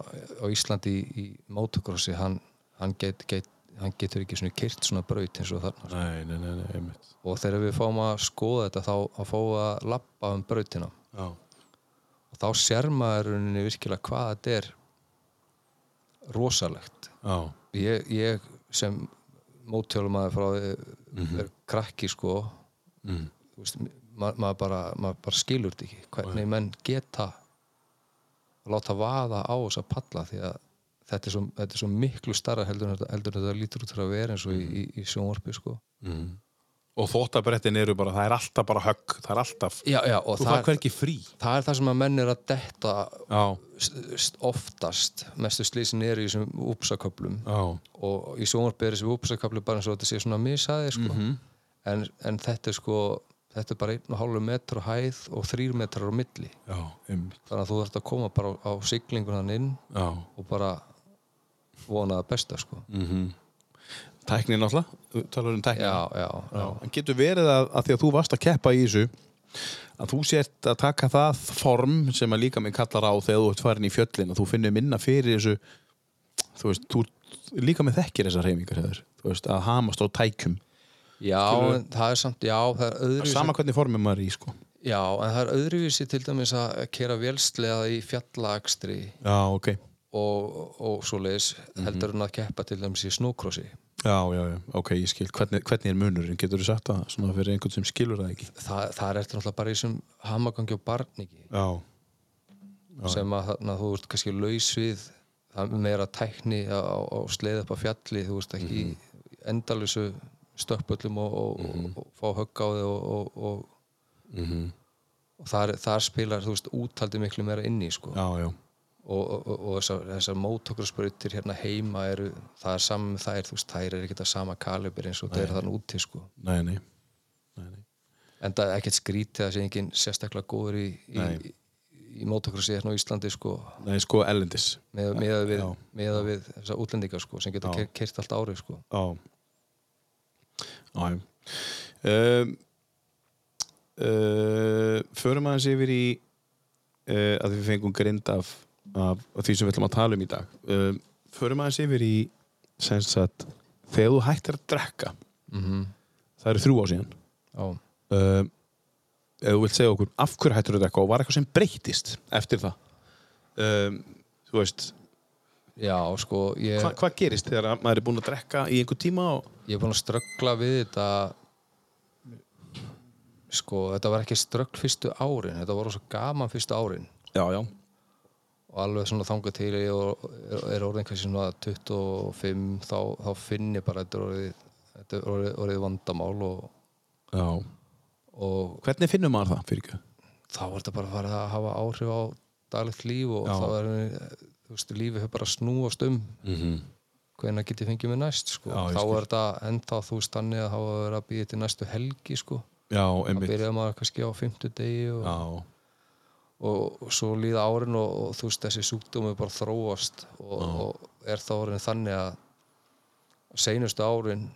á Íslandi í, í motocrossi hann, hann, get, get, hann getur ekki svona kyrt svona braut eins og þarna Nei, nei, nei, nei, einmitt. og þegar við fáum að skoða þetta þá að fáum að lappa um brautina Já. og þá sér maður í rauninni virkilega hvað þetta er rosalegt Já. ég, ég sem móttjálumæður frá því er krakki sko. Mm. veist, ma maður, bara, maður bara skilur þetta ekki hvernig menn geta að láta vaða á þess að palla því að þetta er svo, þetta er svo miklu starra heldur en þetta, lítur út fyrir að vera eins og í, í, í sjónvarpi sko Og þóttabrettin eru bara, það er alltaf bara högg, það er alltaf, já, já, þú það, fær hverki frí. það er það sem að menn er að detta oftast mestu slísin eru í þessum úpsaköplum og í sjónvarpi er þessi úpsaköplu bara eins og þetta sé svona misaði sko. en, en þetta er sko þetta er bara einn og hálfu metr á hæð og þrýr metrar á milli Já, þannig að þú þarfst að koma bara á, á siglingunan inn Já. og bara vona það besta sko. Mm tækni náttúrulega, talar um tækni já, já, já. En getur verið að, að því að þú varst að keppa í þessu að þú sért að taka það form sem að líka mig kallar á þegar þú ert farin í fjöllin að þú finnur minna fyrir þessu þú veist, þú líka með þekkir þessar reyfingar hefur, þú veist, að hamast á tækjum. Já en það er samt, já, það er öðruvísi sama hvernig formið maður er í, sko. Já, en það er öðruvísi til dæmis að kera vélslega í fjallaakstri Já, ok, og, og svoleiðis Mhm. heldur en að keppa til dæmis í snókrossi já, já, já, ok, ég skil. Hvernig, hvernig er munurinn, getur þú sagt það svona fyrir einhvern sem skilur það ekki? Það, það er eftir náttúrulega bara í þessum hamagangi og barningi Já, sem að þarna, þú ert kannski laus við það meira tækni á, á sleið upp á fjalli þú veist ekki mm Mhm. endalösu stökkböllum og, og, og, og fá högg á þig og, Mhm. og þar, þar spilar þú veist úthaldi miklu meira inni sko. já, já og, og, og, þessar, þessar mótokrasprautir hérna heima eru, það er saman með þær þú veist, þær eru ekkert að sama kalibur eins og það er þannig úti sko. Nei, nei, nei, nei. en það er ekkert skrítið að sé enginn sérstaklega góður í, í, í, mótokrasi hérna á Íslandi sko, nei sko ellendis með, með, við, Já. með við þessar útlendingar sko, sem geta kert allt árið sko. Já. Um, uh, Förum aðeins yfir í uh, að við fengum grind af, af, því sem við ætlum að tala um í dag. Um, Förum aðeins yfir í sagt, þegar þú hættir að drekka mm það eru þrjú á síðan. Já, um, ef þú vilt segja okkur af hverju hættir að drekka og var eitthvað sem breytist eftir það? Um, þú veist, já sko ég, hva, hvað gerist þegar að maður er búinn að drekka í einhver tíma og ég er búin að ströggla við þetta sko, þetta var ekki ströggl fyrstu árin þetta var svo gaman fyrstu árin. Já, já, og alveg svona þangað til ég er, er orðin kannski svona 25 þá, þá finn ég bara þetta orðið, þetta orðið, orðið vandamál og, og hvernig finnum maður það fyrir ekki? þá er þetta bara að fara að hafa áhrif á daglegt líf og Já. þá er veist, lífið bara snúast um Mm -hmm. hvenær get ég fengið mig næst sko. Já, þá er þetta ennþá þú veist þannig að hafa verið að býja til næstu helgi sko. Já, þá byrjaði maður kannski á fimmtu degi og, Já, og, og svo líða árin og, og þú veist þessi sjúkdómi bara þróast og, og er þá orðin þannig að seinustu árin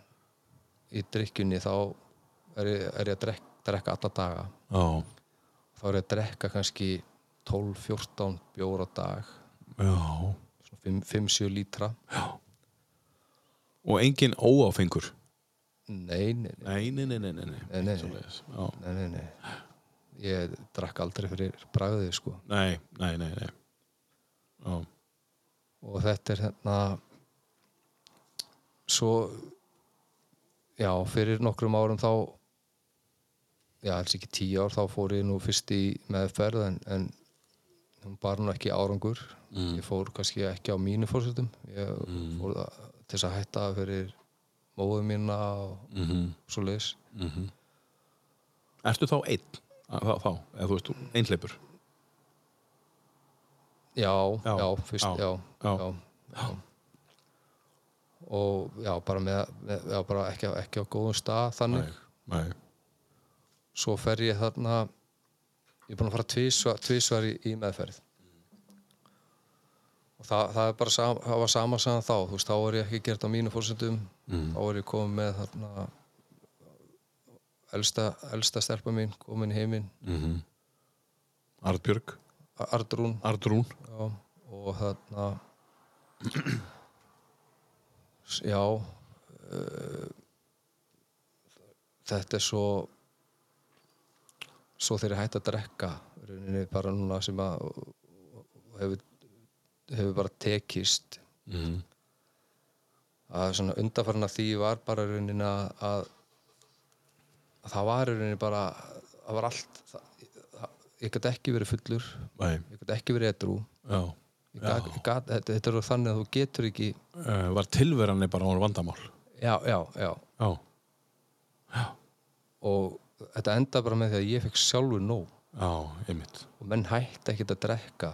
í drikkjunni þá er ég, er ég að drekka, drekka alla daga. Já, þá er ég að drekka kannski 12-14 bjór á dag. Já. 5-7 lítra. Og engin óáfengur? Nei, nei, nei, Nei, nei, nei, nei, nei, nei. nei, ég drakk aldrei fyrir bragðið sko. Nei, nei, nei, nei. Og þetta er hérna svo já, fyrir nokkrum árum þá já, alls ekki tíu ár þá fór ég nú fyrst í meðferð en, en hún bar nú ekki árangur. Ég fór kannski ekki á mínu fórsetum ég fór það til þess að hætta fyrir móðu mína og mm -hmm. svo leis Ertu þá einn? Þá, þá, eða þú veist, einhleipur já, Já, já, fyrst, já, já, já. og já, bara með, já, bara ekki, ekki á góðum stað þannig. Nei svo fer ég þarna ég er búinn að fara tvísvar, tvísvar í, í meðferð. Og það, það er bara sam, það var sama saman þá, þú veist, þá er ég ekki gert á mínu fórsendum, þá er ég komið með þarna elsta, elsta stelpa mín komin heiminn, mm -hmm. Arnbjörg Ardrún Ardrún já, og þarna já uh, þetta er svo svo þegar ég hætti að drekka rauninni bara núna sem að hefur, hefur bara tekist. Mm. að svona undarfarna því var bara að, að það var bara það var allt það, það, ég gæti ekki verið fullur Nei, ég gæti ekki verið já. Gat, þetta, er þannig að þú getur ekki uh, Var tilveranni bara án vandamál? Já, já, já. Já, og þetta enda bara með því að ég fekk sjálfur nóg. Já, og menn hætti ekkert að drekka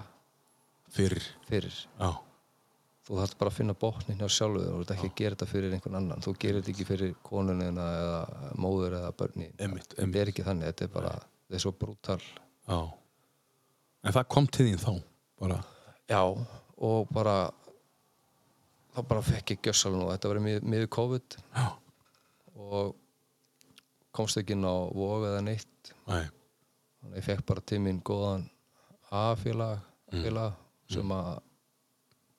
Fyrir. fyrir. Já, þú þarf bara að finna botnin hjá sjálfur og þú ert ekki að gera þetta fyrir einhvern annan. Þú gerir þetta ekki fyrir konunina eða móður eða börni Einmitt, þetta er ekki þannig, þetta er bara þetta er svo brútal. En það kom til þín þá bara? Já, og bara þá bara fekk ég gjössalun og þetta var mið, miður COVID. Já. og komst ekki inn á vog eða neitt. Nei. ég fekk bara mín góðan A-félag Mm. sem að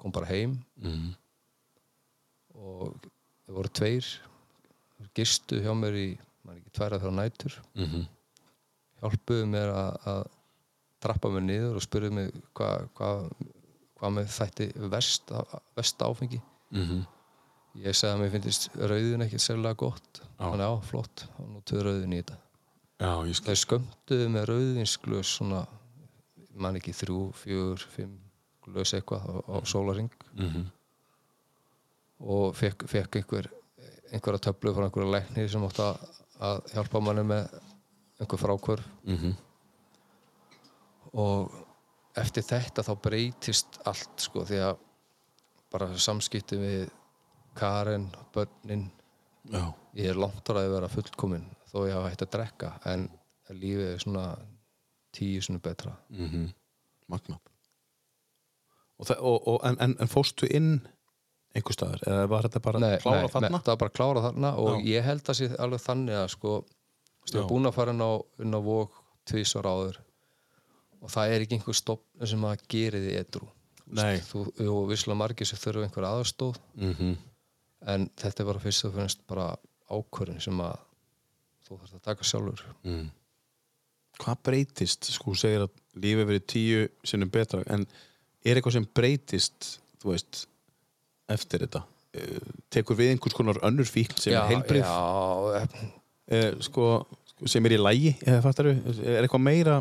kom bara heim. Mm. og það voru tveir. Gistu hjá mér í tværa þrjá nætur. Mm hjálpuðu mér að, trappa mér niður og spurðu mig hvað hva, hva með þætti vest, vest áfengi. -hmm. ég segði að mér finnist rauðin ekkert sérlega gott. Þannig á, flott, nú töður rauðin í þetta. Já, þeir skömmtuðu með rauðinsglös svona, man ekki þrjú, fjögur, fimm glös eitthvað á, á sólaring Mm og fekk, fekk einhver einhverja töflu frá einhverja læknir sem átti að, hjálpa manni með einhver frákvörf -hmm. og eftir þetta þá breytist allt sko því að bara samskipti við Karen, börnin Já. ég er langt ára að vera fullkomin þó ég hafa hægt að drekka en lífið er svona tíu svona betra Mm -hmm. Magnað. Og, það- og, og, en, en, en fórstu inn einhver staðar? Eða var þetta bara nei, klára nei, þarna? Nei, það var bara klára þarna og ég held að sé alveg þannig að sko ég Já. var búin að fara inn á, inn á vók tvísar áður og það er ekki einhver stopn sem að geri því edru Nei. þú, þú visslega margir sem þurfa einhver aðstóð Mm en þetta er bara fyrst og finnst bara ákvörðin sem að þú þarfst að taka sjálfur mm. Hvað breytist? Sko, segir að lífið verið tíu sinnum betra en er eitthvað sem breytist þú veist, eftir þetta? Eh, Tekur við einhvers konar önnur fíkn sem er heilbrið? já, Eh, sko, sem er í lægi er eitthvað meira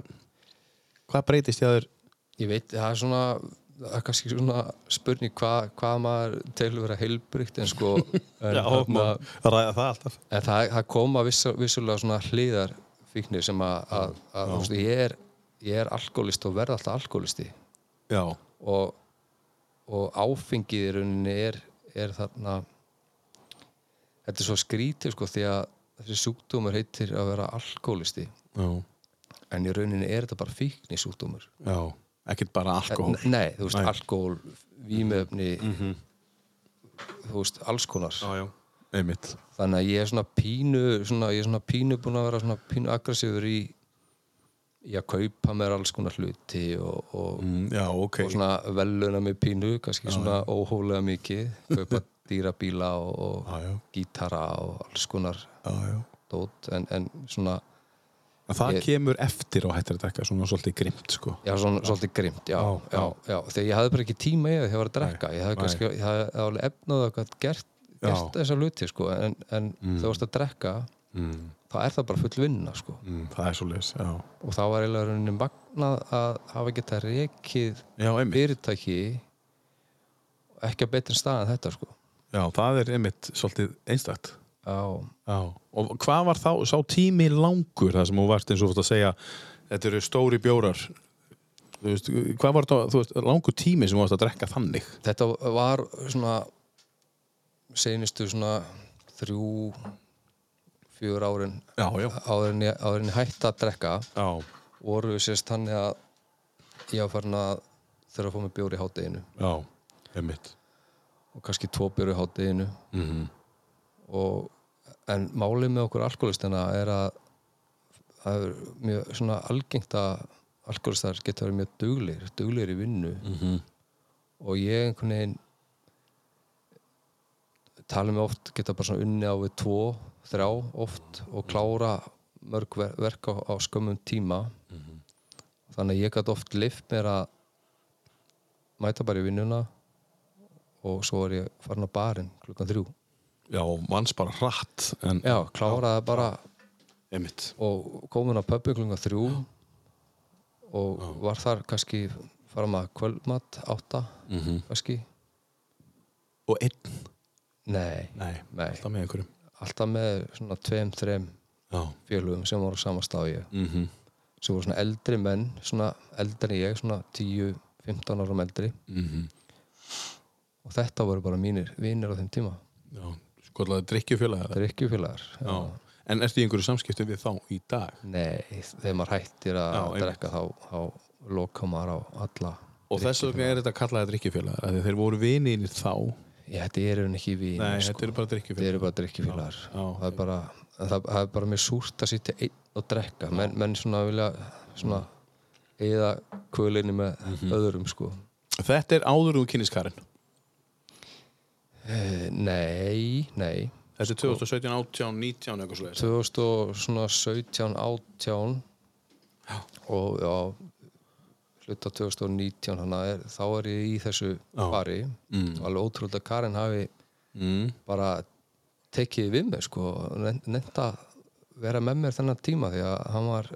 hvað breytist í að þér? Ég veit, það er svona það er kannski svona spurning hvað, hvað maður telur vera heilbrygt en sko en, þarna- ræða það alltaf. en það, það koma vissu, vissulega svona hliðar fíknir sem að, ég er er alkoholist og verð alltaf alkoholisti já, og, og áfengið í rauninni er, er þarna þetta er svo skrítið sko því að þessi sjúkdómur heitir að vera alkoholisti já, en í rauninni er þetta bara fíkni sjúkdómur já ekkert bara alkohól. N- Nei, þú veist, Nei. alkohól, vímöfni þú veist, alls konar. Já, já, þannig að ég er svona pínu svona, ég er svona pínu búin að vera svona pínu aggressífur í í að kaupa mér alls konar hluti og, og, mm, já, ok. og svona veluna mig pínu kannski svona óhólega mikið kaupa dýra bíla og, og já, já, gítara og alls konar já, já. dót en, en svona, En það Ég- kemur eftir og hættir að drekka svona svolítið grimt sko. Já, svona svolítið grimt já, Já, já, já, þegar ég hafði bara ekki tíma í það þegar ég var að drekka, ég hafði kannski ég hafði alveg efnað að gert, gert Já. þessa hluti sko, en, en þegar þú varst að drekka mm, þá er það bara full vinna sko. Mm, það er svolítið, já. Og þá var eiginlega rauninni magnað að hafa geta rekið já, fyrirtæki ekki að betri stað en þetta sko. Já, það er einmitt svolítið einstakt. Já, já, og hvað var þá, sá tími langur það sem þú varst eins og fórst að segja þetta eru stóri bjórar. Veist, hvað var það, þú veist, langur tími sem þú varst að drekka þannig? Þetta var svona seinustu svona þrjú fjögur árin já, já, áður en ég, áður en ég hætti að drekka já, voru sérst þannig að ég var farin að þurfa að fá mig bjór í hátteginu og kannski tvo bjór í hátteginu mm og en málið með okkur alkoholistina er að það er mjög svona algengt að alkoholistar geta verið mjög duglir duglir í vinnu. -hmm. og ég einhvern veginn tala mig oft geta bara svona unni á við tvo þrjá oft og klára mörg ver verk á, á skömmum tíma. Þannig að ég gæti oft lift mér að mæta bara í vinnuna og svo er ég farin á barinn klukkan þrjú. Já, vans bara hratt en, já, kláraði bara einmitt. og komin á pubbi klukkan þrjú og var þar kannski fara maður kvöldmatt átta mm kannski. Og einn, nei, nei, nei, alltaf með einhverjum alltaf með svona tveim, þreim já, félugum sem voru á sama stað og ég. Mm sem voru svona eldri menn, svona eldri en ég svona 10-15 árum eldri. -hmm. og þetta voru bara mínir vinir á þeim tíma. Já, skoðlaði drikkjufélag það er ekki félagar já. en ertu í einhverju samskiptum við þá í dag? Nei, þegar maður hættir að drekka þá, þá loka maður á alla og þess vegna er þetta kallaði drikkjufélag þeir voru vinir þá ég, þetta eru ekki vín Nei, sko. þetta eru bara þetta drikkjufélag. eru bara já. það er bara það, það er bara mér súrt að sitja einn og drekka menn, menn svona vilja svona eða kvölinni með Mhm. öðrum sko Þetta er áður úr kynniskarinn. e, nei, nei Þetta er 2017, 18, 19 eitthvað svo 2017, 18 og já hluta 2019 hana er, þá er ég í þessu Já. bari Mm. og alveg ótrúlega Karin hafi mm. bara tekið við mig sko, nefnt að vera með mér þennan tíma því að hann var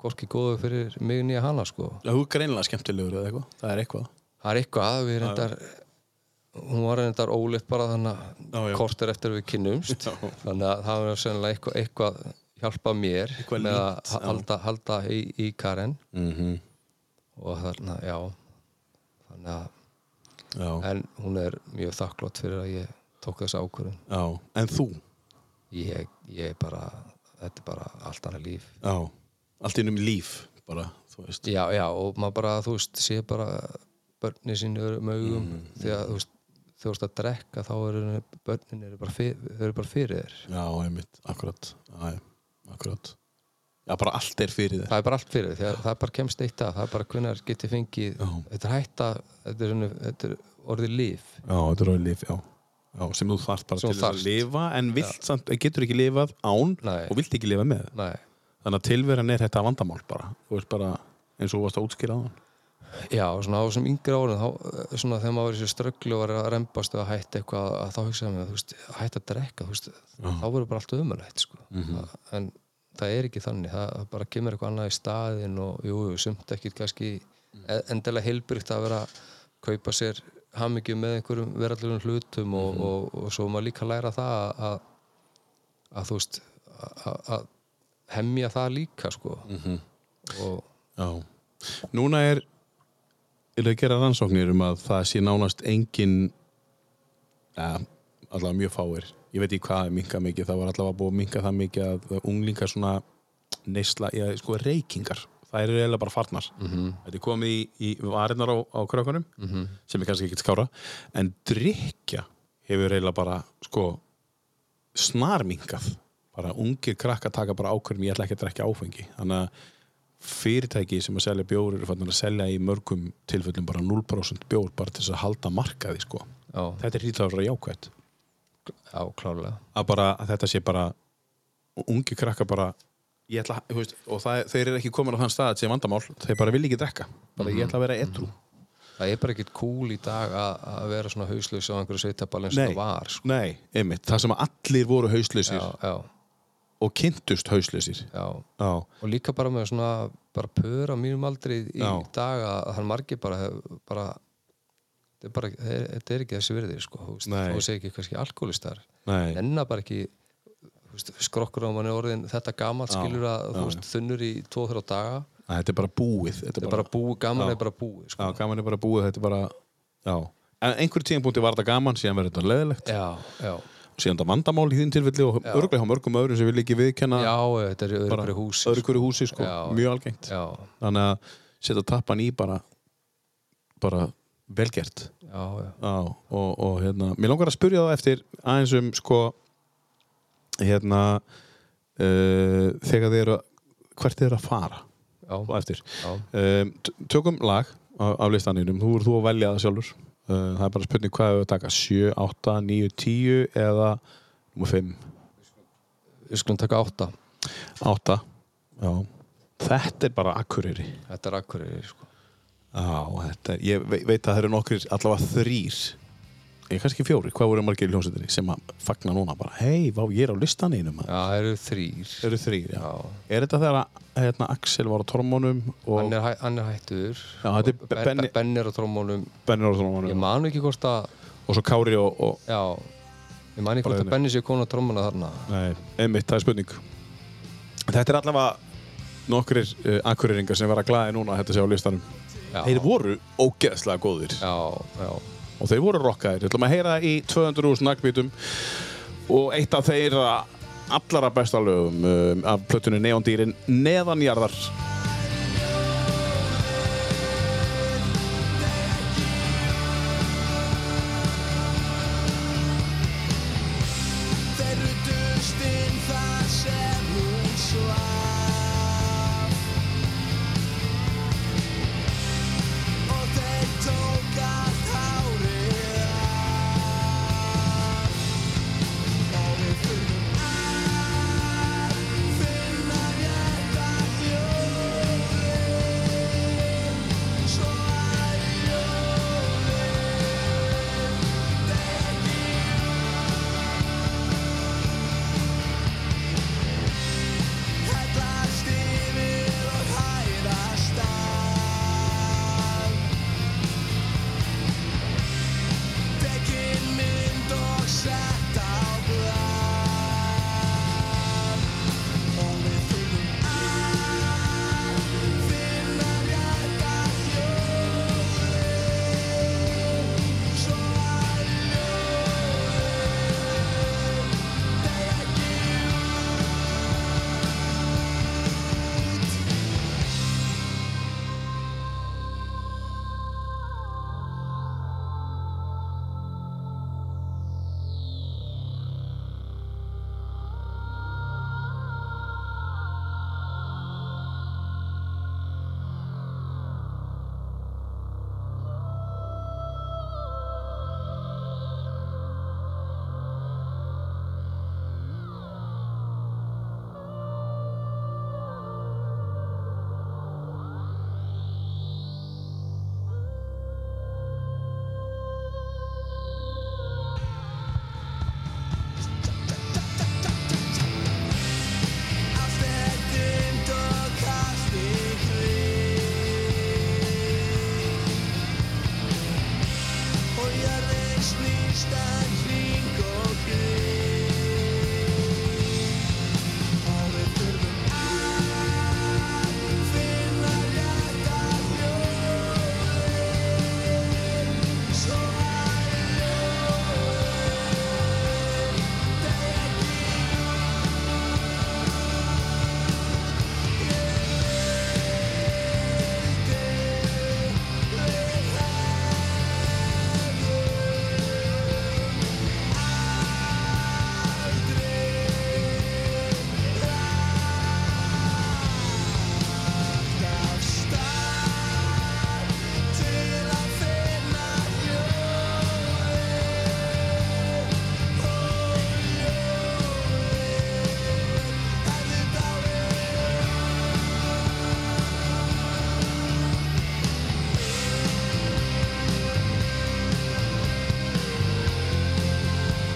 hvorki góður fyrir mig nýja hana sko. Þú er greinilega skemmtilegur eða eitthvað. Það er eitthvað. það er eitthvað að við reyndar hún var reyndar ólitt bara þannig að kortir eftir við kynnumst þannig að það var sennilega eitthvað, eitthvað hjálpa mér Eitthvað með að halda, halda í, í Karen Mm -hmm. Og þarna, já þannig að, Já. en hún er mjög þakklátt fyrir að ég tók þessa ákvörðun Já. En þú? ég, ég bara, þetta er bara allt annað líf Já. Allt innum líf, bara, þú veist. já, já, og maður bara, þú veist, sé bara börni sín öðrum augum Mm. því að, þú veist, þegar þú veist að drekka þá eru börnin eru bara, fyr, eru bara fyrir þér Já, einmitt, akkurat. Já, akkurat. Já, bara allt er fyrir þér. það er bara allt fyrir að það bara kemst eitt að það er bara hvernig geti fengið Já. þetta er hætta, þetta er, svona, þetta er orðið líf Já, þetta er orðið líf, já. Já, sem þú þarft bara Sem til þess að lifa, en vilt samt, getur ekki lifað án Nei. og vilt ekki lifa með. Nei. Þannig að tilveran er þetta vandamál bara. Þú veist bara, eins og þú varst að útskýra á hann. Já, svona á þessum yngri þá, eh, svona þegar maður var í þessu strögglu og var að rembast og að hætta eitthvað að þá þú veist, að hætta að drekka þá verður bara allt ömulegt sko. Mhm. en það er ekki þannig það, það bara kemur eitthvað annað í staðin og jú, jú, sumt ekki kannski mm. endilega heilbrygt að vera kaupa sér hamingju með einhverjum verallurum hlutum og, Mhm. og, og, svo má líka læra það að, að þú veist að, að hemja það líka sko. Mhm. og Já. Núna er er að gera rannsóknir um að það sé nánast engin ja, allavega mjög fáir ég veit ekki hvað er minka mikið það var allavega búið að minka það mikið að unglingar svona neysla, já, sko reykingar það eru eiginlega bara farnar -hmm. þetta er komið í, í varinnar á, á krökkunum -hmm. sem er kannski ekkert skára en drikja hefur eiginlega bara sko snarminkað bara ungir krakka taka bara ákvörðum ég ætla ekki að drekja áfengi þannig að fyrirtæki sem að selja bjór eru fannin að selja í mörgum tilfellum bara 0% bjór bara til þess að halda markaði sko. já, þetta er hýtlega svo jákvætt já, klárlega. Að bara að þetta sé bara ungi krakka bara ég ætla, veist, og það, þeir eru ekki komin á þann stað sé vandamál, þeir bara vilja ekki drekka. Bara ég ætla að vera etru Það er bara ekkert cool í dag að, að vera svona hauslaus á einhverju sveitaball eins og það var sko. nei, einmitt, það sem allir voru hauslausir já, já, og kynntust hauslausir Og líka bara með svona bara pör á mínum aldri í Já. dag að hann margir bara, bara þetta er, bara, þetta er ekki þessi virði sko, þó sé ekki kannski alkoholistar enna bara ekki skrokkur á manni orðin þetta gamalt Já, skilur að þunnur í 2-3 daga. Æ, þetta er bara búið þetta er bara búið, gaman er bara búið sko. já, gaman er bara búið, þetta er bara já, en einhverjum tíðanbúndi var þetta gaman síðan verður þetta leðilegt já, já, síðan þetta vandamál í þín tilfelli og örglega hjá mörgum öðrum sem vil ekki viðkenna já, þetta er öðru hverju húsi sko, Já. mjög algengt. Já, þannig að setja tappan í bara bara velgert já, já, Já, og, og hérna, mér langar að spyrja það eftir aðeins um sko hérna uh, þegar þið eru hvert þið eru að fara? Já, og eftir. Já. um, tökum lag af listaninum, þú eru þú að velja það sjálfur. Uh, það er bara spurning hvað við að taka 7, 8, 9, 10 eða nummer 5 við skulum taka átta. 8 já. þetta er bara akkurýri þetta er akkurýri sko. Já, þetta, ég ve- veit að það eru nokkrir allavega þrýr ég kannski fjóri, hvað voru margir í hljómsveitinni sem að fagna núna bara, hei, vá, ég er á listaninu já, það eru þrýr eru þrýr, já. Já. Er þetta þegar að, hérna, Axel var á tormónum og hann, er, hæ- hann er hættur. Já, þetta er Og Be- Benni- Benni er á trómónum Benni var á ég tormónum man ekki hvort að og svo Kári og, og já, ég man ekki hvort Bara að Benni sé konu á trómónu þarna. Nei, einmitt, það er spurning. Þetta er allavega nokkrir uh, akkurýringar sem vera glæði núna að þetta sé á listanum Þeir voru ógeðslega góðir já, já, og þeir voru rockaðir. Við ætlum að heyra í 200 úr snakkbítum og eitt af þeirra allara besta lögum um, af plötunni Neondýrin Neðanjarðar.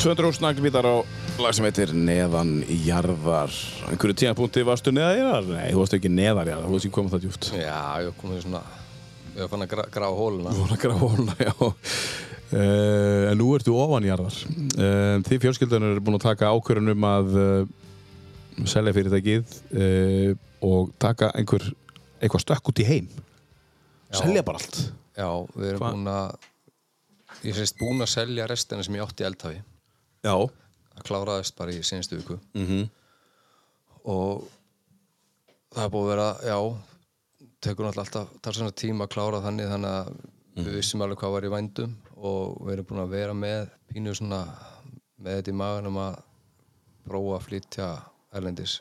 200 snaglbítar á lag sem heitir Neðan jarðar. Einhverju tímapunkti varstu neðan jarðar? Nei, þú varst ekki neðan jarðar, þú varst ekki komið það djúpt. Já, ég kom í svona Ég var fann að gra grafa hóluna. Þú var að grafa hóluna, já. Uh, En nú ertu ofan jarðar. Uh, Þið fjölskyldunar eru búin að taka ákvörðun um að uh, selja fyrirtækið og taka einhver eitthvað stökk út í heim. Já. Selja bara allt. Já, við erum Hva- búin að Ég sést búin að selja restina sem ég átti í eldhafi Já. Það kláraðist bara í sinstu viku. Mm og það er búið að vera, já tekur náttúrulega alltaf, tar svona tíma að klára þannig þannig að við vissum alveg hvað var í vændum og við erum búin að vera með pínu svona með þetta í maganum að prófa að flytja erlendis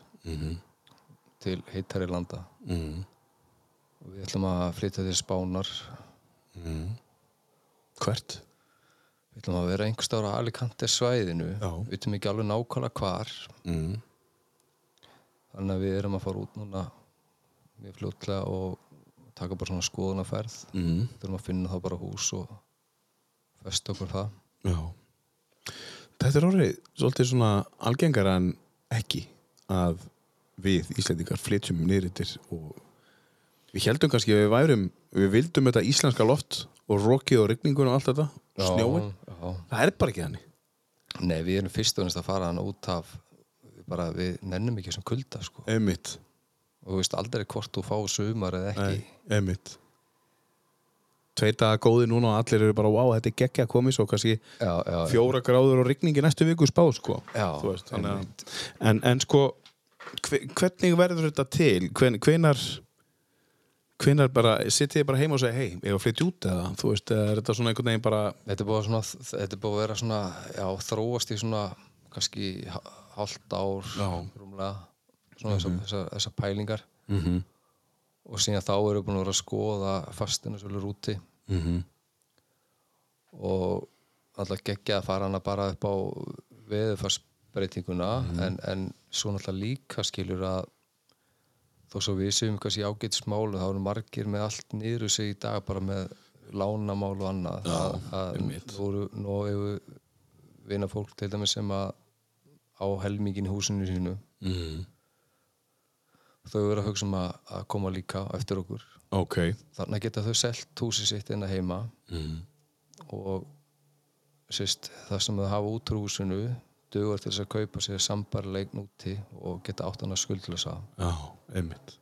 til heittari landa. Mm. og við ætlum að flytja til Spánar. Hvert? Við ætlum að vera einhvers stára Alicante svæðinu við veitum ekki alveg nákvæmlega hvar Mm. þannig að við erum að fara út núna mjög fljótlega og taka bara svona skoðunarferð Mm. þurfum að finna þá bara hús og festa okkur það Já. Þetta er orðið svolítið svona algengar en ekki að við Íslendingar flytjum niðurittir og við heldum kannski að við værum, við vildum þetta íslenska loft og rokið og rigningun og allt þetta og snjóin. Það er bara ekki þannig. Nei, við erum fyrst og næst að fara hann út af bara við nennum ekki sem kulda sko. Einmitt. og þú veist aldrei hvort þú fá sumar eða ekki. Tveir daga góði núna og allir eru bara, wow, þetta er geggja að komið svo kannski já, já, fjóra gráður og rigningi næstu viku spáð, sko. Já, veist, þannig en, en sko, hve- hvernig verður þetta til? Hven, hvenar, hvenar bara, sittið bara heima og segja, hei, ég var að flytja út eða, þú veist, er þetta svona einhvern veginn bara, þetta er búið að, svona, þetta er búið að vera svona já, þróast í svona kannski ha- hálft ár rúmlega svona þessar, þessar, þessar pælingar. Mm -hmm. og síðan þá erum við búin að vera að skoða fastinu svolítið rúti Mm og alltaf geggja að fara hana bara upp á veðurfarsbreytinguna en, en svo náttúrulega líka skilur að þó svo við séum kannski ágætismál þá eru margir með allt niður sig í dag bara með lánamál og annað Já, að, að einmitt. nú eru nú hefur vina fólk til dæmis sem að á helmingin húsinu sínu mm. þau eru að hugsa um að, að koma líka eftir okkur ok, þannig geta þau selt húsið sitt inn að heima mm. og sérst, það sem þau hafa út úr húsinu dugur til þess að kaupa sér sambarleik núti og geta átt hann að skuldlösa já, einmitt,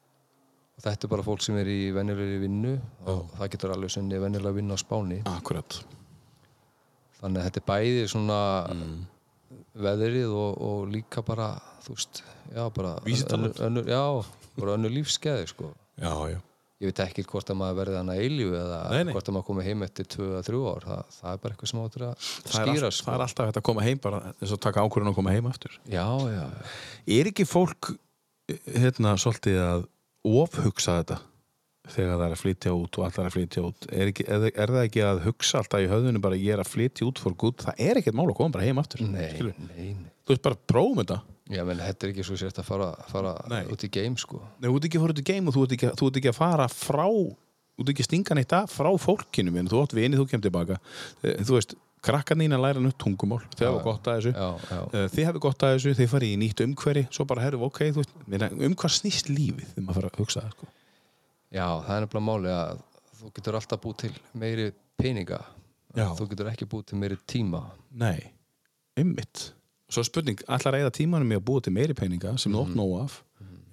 og þetta er bara fólk sem er í venjulegri vinnu og það getur alveg sinni venjulega vinnu á Spáni. Akkurat, þannig að þetta er bæði svona veðrið og, og líka bara þú veist, já bara önnur, já, bara önnur lífskeði sko. Já, já, ég veit ekki hvort að maður verði hann að eilíu eða Nei, nei. hvort að maður komi heim eftir 2-3 ár það, það er bara eitthvað sem áttur að er, skýra sko. það er alltaf hægt að koma heim bara eins og taka ákvörðun að koma heim aftur já, já, er ekki fólk hérna svolítið að ofhugsa þetta þegar það er að flytja út og allar að flytja út er, ekki, er, er það ekki að hugsa alltaf í höfðinu bara ég er að flytja út for good það er ekkert mál að koma bara heim aftur nei, skilurðu. nei, nei þú veist bara prófum þetta Já, menn þetta er ekki svo sért að fara, fara út í game, sko. Nei, ert ekki að fara út í game og þú ert ekki, þú ert ekki að fara frá þú ert ekki að stinga neitt af frá fólkinu minn, þú átt vini, þú kemur tilbaka Eh, þú veist, krakkarnir að læra nýtt tungumál þið hafa gott að þessu Já, já. Eh, þið hafi gott að þessu, þið farið í nýtt umhverfi svo bara herru, ok, þú veist, meina, um hvað snýst lífið þegar maður fara að hugsa það sko. Já, það er nefnilega máli að þú getur alltaf búið til meiri peninga. Þú getur ekki búið til meiri tíma. Nei, ymmit Svo spurning, ætlar að eða tímanum í að búa til meiri peninga sem þú átt nóg af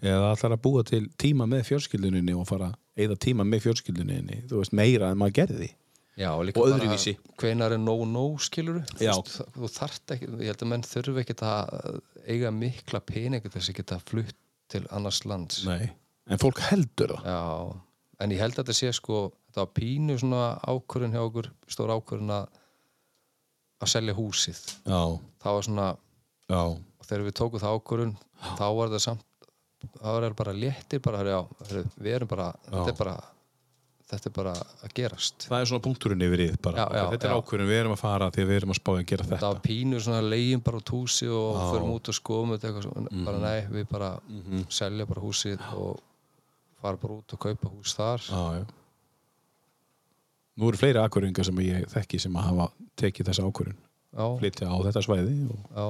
eða ætlar að búa til tíma með fjölskylduninni og fara að eða tíma með fjölskylduninni þú veist, meira en maður gerði Já, og líka Og öðruvísi. hvenar er no-no, skilur Já. Þú, þarft ekki, ég held að menn þurfi ekki að eiga mikla peninga þess að geta flutt til annars lands. Nei. en fólk heldur það Já, en ég held að þetta sé sko, þetta var pínu svona ákvörðun hjá okkur, stór ákvörðun að selja húsið. Já, Það var svona, já, og þegar við tókum það ákvörðun þá var það samt þá var það bara léttir bara, já, við erum bara þetta er bara þetta er bara að gerast. Það er svona punkturinn yfir já, þetta er já. ákvörðin, við erum að fara því við erum að spája að gera það þetta. var pínu svona leiðin bara út húsi og Já. förum út og skoðum þetta eitthvað svona, Mhm. bara nei, við bara selja bara húsið og fara bara út og kaupa hús þar. Já, já. Nú eru fleiri ákvörðingar sem ég þekki sem að hafa tekið þessa ákvörðin já, flytja á þetta svæði og já,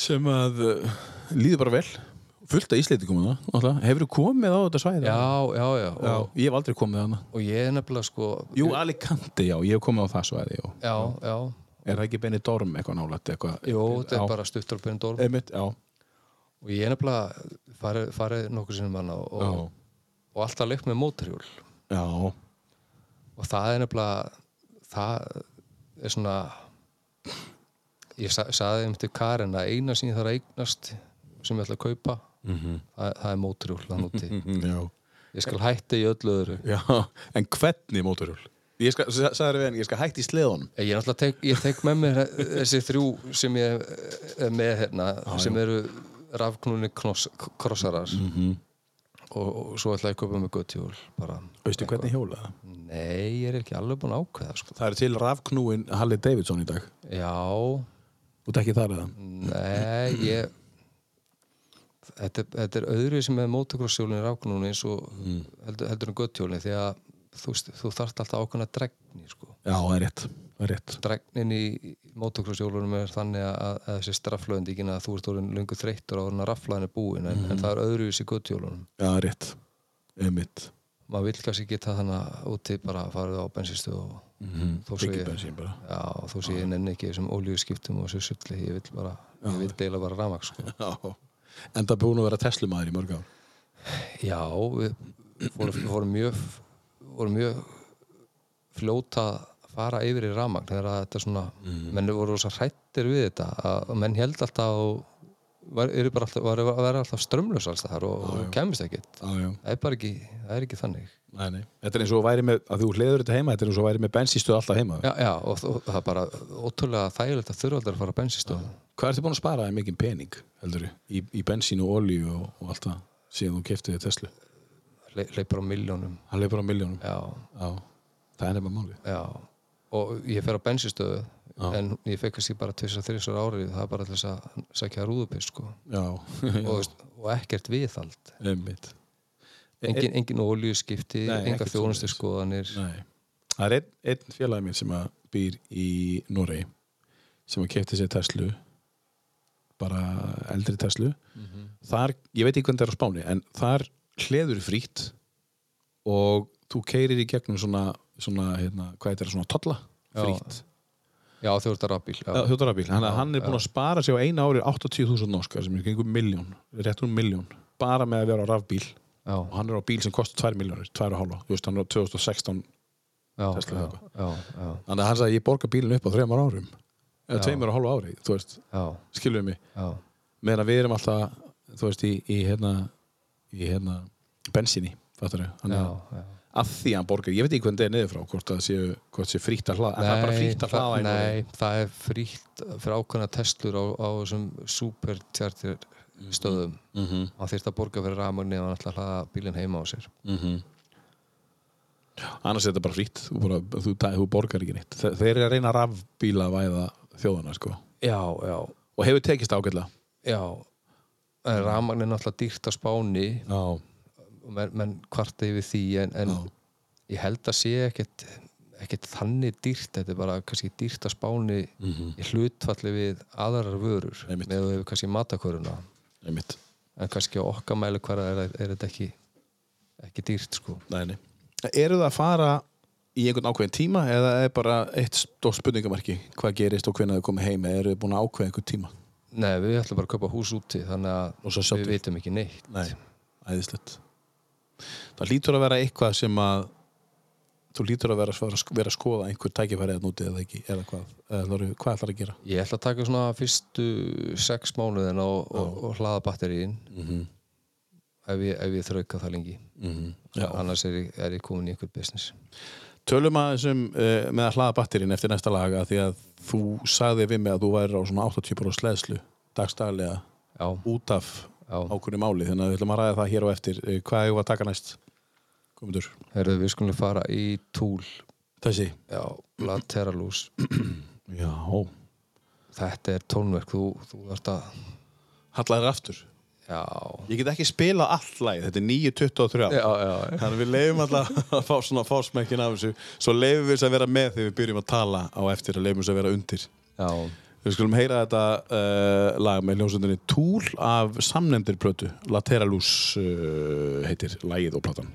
sem að uh, líður bara vel. Fullt af íslendingum það hefur þú komið á þetta svæði? já, já, já, Já, og, ég hef aldrei komið á hana og ég er nefnilega sko Jú, Alicante, já, ég hef komið á það svæði já. já, já, Er það ekki Benny Dorm eitthvað nálægt eitthvað? jú, þetta er bara stuttur dórm Einmitt, já, og ég er nefnilega farið, farið nokkuð sinnum hana og, og, alltaf leikt með mótorhjól. Já, og það er nefnilega það er svona ég sa, saði um til Karen að eina sem ég þarf að eignast sem ég ætla að kaupa það, það er mótorhjól það núti Mhm, já. ég skal hætta í öllu öðru Já, en hvernig mótorhjól? Ég skal, sa- sagði við henni, ég skal hægt í sleðunum ég náttúrulega tek, ég tek með mér þessi þrjú sem ég er með hérna sem eru rafknúni kross, krossarar Mhm. og, og svo ætla ég að kaupa með göttjól bara Veistu hvernig hjóla það? nei, ég er ekki alveg búin að ákveða sko. Það er til rafknúin Halli Davidson í dag já, Þú tekki þar eða? Nei, ég Þetta, þetta er öðru sem með motocross-hjólinn rafknúni eins og Mm. heldur, heldur en göttjólinn því að þú, þú þarft alltaf ákveðna dregni sko. Já, það er rétt, rétt dregnin í motocross-hjólunum er þannig að, að þessi strafflöðendíkin að þú ert orðin lungu þreyttur á orðin að raflaðin er búin en, Mhm. en það er öðru í göttjólunum Já, það er rétt, einmitt maður vill kannski geta þannig úti bara að fara á bensistu og þó svo Byggir ég bensín bara. Já, þó sé ég nenni ekki þessum ólíuskiptum og þessu sulli, ég vil bara ég vil deila bara rafmagn sko. Já, en það búin að vera Tesla-maður í mörg ár. Já, við vorum, vorum mjög vorum mjög fljóta að fara yfir í rafmagn þegar að þetta svona, menn voru svo hrættir við þetta að menn held alltaf og var, eru bara alltaf, var að vera alltaf strömlaus alls það og, og kemist ekkert. Já, já, það er bara ekki, það er ekki þannig nei, nei. Þetta er eins og væri með, að þú hliður þetta heima Þetta er eins og væri með bensístöð alltaf heima. Já, já, og, og það er bara ótrúlega þægilegt að þurfa aldrei að fara á bensinstöðu Hvað ertu búin að spara mikið pening, heldur í, í bensín og olíu og, og allt það síðan þú keftið þér Tesla? Le, leipur á miljónum Það leifur á miljónum já, Já, það er nefnilega málið. Já. Og ég fer á bensinstöðu en ég fekk kannski bara tvis að þrjusar árið það er bara þess að sækja rúðupiss sko. Já, og, og ekkert viðhald. Einmitt engin, engin olíuskipti, Nei, enga þjónustu skoðanir Nei. Það er einn, einn félagi minn sem að býr í Noregi sem að kefti sér Tesla bara eldri Tesla. Þar, ég veit ekki hvernig það er á Spáni en þar hleður frítt og þú keirir í gegnum svona, svona hérna, hvað þetta er, svona tolla Já. frítt. Já þú ert að þjóttarabíl, hann, er búin að spara sig á eina ári 80.000 norskar sem er kringum miljón, rétt um miljón bara með að vera á rafbíl Já, og hann er á bíl sem kostar 2 miljónir, 2,5 þú veist, hann er á 2016 já, Tesla þannig að hann sagði ég borga bílinn upp á þreymar árum eða Já. tveimur og hálfu ári, þú veist, skilum mig? Meðan við erum alltaf, þú veist, í, í hérna, í hérna bensíni, fattar þau, hann já, já. að því hann borgar, ég veit ekki hvernig það er niður frá hvort það séu, hvort sé frítt að hlaða en það er bara frítt að hlaða. Nei, það er frítt fyrir ákveðna testlur á, á þessum supertjartir stöðum. Mhm, hann þyrft að borga fyrir rafmagni og hann ætla að hlaða bílinn heima á sér. Mhm. annars er þetta bara frítt. Þú, þú, þú borgar ekki Þe- þeir eru að reyna að rafbíla að væða þjóðana sko. Já, já, og hefur tekist ágætlega. Já. Rafmagn er náttúrulega dýrt á spáni. Menn, menn kvarta yfir því en, en ég held að sé ekkert ekkert þannig dýrt, þetta er bara kannski dýrt á spáni í hlutfalli við aðrar vörur Mhm. Einmitt. með að við kannski mataköruna einmitt en kannski á okkar mælu hvar er, er þetta ekki ekki dýrt sko Nei, nei. Eru það að fara í einhvern ákveðin tíma eða er bara eitt stór spurningamarki hvað gerist og hvernig þau komið heim eða eru þið búin að ákveða einhvern tíma? Nei, við ætlum bara að kaupa hús úti þannig Og svo að sjá við til. vitum ekki neitt Nei, æðislegt. Það lítur að vera eitthvað sem að þú lítur að vera, vera að skoða einhver tækifæri eða núti eða ekki eða hvað, eða hvað ætlar að gera? Ég ætla að taka svona fyrstu sex mánuðin og, og, og hlaða batteríin. Mm -hmm. ef ég, ég þrauka það lengi. Já. annars er ég, er ég komin í einhver business. Tölum að þessum uh, með að hlaða batterinn eftir næsta laga því að þú sagði við mig að þú væri á svona 80 og sleðslu dagstæðlega Já, út af ákveðinu máli þannig að við ætlum að ræða það hér og eftir. Eh, hvað hefur að taka næst? Komundur herðu við skulum fara í túl. Þessi? Já, Lateralus Já. Þetta er tónverk, þú, þú þarft að Hallaðir aftur? Já, Ég get ekki spila allt lagið, þetta er 9.23 já, já, Þannig við leifum alltaf að fá svona fásmekkin af þessu. Svo leifum við þess að vera með þegar við byrjum að tala á eftir að leifum þess að vera undir. Já, Við skulum heyra þetta uh, lag með hljómsveitinni Tool af samnefndir plötu Lateralus uh, heitir lagið og platan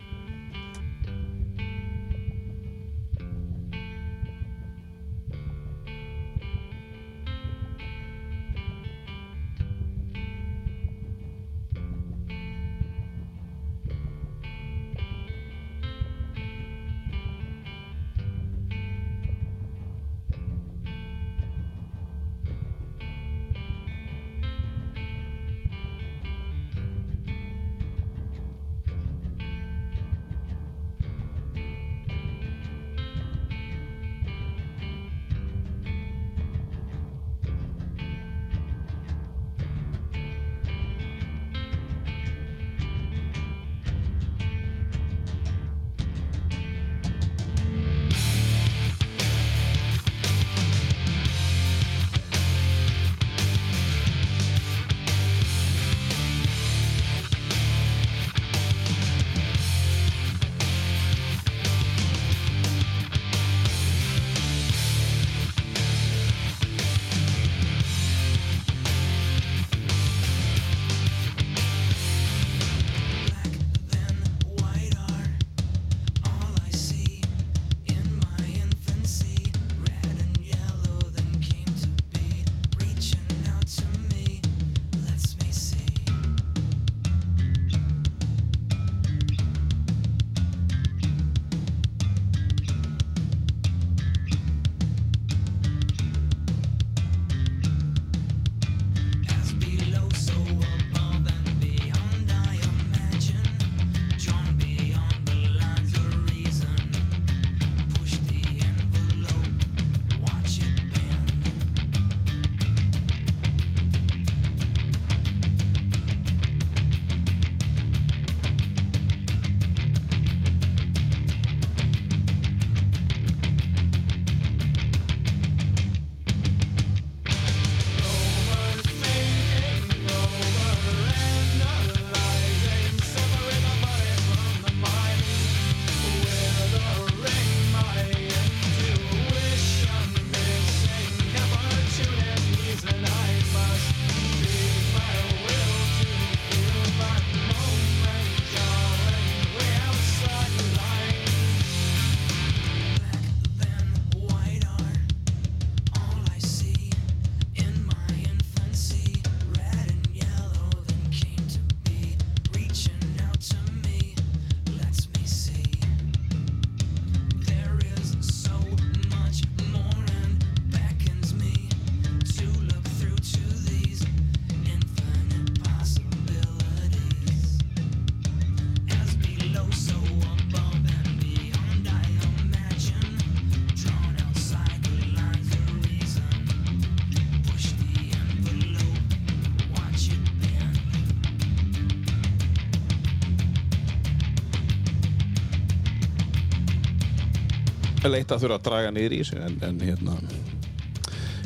leitt að þurfa að draga niður í þessu en, en hérna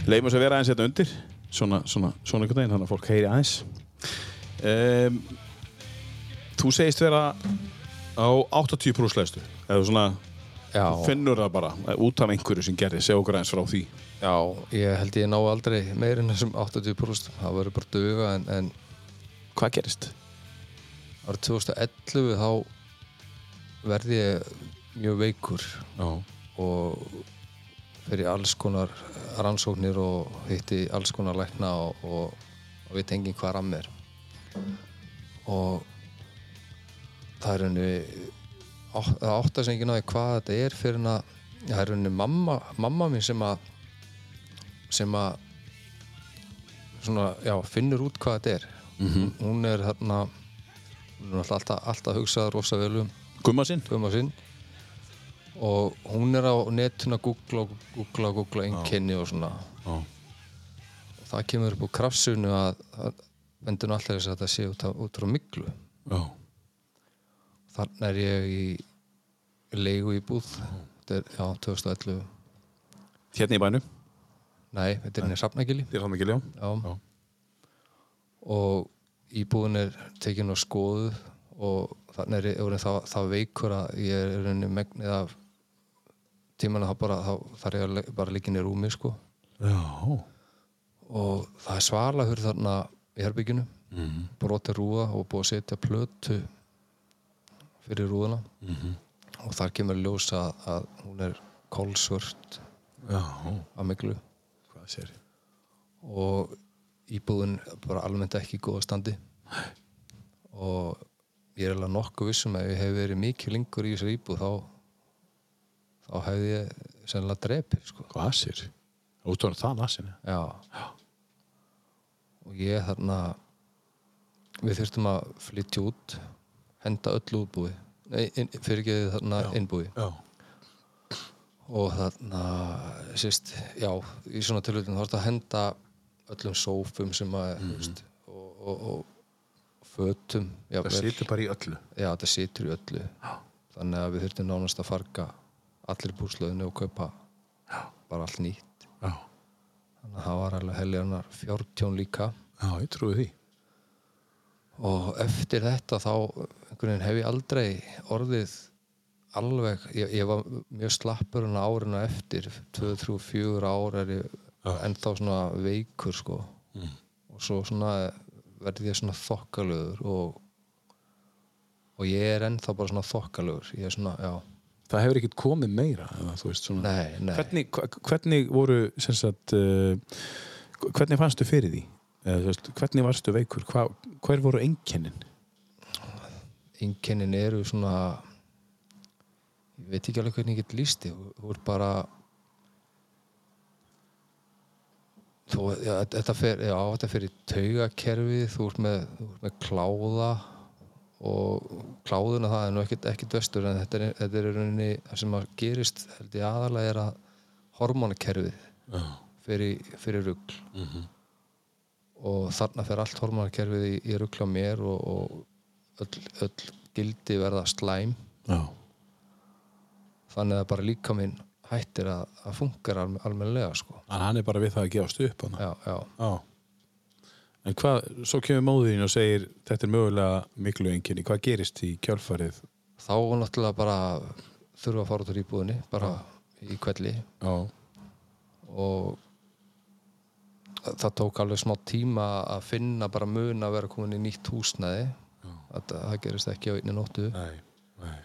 leiðum þess að vera aðeins hérna undir. Svona, svona, svona einhvern veginn, þannig að fólk heyri aðeins. Um, Þú segist vera á 80 brúsleðstu eða svona Já, finnur það bara eh, út af einhverju sem gerði, segja okkur aðeins frá því. Já, ég held ég ná aldrei meir en þessum 80% það verður bara duga en, en Hvað gerist? árið 2011 þá verði ég mjög veikur. Já, og fyrir alls konar rannsóknir og hitti alls konar lækna og, og, og við tengið hvað er að mér. Og það er henni það átt að segja ekki náði hvað þetta er fyrir en að það er henni mamma, mamma mín sem að sem að svona, já, finnur út hvað þetta er. Hún, hún er þarna hún er alltaf, alltaf að hugsa rosa vel um Gumma sinn? Og hún er á netun að googla og googla og googla einkenni og svona. Já, og það kemur upp úr krafsunu að, að bendur nú alltaf þess að þetta sé út, af- út frá miklu já, þannig er ég í leigu í búð. Þetta er, já, 2011 hérna í bænum? Nei, þetta er henni Hrafnagili. Þér hann ekki ljá já. Já. og íbúðin er tekin og skoðuð og þannig er ég það, það veikur að ég er megnið af tímann þá bara þá þarf ég bara líka inn í rúmi sko. Já. og það er svalahur þarna í herbygginu mm. broti rúða og búið að setja plötu fyrir rúðuna. Mhm. og þar kemur ljósa að, hún er kólsvört að miklu og íbúðin bara almennt ekki í góða standi. Og ég er alveg nokkuð vissum að ef ég hef verið mikið lengur í þessari íbúð þá þá hefði ég sennilega drepið sko. Hvað sér? Út á það lasinu. já. og ég þarna við þurftum að flytja út henda öllu útbúi fyrir ekki þarna innbúi Já. og þarna sérst, já, í svona tilhjóðin þá þetta að henda öllum sófum sem að mm veist, og, og, og fötum Það situr bara í öllu. já, þetta situr í öllu þannig að við þurftum nánast að farga allir búslöðinu og kaupa bara allt nýtt. Já. þannig að það var alveg helgarnar fjártjón líka. Já, ég trúi því. og eftir þetta þá hef ég aldrei orðið alveg, ég, ég var mjög slappur en árinu eftir 2, 3, 4 ár er ég ennþá svona veikur sko. Og svo svona verði ég svona þokkalögur og og ég er ennþá bara svona þokkalögur ég er svona, já, Það hefur ekkert komið meira, eða, veist svona. nei, nei Hvernig, hvernig voru, sagt, uh, hvernig fannstu fyrir því? Eða, veist, hvernig varstu veikur? Hva, hver voru einkennin? einkennin eru svona ég veit ekki alveg hvernig ég get líst því þú ert bara þú, já, þetta í taugakerfið þú ert með, með kláða og kláðuna það er nú ekkit vestur en þetta er, þetta er rauninni það sem að gerist held ég aðalega er að hormonakerfið Já. fyrir, fyrir rugl og þarna fer allt hormonakerfið í, í rugl á mér og, og öll, öll gildi verða slæm Já. þannig að bara líka minn hættir að, að funkar almen, almennilega sko. En hann er bara við það að gefast upp já, já, Já. En hvað, svo kemur móðurinn og segir þetta er mögulega miklu einkenni. Hvað gerist í kjálfarið? þá náttúrulega bara þurfa að fara út úr íbúðinni bara í kvelli Já. og það tók alveg smá tíma að finna bara mun að vera komin í nýtt húsnæði það, það gerist ekki á einni nóttu Nei. Nei.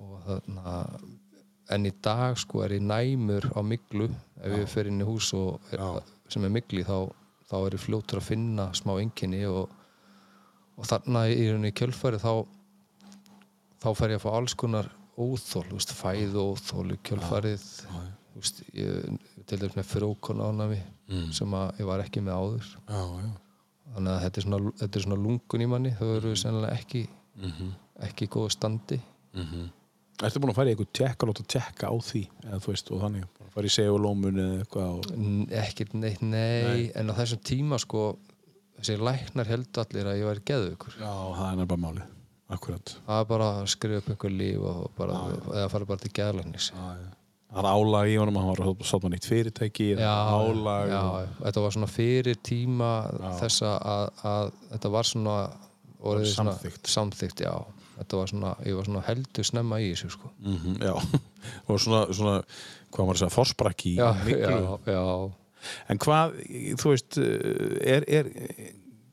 og þarna en í dag sko er ég næmur á miglu ef ég fer inn í hús og er, sem er migli þá, þá er ég fljótur að finna smá enginni og, og þarna í rauninni kjölfæri þá þá fer ég að fá alls konar óþól, veist, fæðu óþól í kjölfarið. Þú veist, ég, til dæmis með frókon ánami mm. sem að ég var ekki með áður. Já, já. þannig að þetta er svona, þetta er svona lungun í manni þau eru sennilega ekki Mhm. ekki í góðu standi. Ertu búin að fara í eitthvað tjekka, láta tjekka á því eða þú veist, og þannig, bara í segulómun eða eitthvað ekkert neitt, nei, en á þessum tíma sko, þessi læknar heldur allir að ég væri geðugur Já, það er nefnilega málið, akkurat. Það er bara að skrifa upp einhver líf bara, eða fara bara til geðlæknis. Já, Það er álag í honum, hann var að sátt nýtt fyrirtæki já, álag já, og... þetta var svona fyrir tíma þessa að, að þetta var svona Samþykkt. samþykkt, já. Þetta var svona, ég var svona heldur snemma í þessu sko. Mm Já, og svona, svona hvað maður að segja, forsprakki í já, já, já, En hvað, þú veist, er, er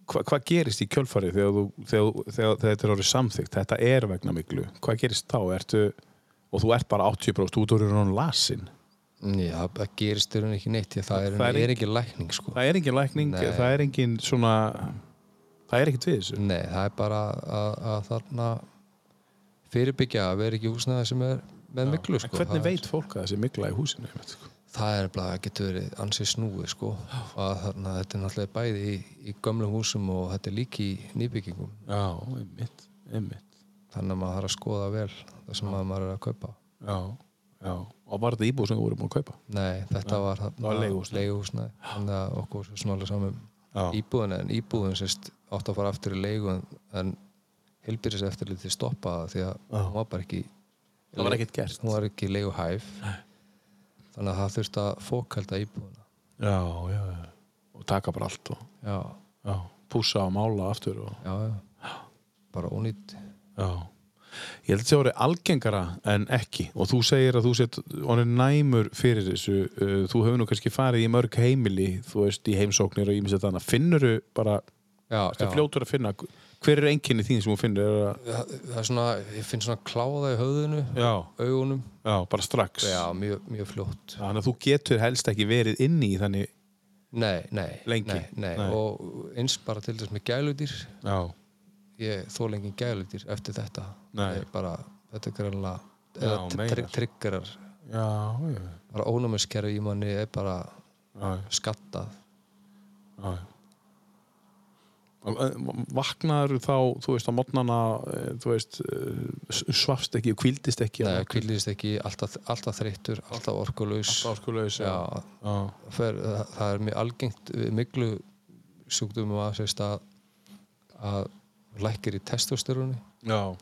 hvað, hvað gerist í kjölfarið þegar, þú, þegar, þegar, þetta er orðið samþykkt? Þetta er vegna miklu, hvað gerist þá? Ertu, og þú ert bara 80% út úr hún lasin? Já, það gerist þér ekki neitt það er, Það er er, ekki lækning sko. það er engin lækning, Nei. það er engin svona það er ekkert við þessu. Nei, það er bara að, að þarna fyrirbyggja að vera ekki í húsnæði sem er með miklu sko. hvernig það, veit fólk að þessi mikla í húsinu sko? það er bara að getur verið ansið snúið sko. að þarna, þetta er náttúrulega bæði í, í gömlum húsum og þetta er líki í nýbyggingum Já, einmitt, einmitt þannig að maður þarf að skoða vel það sem að maður er að kaupa Já, já, og var þetta íbúð sem þú voru búin að kaupa? Nei, þetta var þarna var leiguhúsnæði. leiguhúsnæði þannig að okkur snálega saman Já. íbúðin en íbúðin sérst átt að fara aftur í leigu en, en heilbyrðis eftirliti stoppaða því að Já. hún var bara ekki Það var ekkert gert. hún var ekki leigu hæf þannig að það þurfti að fókalda íbúðina. Já, já, já. Og taka bara allt og já, já, pússa og mála aftur og já, bara ónýtt. Já. Ég held að það voru algengara en ekki. Og þú segir að þú sett honum næmur fyrir þessu. Uh, þú hefur nú kannski farið í mörg heimili þú veist í heimsóknir og ímest þannig finnur þú bara, já, þú fljótur að finna hver er einkenni þín sem þú finnur er að, Það, það er svona, ég finn svona kláða í höfðinu já, augunum, já, bara strax já, mjög, mjög fljótt þannig að þú getur helst ekki verið inni í þannig Nei, nei, Lengi? nei, nei. Nei. og eins bara til þess með gæludýr já, ég þó lengi gæludýr eftir þetta Nei. Bara, þetta er greinlega Já, eða meinar. tr triggerar já, já, bara ónumiskerfi í manni er bara já, skattað já. Vaknaður þá, þú veist, á mótnana þú veist, eh, svafst ekki kvildist ekki Nei, kvildist ekki, alltaf, alltaf þreyttur alltaf orkulaus. Áskulegs, Já, já. fer, það, það er mjög algengt miklu sjúkdumum að sérst að að lækkir í testosteroni. Já,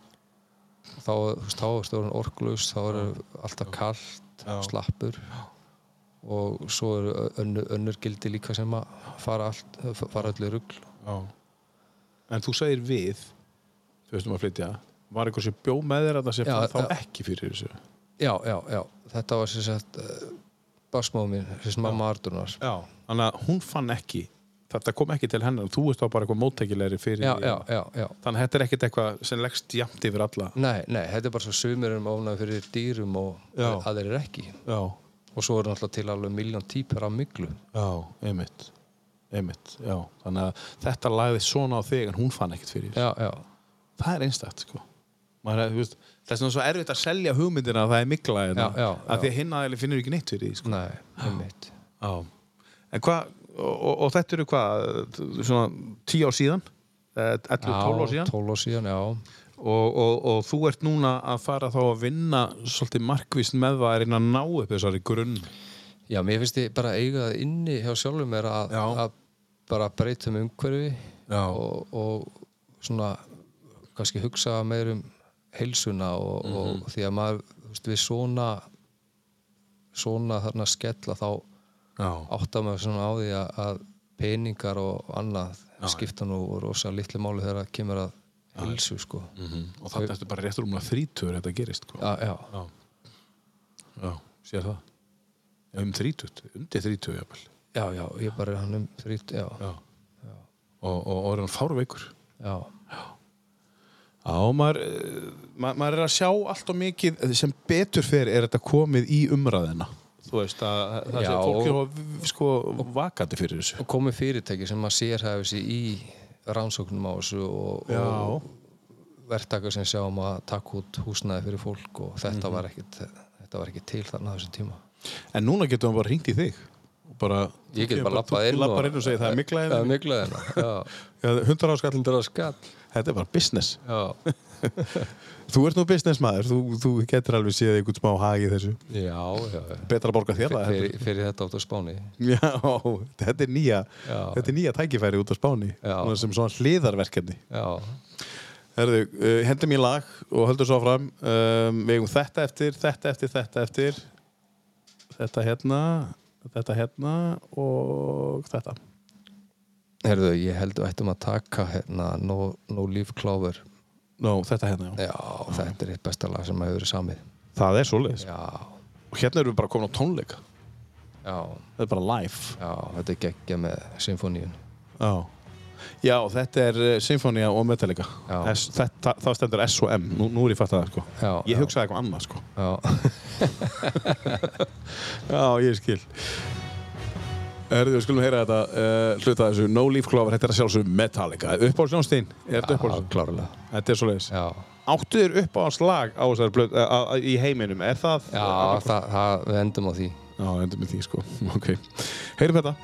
þá, þú veist, þá er stjórn orkulaus þá er alltaf kallt, Já. slappur og svo eru önnur, önnur gildi líka sem að fara, allt, fara allir rugl. Já. En þú segir við, þú veist um að flytja, var eitthvað sem bjó með þér að það sé Já, þá já. ekki fyrir þessu? já, já, já, þetta var sem sagt uh, basmáð mín, sem mamma Ardunar Já. Þannig að hún fann ekki, þetta kom ekki til hennar, þú veist þá bara eitthvað móttækilegri fyrir já, já, já, já Þannig að þetta er ekkit eitthvað sem leggst jafnt yfir alla. Nei, nei, þetta er bara svo sumir um ofnað fyrir dýrum og Já. aðeir ekki Já, og svo er náttúrulega til alveg miljón típur af myglu já, einmitt. Einmitt, já. Þannig að þetta lagði svona á þig en hún fann ekkit fyrir. Já, já, Það er einstakt, sko. Er, það er svona svo erfitt að selja hugmyndina að það er mikla hérna. Já, já, Að því að hinn aðeins finnur ekki neitt fyrir því, sko. nei, einmitt Já. En hvað, og, og, og þetta eru hvað, svona tíu ár síðan, eh, 11-12 ár síðan 12 ár síðan, já og, og, og þú ert núna að fara þá að vinna svolítið markvist með það að reyna að ná upp þessari grunn. Já, mér finnst ég bara eiga það inni hjá sjálfum mér að bara breyta um umhverfi Já. og, og svona kannski hugsa meir um heilsuna og, Mhm. og því að maður veist, við svona svona þarna skella þá Já. áttar maður svona á því að, að peningar og annað skipta nú rosa litlu máli þegar það kemur að heilsu sko Mm Og þetta ertu bara réttur um að þrítur þetta gerist. Sko. já, já, Já. Já, sér það. Um þrítut, undir þrítut, jáfnvel. Já, já, ég bara hann um þrít, já, Já. Og, og, og er hann fárveikur. já, Já, maður, eh, ma maður er að sjá allt og mikið sem betur fyrir er þetta komið í umræðina. Þú veist að það sé Já, fólk er að sko vakandi fyrir þessu. og komið fyrirtæki sem maður sér hafi sig í rannsóknum á þessu og, Já. og verktakar sem sjá um að taka út húsnæði fyrir fólk og þetta Mhm. var ekkit þetta var ekki til þarna á þessum tíma En núna getur hann bara hringt í þig. Og Bara, ég get bara lappað inn inn og segir það er miklaðið. það er miklaðina, já, Ja, 100 áskall. þetta er skall Þetta er bara business. já, Þú ert nú business maður. Þú, þú getur alveg séð einhvern smá hagi þessu. já, já Betra að borga þér fyrir, fyrir þetta át á Spáni Já, þetta er nýja, Já. þetta er nýja tækifæri út á Spáni. Já. Sem svona hliðarverkefni. já, Herðu, uh, hendum í lag og höldum svo fram um, við eigum þetta eftir, þetta eftir, þetta eftir þetta hérna þetta hérna og þetta. Herðu, ég held að ættum að taka hérna No, no Leaf Clover. Nó, þetta hérna, já. já, þetta er eitt besta lag sem hefur verið samið. Það er svoleiðis. Já, og hérna erum við bara komin á tónleika. Já, þetta er bara live. Já, þetta er geggja með symfóníun Já, já þetta er uh, Sinfonia og Metallica. S, þetta, það stendur S og M, nú, nú er ég fatt að það sko. Já, ég hugsaði eitthvað annað sko. já, Já, ég skil. Erðu, við skulum heyra þetta uh, hluta þessu. No Leaf Clover, þetta er að sjálfsögum Metallica. Upp á sjónstíðin, er þetta upp á já, klárlega. Þetta er svoleiðis. Já, Áttu þér upp á á þessari blöð, uh, í heiminum, er það? já það, það, við endum á því. Já, endur með því sko. Ok, heyrum þetta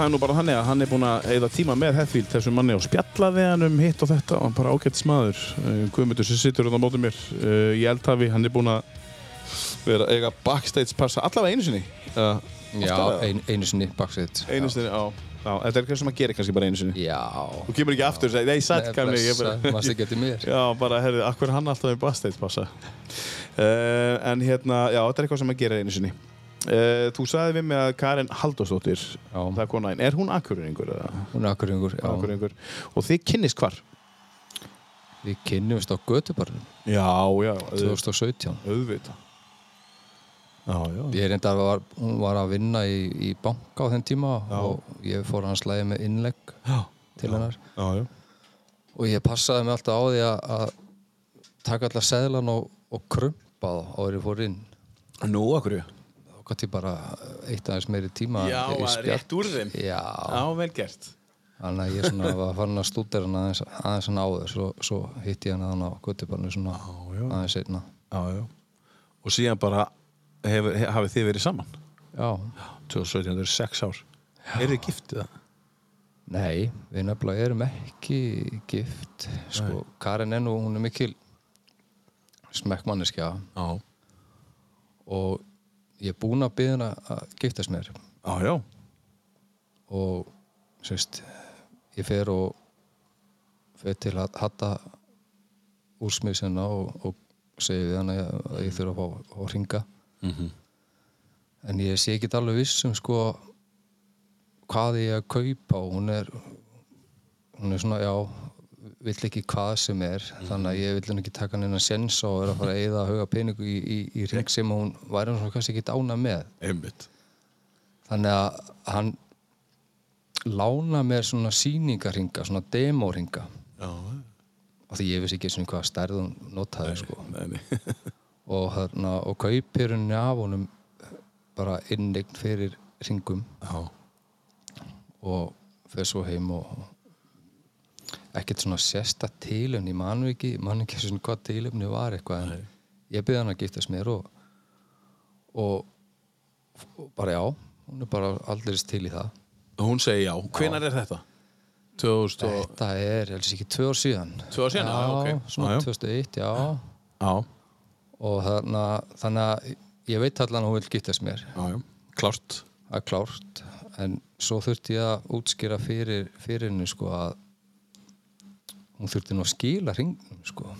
það er nú bara þannig að hann er búinn að eigða tíma með Hetfield þessum manni og spjalla við hann um hitt og þetta og hann bara ágætt smaður Guðmundur sem situr hérna á móti mér uh, í eldhafi, hann er búinn að vera að eiga backstage passa allavega einu sinni. Uh, Já, ein, einu sinni baksveit einu sinni, já, já Þetta er eitthvað sem að gera kannski bara einu sinni. Já. Þú kemur ekki aftur og segir, nei, sætt gamli ég bara- Mast ekki eftir mér. Já, bara, herrið, akkur er hann alltaf í backstage passa uh, En hérna, já, þetta er eitthvað sem að gera einu sinni uh, Þú sagði við mig að Karin Halldórsdóttir Já. það er konaðinn, er hún akkuringur? Hún er akkuringur, já Akureyringur. Og þið kynnist hvar? Við kynnumst á Götubarnum Já, já, 2017 auðvitað. Já, já. Ég reyndar var, hún var að vinna í, í banka á þenn tíma Já. og ég fór hans lægi með innlegg Já, til hennar já, já. og ég passaði mig alltaf á því að, að taka allar seðlan og, og krumpa þá áður en ég fór inn Nú, akkur gæti ég bara eitt aðeins meiri tíma Já, rétt úr þeim. Já, Já, vel gert. þannig að ég svona var farin að stúdera hann aðeins, aðeins hann áður svo, svo hitti ég hann að hann á Götubarnu svona já. aðeins einna Já, já. Og síðan bara hefur, hef, hafið þið verið saman? Já, 2017, það eru sex ár. Er þið giftið það? Nei, við nefnilega erum ekki gift sko, Karin nú, hún er mikil smekkmanneskja Já. og ég er búinn að byggja hana að giftast mér Já, já. og sérst, ég fer og fer til að hatta úrsmiðsina og, og við hana að ég þurfa að að ringa Mhm. en ég sé ekki alveg viss um sko hvað ég að kaupa og hún er hún er svona, já vill ekki hvað sem er þannig að ég vill hann ekki taka hann inn að sensa og er að fara að eyða að huga peningu í, í, í ring sem hún væri hann kannski ekki dána með Einmitt. þannig að hann lána mér svona sýningarringa, svona demoringa og því ég vissi ekki svona hvað stærð hún notaði sko. nei, nei. og, þarna, og kaupir henni af honum bara innegn fyrir ringum Já. og fer svo heim og ekkert svona sérsta tilöfni, ég man nú ekki man ekki svona hvað tilöfni var eitthvað en ég byrði hann að giftast mér og, og, og bara já hún er bara aldrei til í það hún segi já. Hvenær er þetta? 2000 og... Þetta er, helst ekki, tvö ár síðan Tvö ár síðan, já, ok. svona Já, já. 2001, já Já. og þannig að, ég veit allan að hún vil giftast mér Já, já. Klárt. það er klárt en svo þurfti ég að útskýra fyrir, fyrir henni sko að hún þurfti nú að skila hringnum sko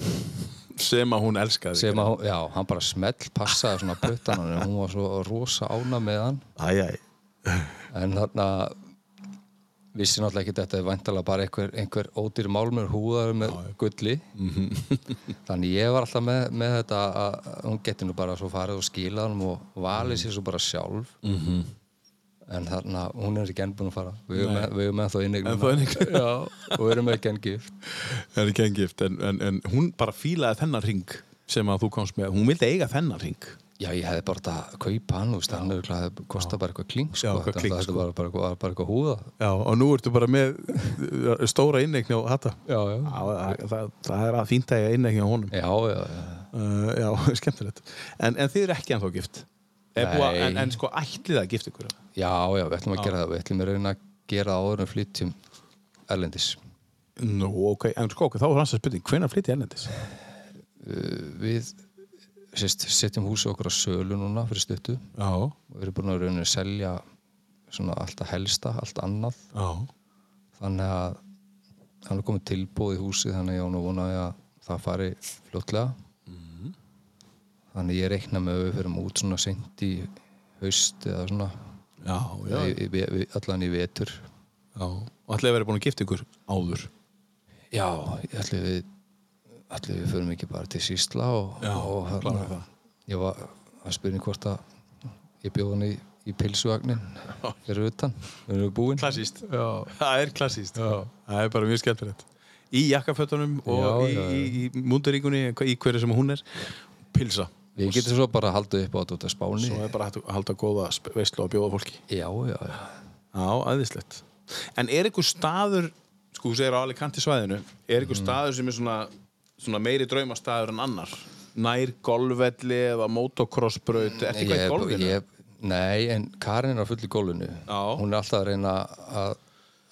Sem að hún elskaði. sem að, hún- já, hann bara smell passaði svona puttan hann hún var svo rosa ána með hann Æ, æ. en þarna vissi náttúrulega ekki þetta er væntalega bara einhver, einhver ódýr málmur húðar með gulli þannig ég var alltaf með, með þetta að hún geti nú bara svo farið og skila hann og valið sér svo bara sjálf -hmm. En þarna hún er ekki enn búin að fara við erum innegnum Ennþá inneign. já, og við erum ekki enn gift Það er ekki engift, en, en, en hún bara fílaði þennan ring sem að þú komst með. Hún vildi eiga þennan ring. já, ég hefði bara þetta að kaupa hann hann hefði hefði kostað bara eitthvað kling sko. Já, eitthvað kling, sko. var bara, bara, bara eitthvað húða Já, og nú ertu bara með uh, stóra innegni á hata. já, já, Já, það, það, það er að fínt að eiga innegni á honum. já, já, já. Uh, já, skemmtilegt. En, en þið eru ekki ennþá gift? Nei. En, en sko ætlið að gift ykkur? Já, já, við ætlum að gera það. Við ætlum að reyna að gera áður en flytjum erlendis. Nú, ok, en sko, þá er hans að spurning, hvenær flytti ennendis? Uh, Við sérst, setjum húsið okkur á sölu núna fyrir stuttu Já, og við erum búin að reyna að selja svona allt að helsta, allt annað. já, Þannig að hann er komið tilbúið í húsið þannig að ég á nú vonaði að það fari fljótlega. Þannig að ég reikna með að við fyrir út svona sent í haust eða svona já, já, í, í, í, allan í vetur. já. Og ætlið að vera búin að gift ykkur áður? Já, ætli við ætli við förum ekki bara til Sísla og, og það. ég var að spyrja hvort að ég bjóð hann í, í pilsuvagnin fyrir utan, við erum búin Klassíst. Það er klassíst. Það er bara mjög skemmtilegt. Í jakkafötunum og Já, í, í, í múndaríkunni, í hverju sem hún er. Pilsa. Við getum svo bara haldið upp á þetta út af spáni Svo er bara að halda góða veislu og bjóða fólki. Já, já, já Já, aðeinslegt. En er einhver staður, sko þú segir á Alicante svæðinu, er einhver staður sem er svona, svona meiri draumastaður en annar? Nær golfvelli eða motocrossbraut, er ég, eitthvað í golfinu? ég, Nei, en Karin er á fulli gólfinu Já. hún er alltaf að reyna að,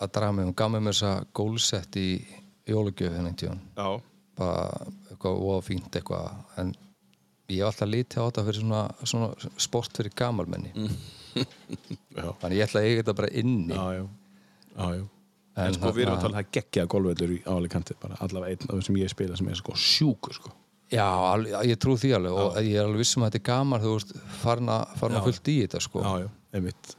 að draga mig, hún gaf mér með þessa gólsett í jólugjöf henni tíðan Já. bara eitthvað og fínt eitthvað en ég hef alltaf litið á þetta fyrir svona, svona sport fyrir gamalmenni Já. þannig ég ætla að eiga þetta bara inni Já, já. Já. En, En sko, við erum að tala það geggjaða golfvöldur í áleikanti, bara allavega einn af þeim sem ég spila sem er sko sjúkur, sko. Já, alveg, ég trú því alveg og ég er alveg vissum að þetta er gaman þú veist, farin að fullt í þetta sko. Já, já, einmitt.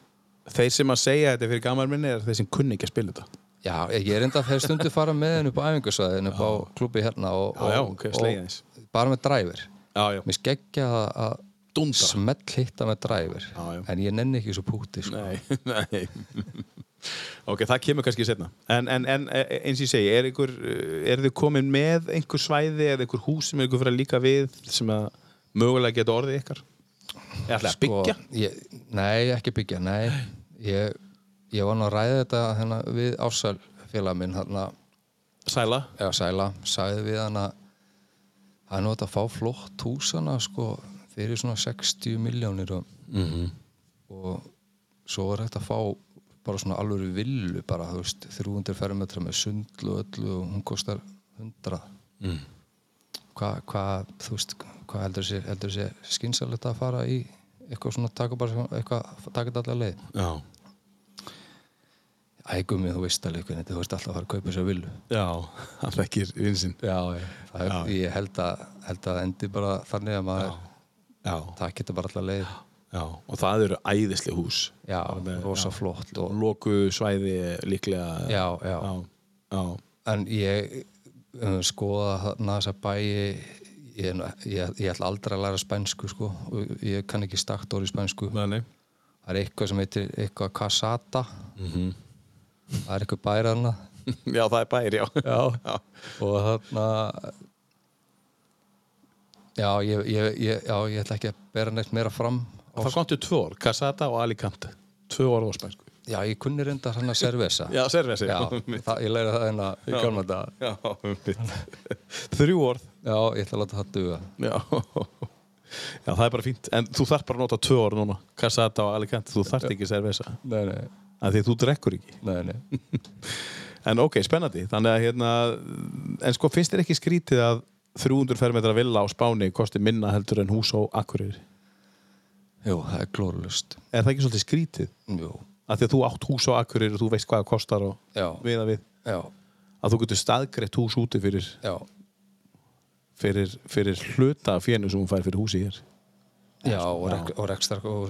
Þeir sem að segja þetta fyrir gamar minni er þeir sem kunni ekki að spila þetta. Já, ég er enda þeir stundu fara með henni upp á æfingarsvæðin upp á klubbi hérna og, Já, já, og, ok, slegið eins. og bara með dræfir. Mér skeggja að- smell hitta með dræfir Já, já. en ég nenni ekki svo púti sko. Nei, nei. ok, það kemur kannski setna. En, en, en e- eins og ég segi, er, ykkur, er þið komin með einhver svæði eða einhver hús sem er ykkur fyrir að líka við sem að mögulega geta orðið ykkar? Eða að byggja? Sko, ég, Nei, ekki byggja, nei Ég, ég var nú að ræða þetta hérna, við ásæl félag minn hérna, Sæla? eða sæla, sagði við hann að það er þetta að fá flott húsana sko, fyrir svona 60 miljónir og, Mhm. og svo er hægt að fá bara svona alvöru villu bara, þú veist, 300 fermetra með sundlu og öllu og hún kostar 100 Mm. hvað hva, þú veist, hvað heldur sér skynsalegt að fara í eitthvað svona taka bara eitthvað taka þetta allar leið Já. Æ, gummi, þú veist alveg hvernig þú veist alltaf að fara að kaupa sér villu Já, hann þekkir vinsinn. Já, ég, er, Já. ég held að, held að endi bara þannig að maður Já. það getur bara allar leið Já, og það eru æðislega hús. Já, rosa flott og, Loku svæði líklega. já, já, Já. En ég um, skoða þarna þessa bæi ég, ég, ég ætla aldrei að læra spænsku sko, ég kann ekki stakt orð í spænsku Nei, það er eitthvað sem heitir eitthvað casata Mhm. Það er eitthvað bæraðna Já, það er bæri, já. já. Já. og þarna já ég, ég, ég, já, ég ætla ekki að bera neitt meira fram á, Það komtu tvö orð, Casata og Alicante. Tvö orð á spænsku. já, ég kunni reynda hann að servesa Já, það, ég læri það hérna í gamla dag Já, mitt. Þrjú orð. já, ég ætla að láta það duga Já. Já, það er bara fínt. En þú þarf bara að nota tvö orð núna. Casata og Alicante. Þú þarft ekki servesa. nei, nei, Af því að þú drekkur ekki. nei, nei. En ok, spennandi. Þannig að hérna, en sko finnst þér ekki skrítið að 300 fermetra villa á Spáni kosti minna heldur en hús á Akureyri? jú, það er glórlust Er það ekki svolítið skrítið? jú, Af því að þú átt hús á Akureyri og þú veist hvað það kostar og já, við að við. já, Að þú getur staðgreitt hús úti fyrir, já fyrir, fyrir hluta fjönu sem hún fær fyrir húsi hér. Já, og, rek, og rekstra og Og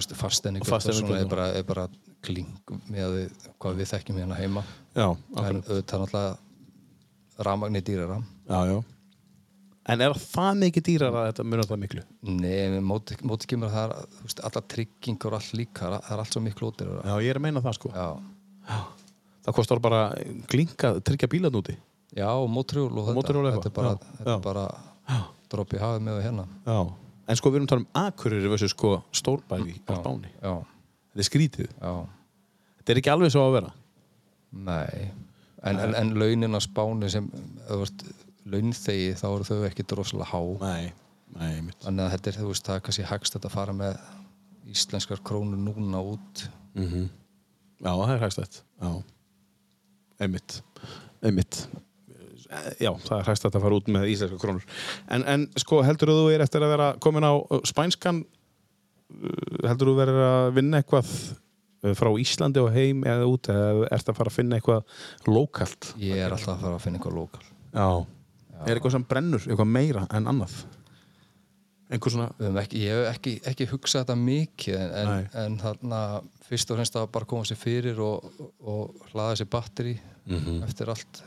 og svona er og- bara, er bara kling með hvað við þekkjum hérna heima. Já, en akkurat. auðvitað náttúrulega rafmagni dýrara. Já, já. En er það mikið dýrar að þetta munar það miklu? Nei, móti, móti kemur að það er veist, alla tryggingar og allt líka það er- það er allt svo miklu ótir Já, ég er að meina það sko. Það kostar bara glinka, tryggja bílan úti. já og mótrjól og þetta, eitthvað, þetta er bara, er bara dropp í hafið með við hérna. Já. En sko við erum að tala um Akureyri versus sko stórbæði á Spáni. Já, Þetta er skrítið. já, Þetta er ekki alveg svo að vera. nei En, en, en launin á spáni sem þú veist, launþegi þá eru þau ekki droslega há Nei, nei, mitt. Þannig að þetta er, þú veist, það er kannski hægst að fara með íslenskar krónur núna út. Mm Já, það er hægstætt. Já. Einmitt. Einmitt. Já, það er hægstætt að fara út með íslenska krónur. En, en sko, heldur þú er eftir að vera komin á uh, spænskan uh, heldur þú verið að vinna eitthvað uh, frá Íslandi og heim eða út eða ert að fara að finna eitthvað lokalt? Ég er alltaf að fara að finna eitthvað lokal. Já. Er eitthvað sem brennur, eitthvað meira en annað? Einhver svona Ekki, ég hef ekki, ekki hugsað þetta mikið en, en, þarna fyrst og fremst að bara koma sér fyrir og, og hlaða sér batteri Mhm. eftir allt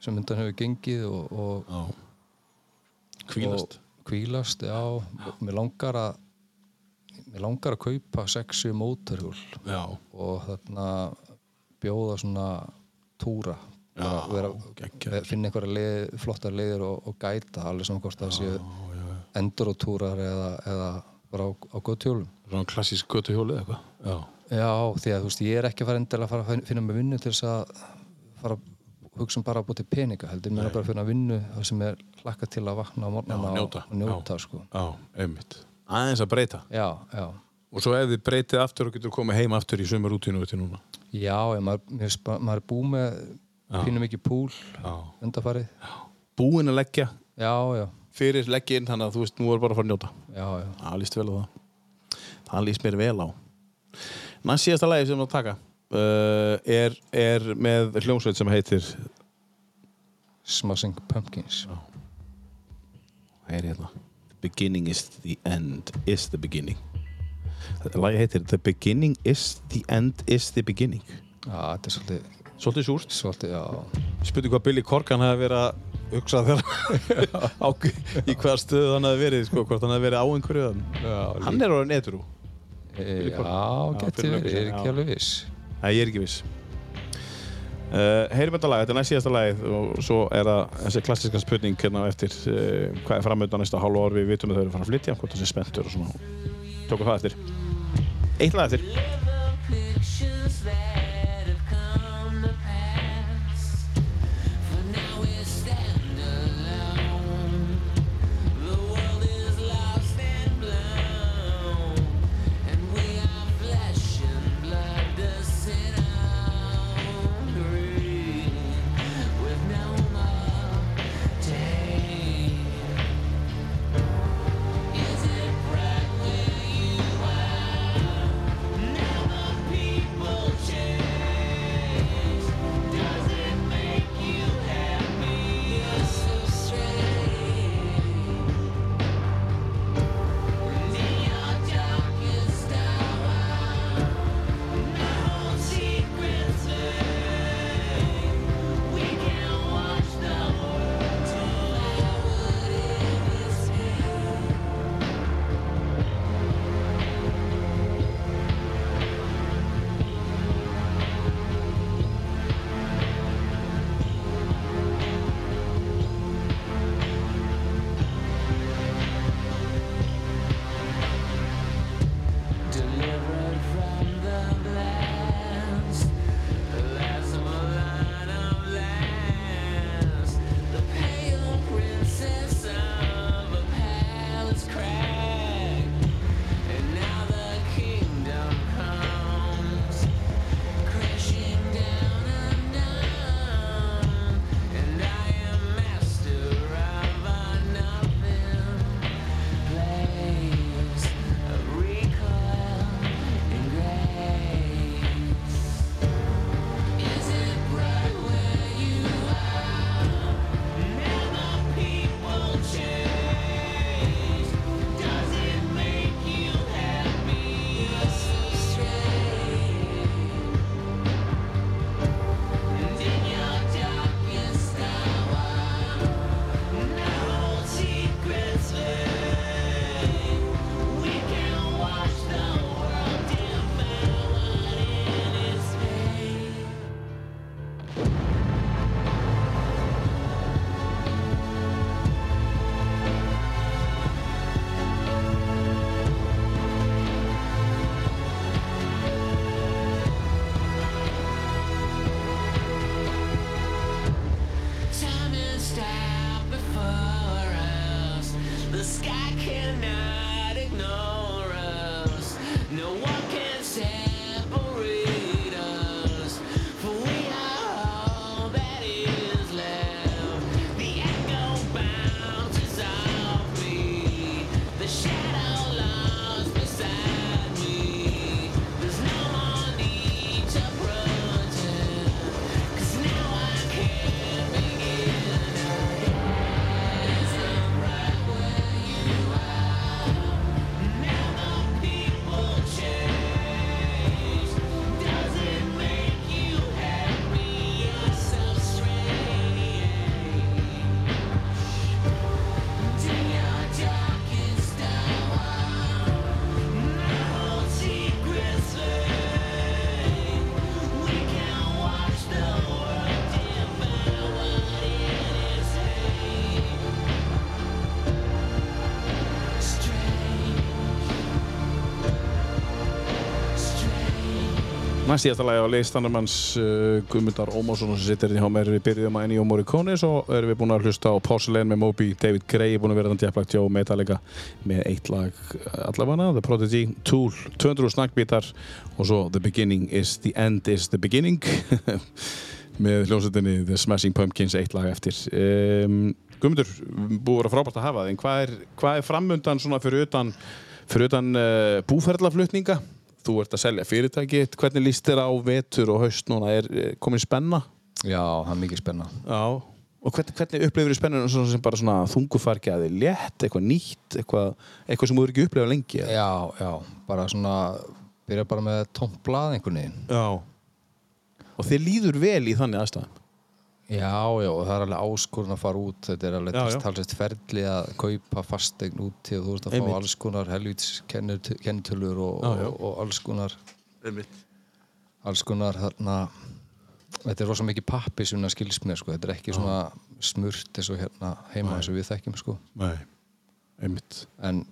sem undan hefur gengið og, og, Já. Hvílast. og hvílast, já. Mér langar að mér langar að kaupa sexu mótorhjól Já. og þarna bjóða svona túra Já, vera, vera, geggjað. finna einhverja leið, flottar leiðir og, og gæta alveg saman hvort það séu endur og túrar eða, eða bara á, á góðtjólum Svona klassísk götu hjólið eitthvað. Já. Já, því að þú veist, ég er ekki að fara endilega að fara að fin- finna mig vinnu til þess að fara að hugsa um bara að búið til peninga heldur, mér er bara að finna vinnu það sem er hlakka til að vakna á morgnana Já, njóta. og, og njóta sko. Já, einmitt. Aðeins að breyta. Já, já, og svo ef þið breytið aftur og getur komið heim aftur í sömur núna? Já, maður, bara- maður er búið með pínum mikið púl Já. undarfarið Búin að leggja? Já, já, fyrir leggin þannig að þú veist, nú er bara að fara að njóta. Já, já. Það líst vel á það. Það líst mér vel á. Næst síðasta lagi sem við að taka uh, er, er með hljómsveit sem heitir Smashing Pumpkins. Heyri hérna. The beginning is the end is the beginning. Þetta lagi heitir The beginning is the end is the beginning. Já, þetta er svolítið, Svolítið súrt. Svolítið, já. Spurðu hvað Billy Corgan hefði verið að hugsa þegar á, í hvaða stöðu hann hefði verið sko, hvort hann hefði verið á einhverju Já, hann er orðin edru e, Já, Já, löngu verið, er ekki já. alveg viss Nei, ég er ekki viss. Uh, Heyrim þetta lag, þetta er næst síðasta lagið og svo er það þessi klassiska spurning hérna eftir uh, hvað er framöndan næsta hálfu ár? Við vitum að þau eru að fara að flytja hvort það sé spenntur og svona. Tókum það eftir. Eitt lag eftir Næst í eftirlega á listanum hans uh, Guðmundar Ómarsson sem sittir hérna hjá mér. Við byrjuðum að Ennio Morricone svo erum við búin að hlusta á Porcelain með Moby David Gray er búin að vera þann djaflagt hjá Metallica með eitt lag uh, allavega The Prodigy, Tool, 200 snakkbítar og svo The Beginning is the End is the Beginning með hljómsveitinni The Smashing Pumpkins eitt lag eftir. Um, Guðmundur, búið að vera frábært að hafa þig. En hvað er, hvað er framundan svona fyrir utan, fyrir utan uh, búferðlaflutninga þú ert að selja fyrirtæki hvernig líst þér á vetur og haust núna er er komin spenna Já, það er mikið spenna Já. og hvernig, hvernig upplifir spennuna svona sem bara svona þungufargjaði létt, eitthvað nýtt eitthvað, eitthvað sem þú eru ekki upplifað lengi? Já, já, bara svona byrja bara með tómt blað einhvern veginn Já. og þið líður vel í þannig aðstæðum Já, já, og það er alveg áskorun að fara út þetta er alveg Já, já. talsett ferli að kaupa fastegn út og þú veist að Einmitt. fá alls konar helvíts kennitölur og, Já, já. og, og alls konar Einmitt. alls konar þarna þetta er rosa mikið pappi sem það skilst mér sko. þetta er ekki svona smurt eins og hérna heima eins og við þekkjum sko. Nei, einmitt en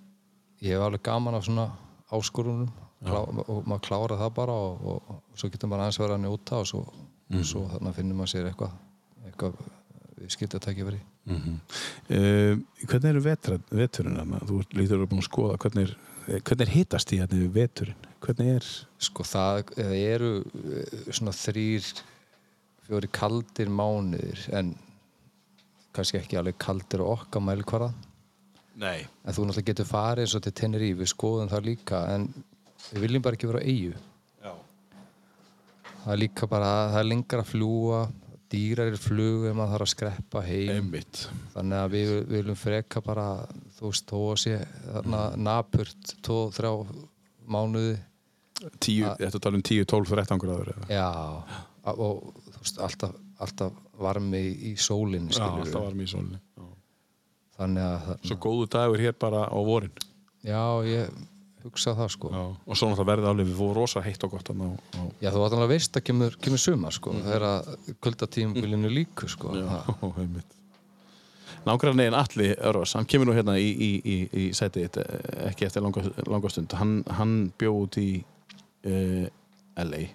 ég hef alveg gaman af svona áskorunum klá, og maður klára það bara og, og, og svo getur maður aðeins verið að njóta og svo, svo þarna finnur maður sér eitthvað við skilta að takja verið Uh, hvernig eru vetur, veturinn? Þú lítur að búin að skoða hvernig er, eh, hvernig er hitast í hérna veturinn? Hvernig er? Sko það eru eh, svona þrýr fjóri kaldir mánuðir en kannski ekki alveg kaldir og okkar mælkvara Nei. En þú náttúrulega getur farið eins og til Tenerife við skoðum það líka en við viljum bara ekki vera á eigu Já. það er líka bara, það er lengra að fljúa dýrar er flug ef maður þarf að skreppa heim. Einmitt. Þannig að við, við viljum freka bara þú veist, þó að sé þarna napurt, tvo, þrjá mánuði. Tíu, þetta tala um 10, 12, 13 gráður já, og þú veist, alltaf, alltaf varmi í, sólinni Já, alltaf var mér í sólni þannig að, þarna, Svo góðu dagur hér bara á vorin. Já, ég hugsa það sko. Já. Og svo náttúrulega verði alveg við fórum rosa heitt og gott á, á Já, þú að veist að kemur, kemur sumar sko, þegar að kuldatímabilinu líku sko. Nágrann neginn Alli Örvars, hann kemur nú hérna í, í, í, í þitt, eh, ekki eftir langa, langa stund. Hann, hann bjóð út í uh, LA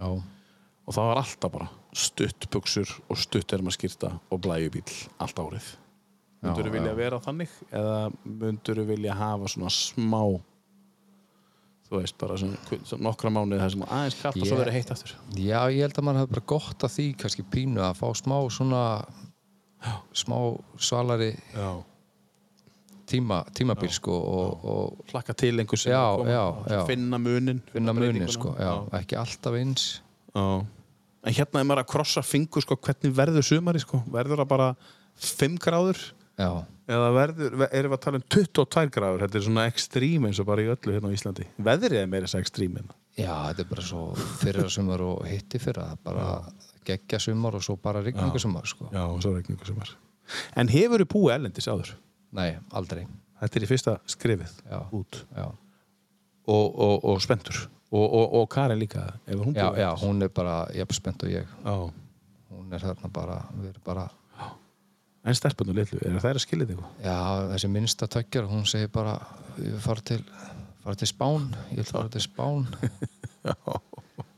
Já, og það var alltaf bara stutt buksur og stutt ermaskýrta og blæjubíl allt árið. Mundur þú vilja vera þannig eða mundur þú vilja hafa svona smá þú veist bara svona nokkra mánuði það sem aðeins kallt og svo verið heitt aftur Já, ég held að maður hefði bara gott að því kannski pínu að fá smá svona smá svalari Já. tíma, tímabil sko og, og hlakka til einhver sem Já, er að koma, já, og já. finna munin finna munin sko, já, ekki alltaf eins Já. En hérna er maður að krossa fingur sko, hvernig verður sumari sko? Verður það bara 5 gráður? Já, Eða verður, erum við að tala um 22 gráður? Þetta er svona ekstrím eins og bara í öllu hérna á Íslandi. Veðrið er meira þess að ekstrím hérna. já, þetta er bara svo fyrra sumar og hitti fyrra er bara geggja sumar og svo bara rigningu sumar sko. Já, og svo regningu sumar. En hefur þú búið ellendis áður? Nei, aldrei Þetta er í fyrsta skrifið Já. út. Já, Og, og, og spenntur. Og, og, og Karen líka. Hún já, já hún er bara jafn spennt og ég hún er þarna bara, við erum bara En stelpunum litlu, er það að skilja þig? Já, þessi minnsta tökkjar, hún segir bara ég fara til, fara til Spán ég vil fara til Spán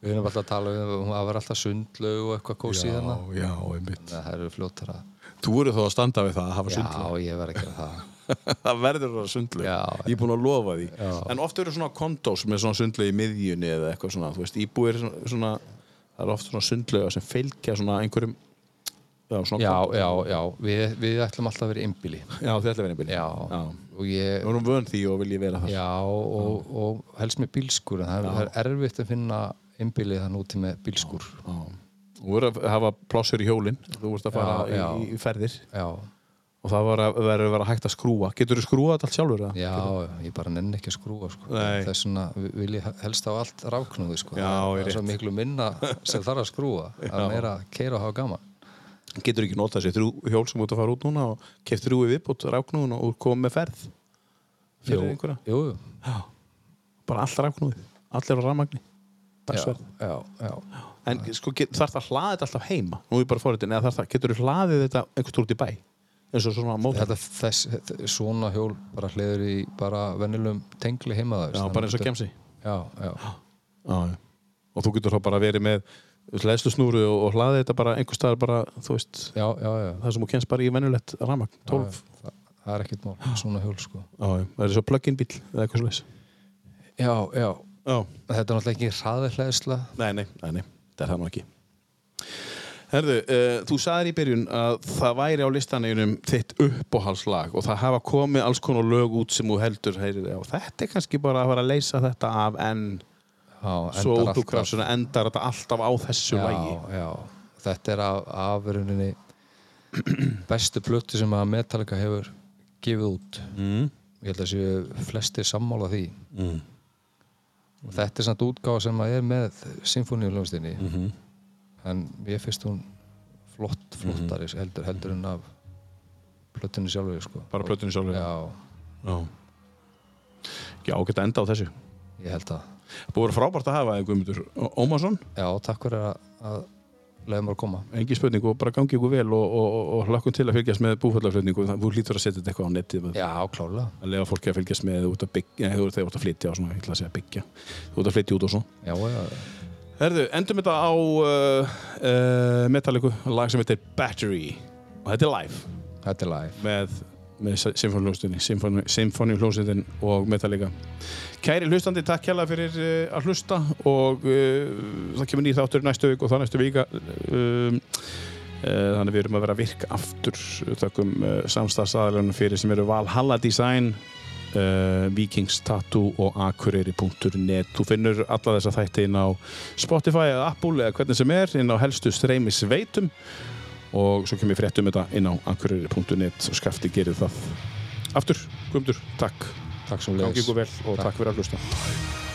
Við erum alltaf að tala um hún var alltaf sundlaug og eitthvað kósi já, einmitt. Þannig að það eru fljótar að Þú voru þá að standa við það að hafa Já, sundlu. ég verð að gera það það verður að vera sundlu. Já, Ég er búin að lofa því. Já. En oft eru svona kondós með svona sundlu í miðjunni eða eitthvað svona. Þú veist, íbúir svona, svona það er oft svona sundlu sem fylgja svona einhverjum já, svona Já, já, já, við, við ætlum alltaf að vera innbili Já, þið ætla að vera einbili. Já, Já. og ég Við erum vön því og vil ég vera það. Já, og, og helst með bílskur en það er, það er erfitt að finna innbilið þann úti með bílskur Já. Þú verður að hafa plássur í hjólinn. Þú verður að fara Já, já. Í, í ferðir. Já, Og það var að- verður að vera hægt að skrúa. Getur þú skrúað þetta allt sjálfur? Já, ég bara nenni ekki að skrúa sko. Nei. þess vegna vil ég helst á allt rafknúði sko. Já, það er svo miklu minna sem þarf að skrúa það er meira að keira og hafa gaman Getur ekki notað sér þrjú hjól sem út að fara út núna og keftir þrjú í viðbútt ráknúðun og komið með ferð fyrir einhverja? Jú, jú. Bara allt ráknúðið, allir á rafmagni já, dagsverð. já, já. En sko, get, þarf það að hlaða þetta alltaf heima nú er ég bara fórhættin, eða þarf það, getur þú hlaðið þetta einhvers tór út í bæ eins og svona mótor Þetta, þess, svona hjól bara hliður í bara venjulegum tengli heima það Já, bara eins og Já, já, Já, já. og þú getur þá bara verið með leðslusnúru og, og hlaði þetta bara einhver staðar bara, þú veist já, já, já, það sem þú kennst bara í venjulegt ramagn 12 Já, það, það er ekkert mál, svona hjól sko. Það er svo plug-in bíl eða eitthvað leys já, já, þetta er náttúrulega ekki hraðilegðsla nei, nei, nei, nei, það er það nú ekki. Herðu, uh, þú sagðir í byrjun að það væri á listaneinum þitt uppáhalslag og það hafa komið alls konar lög út sem þú heldur heyri, þetta er kannski bara að fara að leysa þetta af en já, svo endar út úr krafsuna endar þetta alltaf á þessu já, lagi já, þetta er af, af bestu plötu sem að Metallica hefur gefið út mm. ég held að séu flestir sammála því Mm. og þetta er samt útgáfa sem að er með symfóníuljónstinni Mm -hmm. en ég finnst hún flott, flottari heldur, heldur en af plötunni sjálfur sko. Bara plötunni sjálfri? já, Já, já geta enda á þessu ég held að Búið að frábært að hafa þig Guðmundur Ómarsson, já, takk fyrir að, að leiða mér að koma. Engi spurning og bara gangi ykkur vel og, og, og, og hlakkum til að fylgjast með búfallaflutningu þú hlýtur að setja þetta eitthvað á netið já, klálega, að lega fólki að fylgjast með út að byggja þú ert að flytja og svona, ég ætla að segja byggja. Þú ert að flytja út og svona. Já, já, Herðu, endum þetta á uh, uh, Metallica, lag sem heitir Battery. Og þetta er live. Þetta er live. Með, með symfónihljómsveitinni Symfóni- symfónihljómsveitin og Metallica. Kæri hlustandi, takk kjærlega fyrir uh, að hlusta og uh, það kemur nýr þáttur næstu vik og það næstu vika um, uh, þannig við erum að vera að virka aftur þakkum samstagsaðalunum fyrir sem eru Valhalla Design Vikings Tattoo og Akureyri.net þú finnur alla þessa þætti inn á Spotify eða Apple eða hvernig sem er inn á helstu streymis veitum og svo kemur fréttum þetta inn á Akureyri.net og skafti gerir það aftur, Guðmundur, takk. Takk sem Takk. takk fyrir að hlusta